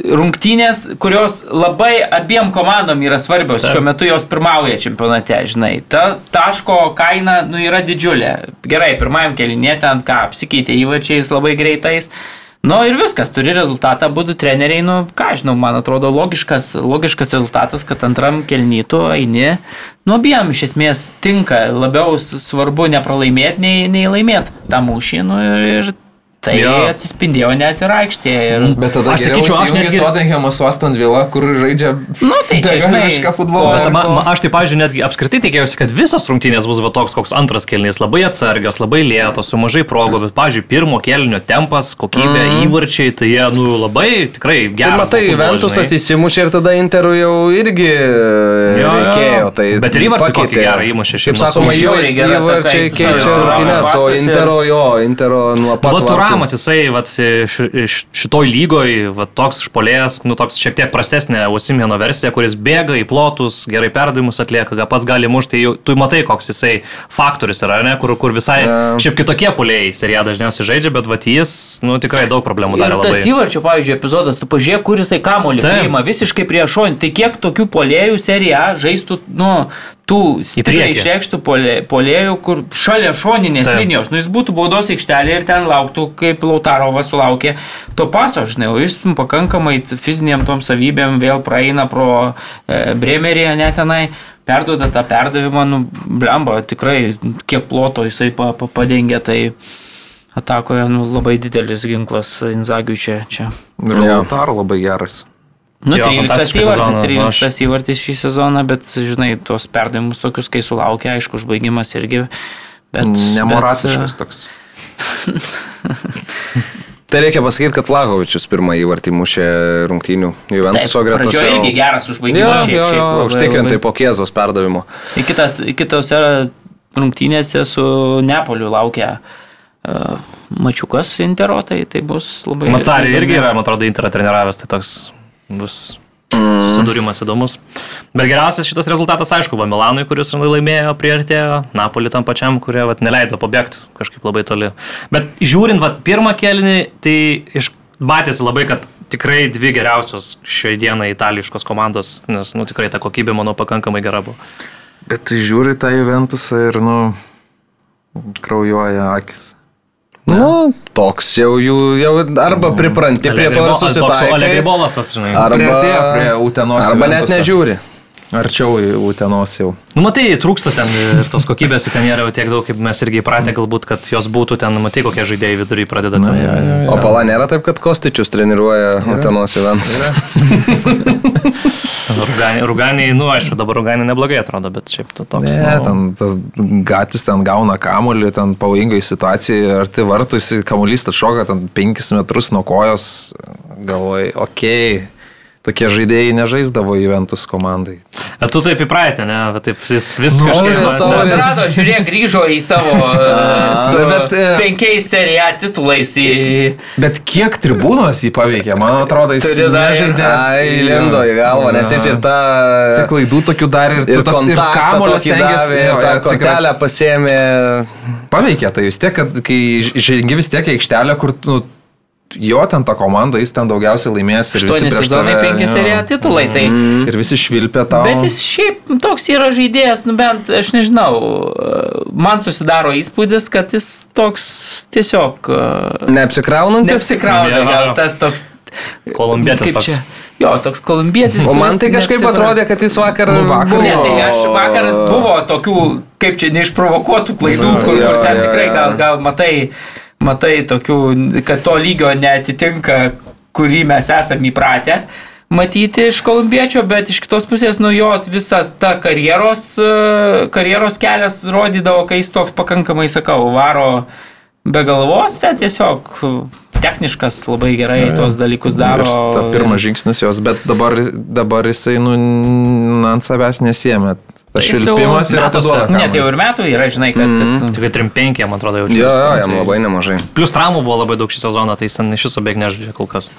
Rungtynės, kurios labai abiem komandom yra svarbios, šiuo metu jos pirmauja čempionate, žinai. Ta taško kaina nu, yra didžiulė. Gerai, pirmajam kelinė ten ką, apsikeitė įvačiais labai greitais. Nu ir viskas, turi rezultatą, būtų treneriai, nu ką žinau, man atrodo logiškas, logiškas rezultatas, kad antram kelnytų eini, nu abiem iš esmės tinka, labiau svarbu nepralaimėti, nei, nei laimėti tą mūšį, nu ir tai Jo. atsispindėjo net ir aikštėje. Ir, Bet tada Aš sakyčiau, aš netgi- Tottenhamas Aston Villa, kur žaidžia nu tai čia, žinai, begališką futbolą. Bet ma, ma, aš tai, pažiūrėjau, netgi apskritai tikėjausi, kad visos rungtynės bus va toks, koks antras kelnys, labai atsargios, labai lėtos, su mažai progų, bet, pažiūrėjau, pirmo kelnio tempas, kokybė, mm. įvarčiai, tai jie, nu, labai tikrai Tai gerai. matai, Ventusas įsimušė ir tada Interų jau irgi jo. reikėjo. Tai Bet ir įvartį kokį gerą įmušė Kaip šiaip sakoma, Masūnas. jo įvarčiai keičia jo, rungtynės, o Intero jo, Intero nuo pat. Turamas, jisai, va, ši, š- šitoj lygoj, va, toks išpolėjęs, nu, toks šiek tiek prastesnė Osimėno versija, kuris bėga į plotus, gerai perdavimus atlieka, gal pats gali mušti, tai jau, tu matai, koks jisai faktorius yra, ne, kur, kur visai, Ja. šiaip kitokie polėjai serija dažniausiai žaidžia, bet va, jis, nu, tikrai daug problemų Ir darė tas labai. įvarčio, pavyzdžiui, epizodas, tu pažiūrėk, kur jisai kamolį priima visiškai prieš šonį. Tai kiek tokių polėjų serija žaistų, nu, tų stipriai išreikštų polė- polėjų, kur šalia šoninės Taip. linijos, nu jis būtų baudos aikštelė ir ten lauktų, kaip Lautarovas sulaukė to paso, žinai, o jis pakankamai fiziniam tom savybėm vėl praeina pro e, Bremerį, net tenai. Perduoda tą perdavimą, nu, blemba, tikrai kiek ploto jisai pa, pa, padengia, tai atakoje nu, labai didelis ginklas Inzagiui čia. čia. Ir. Lautaro labai geras. Nu, Jo, 13 fantastiškas įvartis, sezonas, nu, aš- 13 įvartis šį sezoną, bet, žinai, tuos perdavimus tokius, kai sulaukia, aišku, užbaigimas irgi. Bet, Nemoratiškas bet, toks. Tai reikia pasakyti, kad Lagovičius pirmą įvartį mušė rungtynių Juventuso gretose. pradžioje irgi geras užbaigimas. šiaip jo, labai- užtikrintai po Kiezos perdavimo. Kitas, kitose rungtynėse su Neapoliu laukia uh, mačiukas Intero, tai, tai bus labai... Įdomi. irgi yra, man atrodo, Interą treniravęs, tai toks bus susidūrimas įdomus. Bet geriausias šitas rezultatas, aišku, va Milanui, kuris laimėjo, priartėjo, Napoli tam pačiam, kurie vat, neleido pabėgti kažkaip labai toli. Bet žiūrint, vat, pirmą kelinį, tai iš matėsi labai, kad tikrai dvi geriausios šiai dienai itališkos komandos, nes, nu, tikrai ta kokybė, manau, pakankamai gera buvo. Bet tai žiūri tą Juventusą ir, nu, kraujuoja akis. Nu, toks jau jų, jau arba pripranti prie to ir susitaikai. Arba, arba net nežiūri. Arčiau Utenos jau. Nu, matai, trūksta ten ir tos kokybės ten nėra jau tiek daug, kaip mes irgi įpratę, galbūt, kad jos būtų ten, matai, kokie žaidėjai vidury pradeda ten. ja, ja, ja. O pala nėra taip, kad Kostičius treniruoja Utenos Juventus. Ruganiai, ruganiai, nu, aišku, dabar ruganiai neblogai atrodo, bet šiaip to toks. Ne, nu, ten ta, gatis ten gauna kamuolį, ten pavojingai situacijai, ar tai vartus kamuolys atšoka ten 5 metrus nuo kojos, galvoj, okei. Okay. Tokie žaidėjai nežaisdavo Juventus komandai. Bet tu taip įpratę, ne, bet taip vis, vis Nori kažkaip. savo- Atsirado, žiūrėk, grįžo į savo su bet, e, penkiais serija titulais į... Bet kiek tribūnos jį paveikė, man atrodo, jis nežaidė. Ai, lindo į galvą, nes jis ir tą... Tik klaidų tokių dar ir, Ir tas ir tokį stengiasi. ir tą kortelę pasėmė. Paveikė tai vis tiek, kad kai žengi vis tiek į aikštelę, kur nu, jo ten ta komanda, jis ten daugiausiai laimės ir visi prieš tave, penki jo. serija titulai. Tai, Ir visi švilpia tau. Bet jis šiaip toks yra žaidėjas, nu bent, aš nežinau, man susidaro įspūdis, kad jis toks tiesiog uh, Neapsikraunantis. neapsikrauna, Jo. gal tas toks... Kolumbietis toks. čia? Jo, toks kolumbietis. O man tai kažkaip neapsikrauna. atrodė, kad jis vakar... Nu, vakar buvo- Ne, tai aš vakar buvo tokių, kaip čia, neišprovokuotų klaidų, kur, Jo, kur ten jo, tikrai jo. gal, gal matai, matai tokių, kad to lygio netitinka, kurį mes esame įpratę matyti iš kolumbiečio, bet iš kitos pusės, nu jo, visas ta karjeros, e, karjeros kelias rodydavo, kai jis toks pakankamai, sakau, varo be galvos, ten tiesiog techniškas labai gerai tuos dalykus daro. Ir ta pirmas žingsnis jos, bet dabar, dabar jisai nu, ant savęs nesėmė. Tas Tai švilpimas ir metuose- atiduoda. Net jau ir metų yra, žinai, kad... kad Tik 3-5, man atrodo, jau Jo, jo, jam labai nemažai. Plius traumų buvo labai daug šį sezoną, tai jis ten iš viso beveik nežaidžia kol kas.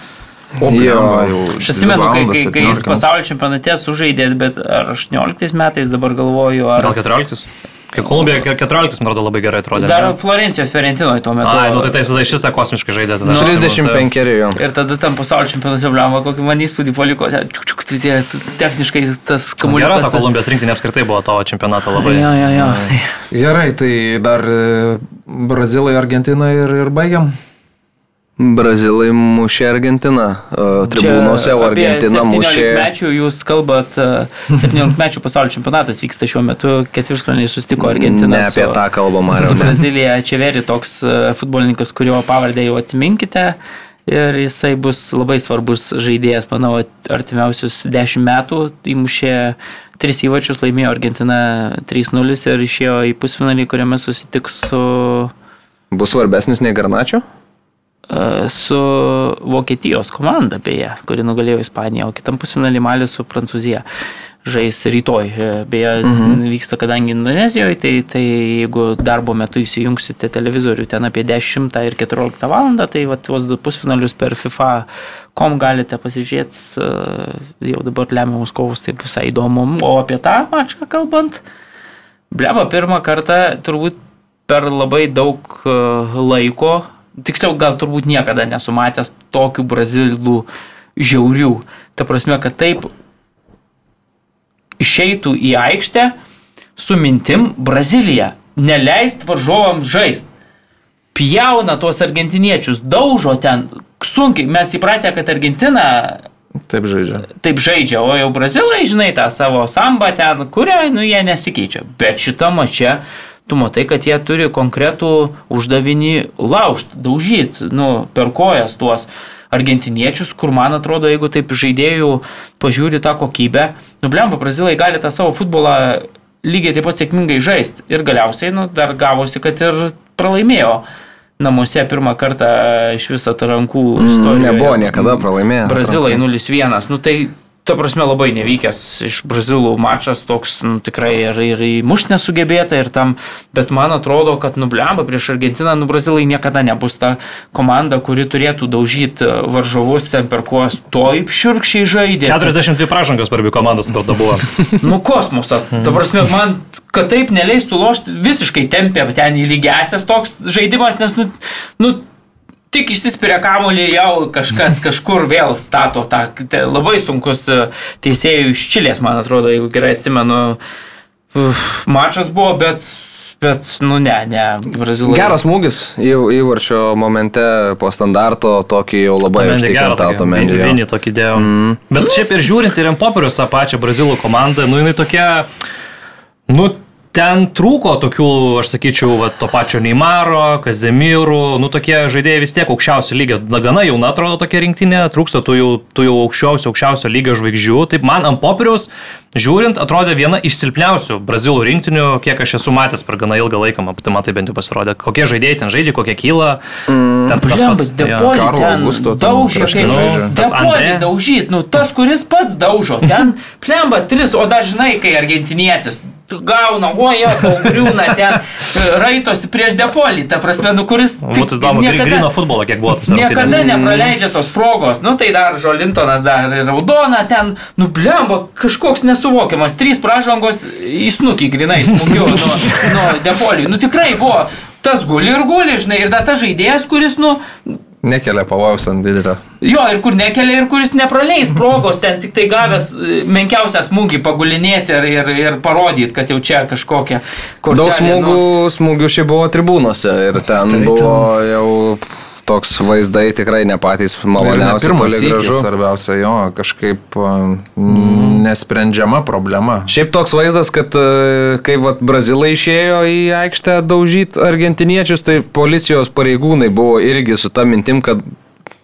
O, Jo. jau Aš atsimenu, kai, kai, kai jis 17 pasaulio čempionate sužaidė, bet ar 18 metais dabar galvoju, ar... Gal 14? Kai Kolumbija 14, man atrodo, labai gerai atrodė. Dar ne? Florencijos Ferentinoje tuo metu. Ai, nu tai tai tada šis kosmiškai žaidė. Tada, Nu, atsimenu, 35 jo. Ir tada tam pasaulio čempionate, blemba, kokį man įspūdį paliko, čiuk, čiuk, tiek techniškai tas tai Gera, kamuoliukas. ta Kolumbijos rinktinė apskritai buvo tavo čempionato labai. Jo, jo, jo. Tai. Gerai, tai dar e, Brazilai, Argentina ir, ir baigiam. Brazilai mušė Argentiną. e, Tribūnose, Argentina mušė. Mečių jūs kalbat, e, 17 mečių pasaulio čempionatas vyksta šiuo metu, ketvirtfinaliai sustiko Argentina. Ne apie su- tą kalbą, Su. Brazilija Čeveri toks e, futbolininkas, kurio pavardę jau atsiminkite. Ir jisai bus labai svarbus žaidėjas, manau, artimiausius 10 metų. Įmušė 3 įvačius, laimėjo Argentina 3-0 ir išėjo į pusfinalį, kuriame susitiks su, Bus svarbesnis nei Garnačio? Su Vokietijos komanda, beje, kuri nugalėjo Ispaniją, o kitam pusfinalį malį su Prancūzija. Žais rytoj. Beje, mhm. vyksta kadangi Indonezijoje, tai, tai jeigu darbo metu įsijungsite televizorių ten apie 10 ir 14 val. tai va, tuos du pusfinalius per FIFA kom galite pasižiūrėti, jau dabar lemiamus kovus, tai visai įdomu. O apie tą mačą kalbant, bleba pirmą kartą turbūt per labai daug laiko, tiksliau gal turbūt niekada nesumatęs tokių brazilų žiaurių. Ta prasme, kad taip išeitų į aikštę su mintim Brazilija, neleist varžovams žaisti. Pjauna tuos argentiniečius, daužo ten sunkiai. Mes įpratę, kad Argentina Taip žaidžia. taip žaidžia, o jau brazilai, žinai, tą savo sambą ten, kurią, nu, jie nesikeičia. Bet šitą mačią, tu matai, kad jie turi konkretų uždavinį laužti, daužyti, nu, per kojas tuos argentiniečius, kur man atrodo, jeigu taip žaidėjų pažiūri tą kokybę, nu, blemba, brazilai gali tą savo futbolą lygiai taip pat sėkmingai žaisti. Ir galiausiai, nu, dar gavosi, kad ir pralaimėjo namuose pirmą kartą iš viso atrankų istorijoje. Nebuvo niekada pralaimėję. Brazilai 0-1. Nu tai, ta prasme, labai nevykęs iš Brazilų mačas toks, nu, tikrai ir, ir įmušt nesugebėta, ir tam, bet man atrodo, kad nublemba prieš Argentiną, nu, Brazilai niekada nebus ta komanda, kuri turėtų daužyti varžovus ten per kuos taip širkščiai žaidė. 42 pražangos per abi komandas tada buvo. Nu, kosmosas. Ta prasme, man, kad taip neleistų lošti, visiškai tempė ten į lygiasias toks žaidimas, nes, nu, nu tik išsispiria kamuolį, jau kažkas kažkur vėl stato tą. te- Labai sunkus e, teisėjų iš Čilės, man atrodo, jeigu gerai atsimenu. Uf, mačas buvo, bet, bet, nu ne, ne, Brazilai. Geras smūgis į, įvarčio momente po standarto, tokį jau labai užtikrintą automendį. Vienį tokį dėjo. Mm. Bet šiaip ir žiūrint ir ant popieriaus tą pačią brazilų komandą, nu jinai tokia, nu ten trūko tokių, aš sakyčiau, va, to pačio Neymaro, Kazemirų, nu tokie žaidėjai vis tiek aukščiausio lygio, na gana jauna atrodo tokia rinktinė, trūksta tų jau, tų jau aukščiausio, aukščiausio lygio žvaigždžių. Taip man ant popieriaus, žiūrint, atrodė viena iš silpniausių brazilų rinktinių, kiek aš esu matęs per gana ilgą laiką, man tai man tai bent jau pasirodė, kokie žaidėjai ten žaidžia, kokie kyla. Mm, ten tas Blemba, pats. Depolį ten Augusto kaip žaidžia. Tas Depolį daužyt, nu tas, kuris pats daužo, ten plemba tris, o dar žinai, kai argentinietis gauna, o jie griūna ten, raitosi prieš Depolį, ta prasme, nu kuris Būtų įdomu, gri- grino futbolo kiek buvo tas Niekada nepraleidžia tos progos, nu tai dar Žolintonas dar ir Raudona ten, nu blemba, kažkoks nesuvokiamas, trys pražangos į snukį grinai smūgiu nuo, nuo Depoliui. Nu tikrai buvo, tas guli ir guli, žinai, ir dar tas žaidėjas, kuris, nu, Nekelia pavojaus ant didelio. jo, ir kur nekelia, ir kuris nepraleis progos, ten tik tai gavęs e, menkiausią smūgį pagulinėti ir, ir, ir parodyti, kad jau čia kažkokia kortelė. Daug smūgių, Nu, smūgių šiaip buvo tribūnose ir ten Tai buvo jau toks vaizdai tikrai ne patys maloniausi. pirmas toli įkis, gražu. svarbiausia, jo, kažkaip mm. nesprendžiama problema. Šiaip toks vaizdas, kad e, kai vat, brazilai išėjo į aikštę daužyti argentiniečius, tai policijos pareigūnai buvo irgi su ta mintim, kad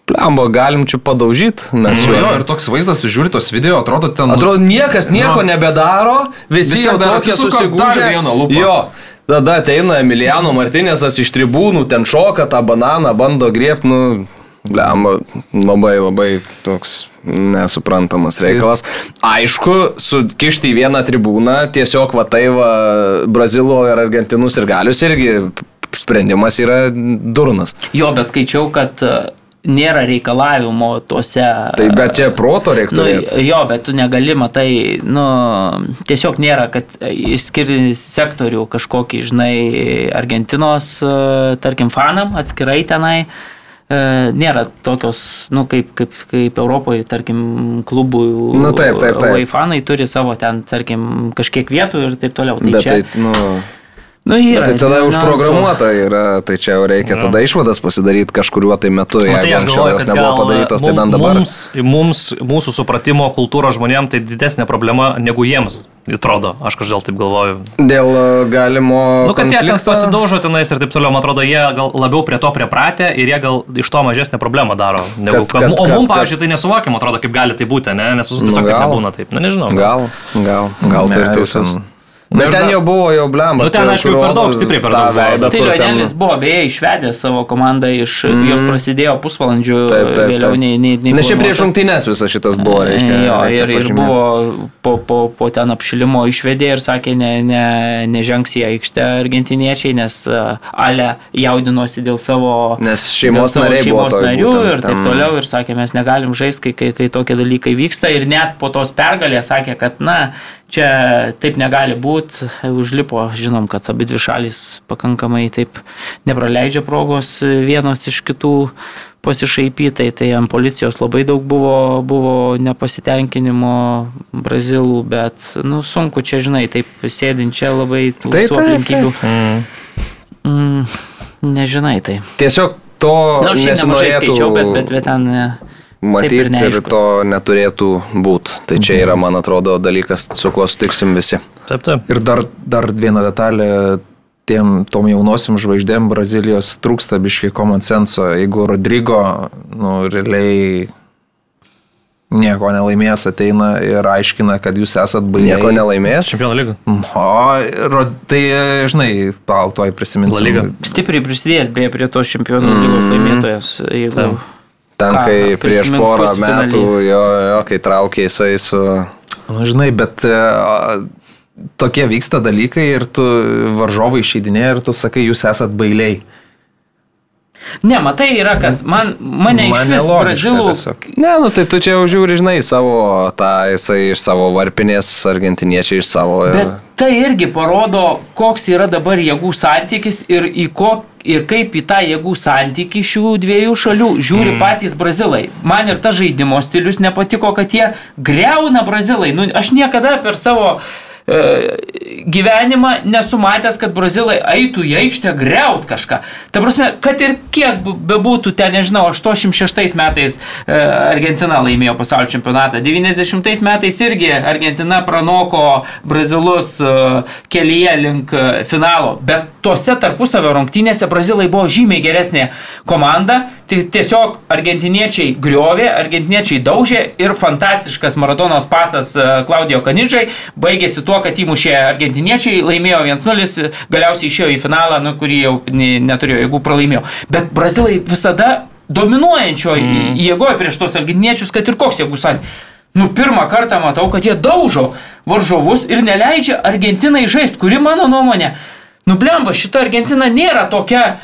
plembo galim čia padaužyti. Mes Nu, jo, ir toks vaizdas, tu žiūri tos video, atrodo ten... Atrodo, niekas nieko Nu. nebedaro, visi Visi jau dar tokie susigūžę. dar vieną lupą. Jo. Tada ateina Emiliano Martinėsas iš tribūnų, ten šoka tą bananą, bando griebti, nu, blemba, labai labai toks nesuprantamas reikalas. Aišku, sukišti į vieną tribūną, tiesiog va tai va Brazilo ir Argentinus ir galius irgi sprendimas yra durnas. Jo, bet skaičiau, kad nėra reikalavimo tuose. Tai bet čia proto reiktų Nu, jo, bet tu negali, matai, nu, tiesiog nėra, kad išskirti sektorių kažkokį, žinai, Argentinos, e, tarkim, fanam atskirai tenai. e, Nėra tokios, nu, kaip, kaip, kaip Europoje, tarkim, klubų. Nu, taip, taip, taip. fanai turi savo ten, tarkim, kažkiek vietų ir taip toliau. Tai Bet čia, tai, nu, nu, yra, tai tada užprogramuota yra, tai čia jau reikia Jo. tada išvadas pasidaryti kažkuriuo tai metu, Nu, jeigu tai anksčiau jos nebuvo gal padarytos, tai bent dabar. Mums, mums, mūsų supratimo kultūros žmonėms tai didesnė problema negu jiems, atrodo. Aš kažkaip taip galvoju. Dėl e, galimo... Nu, kad jie ten konflikto- pasidaužo tenais ir taip toliau, man atrodo, jie gal labiau prie to pripratę ir jie gal iš to mažesnę problemą daro. Negu, Kad- kad, kad- o mums, kad- pavyzdžiui, tai nesuvokiam, atrodo, kaip gali tai būti, ne? nes visų Nu, tiesiog taip gal. nebūna taip. Nu, nežinau. Gal, gal, gal Ne, tai ir teisus. Na, ir ten jau buvo, jau blemba. Nu, ten, kur aišku, per daug, stipriai per tą daug buvo. veidą, Tai Lionelis buvo beje išvedęs savo komandą iš, mm. jos prasidėjo pusvalandžiu Taip, taip, vėliau taip. nei, nei, nei čia planuota. prieš rungtynės visas šitas buvo, reikia. jo, reikia ir, ir buvo po, po, po ten apšilimo išvedė ir sakė, ne, ne, nežengs į aikštę argentiniečiai, nes uh, Ale jaudinosi dėl savo, Nes šeimos savo nariai šeimos narių būtent ir taip tam- toliau. Ir sakė, mes negalim žaisti, kai, kai, kai tokie dalykai vyksta. Ir net po tos pergalės sakė, kad na, čia taip negali būti. Užlipo, žinom, kad abi dvi šalis pakankamai taip nepraleidžia progos vienos iš kitų pasišaipytai, tai ant policijos labai daug buvo, buvo nepasitenkinimo brazilų, bet, nu, sunku čia, žinai, taip sėdint čia labai tų taip, aplinkybių. Mm. Mm, nežinai, tai. Tiesiog to Na, aš šiandien nemažai nesinorėtų skaičiau, bet, bet, bet ten... e, matyti ir ir, neaišku. to neturėtų būti. Tai čia yra, man atrodo, dalykas, su kuo sutiksim visi. Taip, taip. Ir dar, dar viena detalė, tiem tom jaunosiam žvaigždėm Brazilijos trūksta biškai common senso. Jeigu Rodrygo, nu, realiai nieko nelaimės, ateina ir aiškina, kad jūs esat bailiai. Nieko nelaimės. Čempionų lyga. O, ro- tai, žinai, tuoj La prisiminsiu. Stipriai prisidėjęs beje prie tos čempionų lygos laimėtojas. Jeigu... Taip. Ten, Ką, kai prieš prisimint porą metų, jo, jo, kai traukė jisai su... Na, žinai, bet e, tokie vyksta dalykai ir tu varžovai išeidinė ir tu sakai, jūs esat bailiai. Ne, matai, yra kas. Man, mane iš Man vis nelogiška brazilų. tiesiog. Ne, nu tai tu čia jau žiūri, žinai, savo, tą jisai iš savo varpinės, argentiniečiai iš savo. Bet tai irgi parodo, koks yra dabar jėgų santykis ir, į ko, ir kaip į tą jėgų santykį šių dviejų šalių žiūri mm. patys brazilai. Man ir ta žaidimo stilius nepatiko, kad jie greuna brazilai. Nu, aš niekada per savo e, gyvenimą nesu matęs, kad brazilai eitų į aikštę greut kažką. Ta prasme, kad ir kiek bebūtų ten, nežinau, 86 metais e, Argentina laimėjo pasaulio čempionatą, 90 metais irgi Argentina pranoko brazilus e, kelyje link e, finalo, bet tuose tarpusavio rungtynėse brazilai buvo žymiai geresnė komanda, tiesiog argentiniečiai griovė, argentiniečiai daužė ir fantastiškas Maradonos pasas e, Klaudijo Kanidžai baigėsi tuo, kad įmušė argentiniečiai, laimėjo 1-0, galiausiai išėjo į finalą, nu, kurį jau ne- neturėjo, jeigu pralaimėjo. Bet brazilai visada dominuojančioje mm. jėgoje prieš tos argentiniečius, kad ir koks jėgų santykis. Nu, pirmą kartą matau, kad jie daužo varžovus ir neleidžia Argentinai žaisti, kuri mano nuomonė, nublemba, šita Argentina nėra tokia,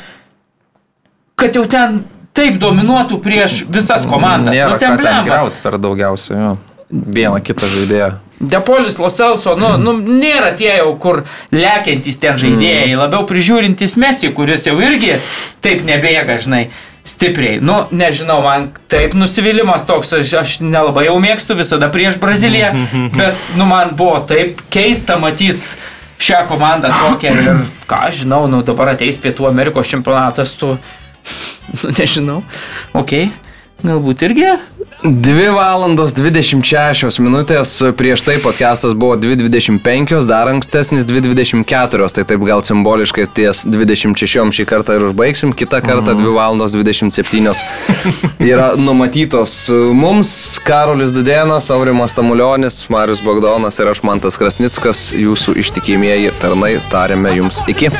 kad jau ten taip dominuotų prieš visas komandas. Nėra nu, ten blemba. grauti per daugiausiai. Jo. Vieną kitą žaidėją. Depolis Loselso, nu, nu, nėra tie jau, kur lekiantys ten žaidėjai, labiau prižiūrintys Messi, kuris jau irgi taip nebėga, žinai, stipriai. Nu, nežinau, man taip nusivylimas toks, aš, aš nelabai jau mėgstu visada prieš Braziliją, bet, nu, man buvo taip keista matyti šią komandą tokią ir, ką žinau, nu, dabar ateis Pietų Amerikos čempionatas, tu, nu, nežinau, okei. Okay. Galbūt irgi? 2 valandos 26 minutės, prieš tai podcastas buvo 2.25, dar ankstesnis 2.24, tai taip gal simboliškai ties 26 šį kartą ir užbaigsim, kitą kartą 2 valandos 27 yra numatytos mums. Karolis Dudėnas, Aurimas Tamulionis, Marius Bogdonas ir aš Mantas Krasnickas, jūsų ištikimieji tarnai, tarėme jums iki.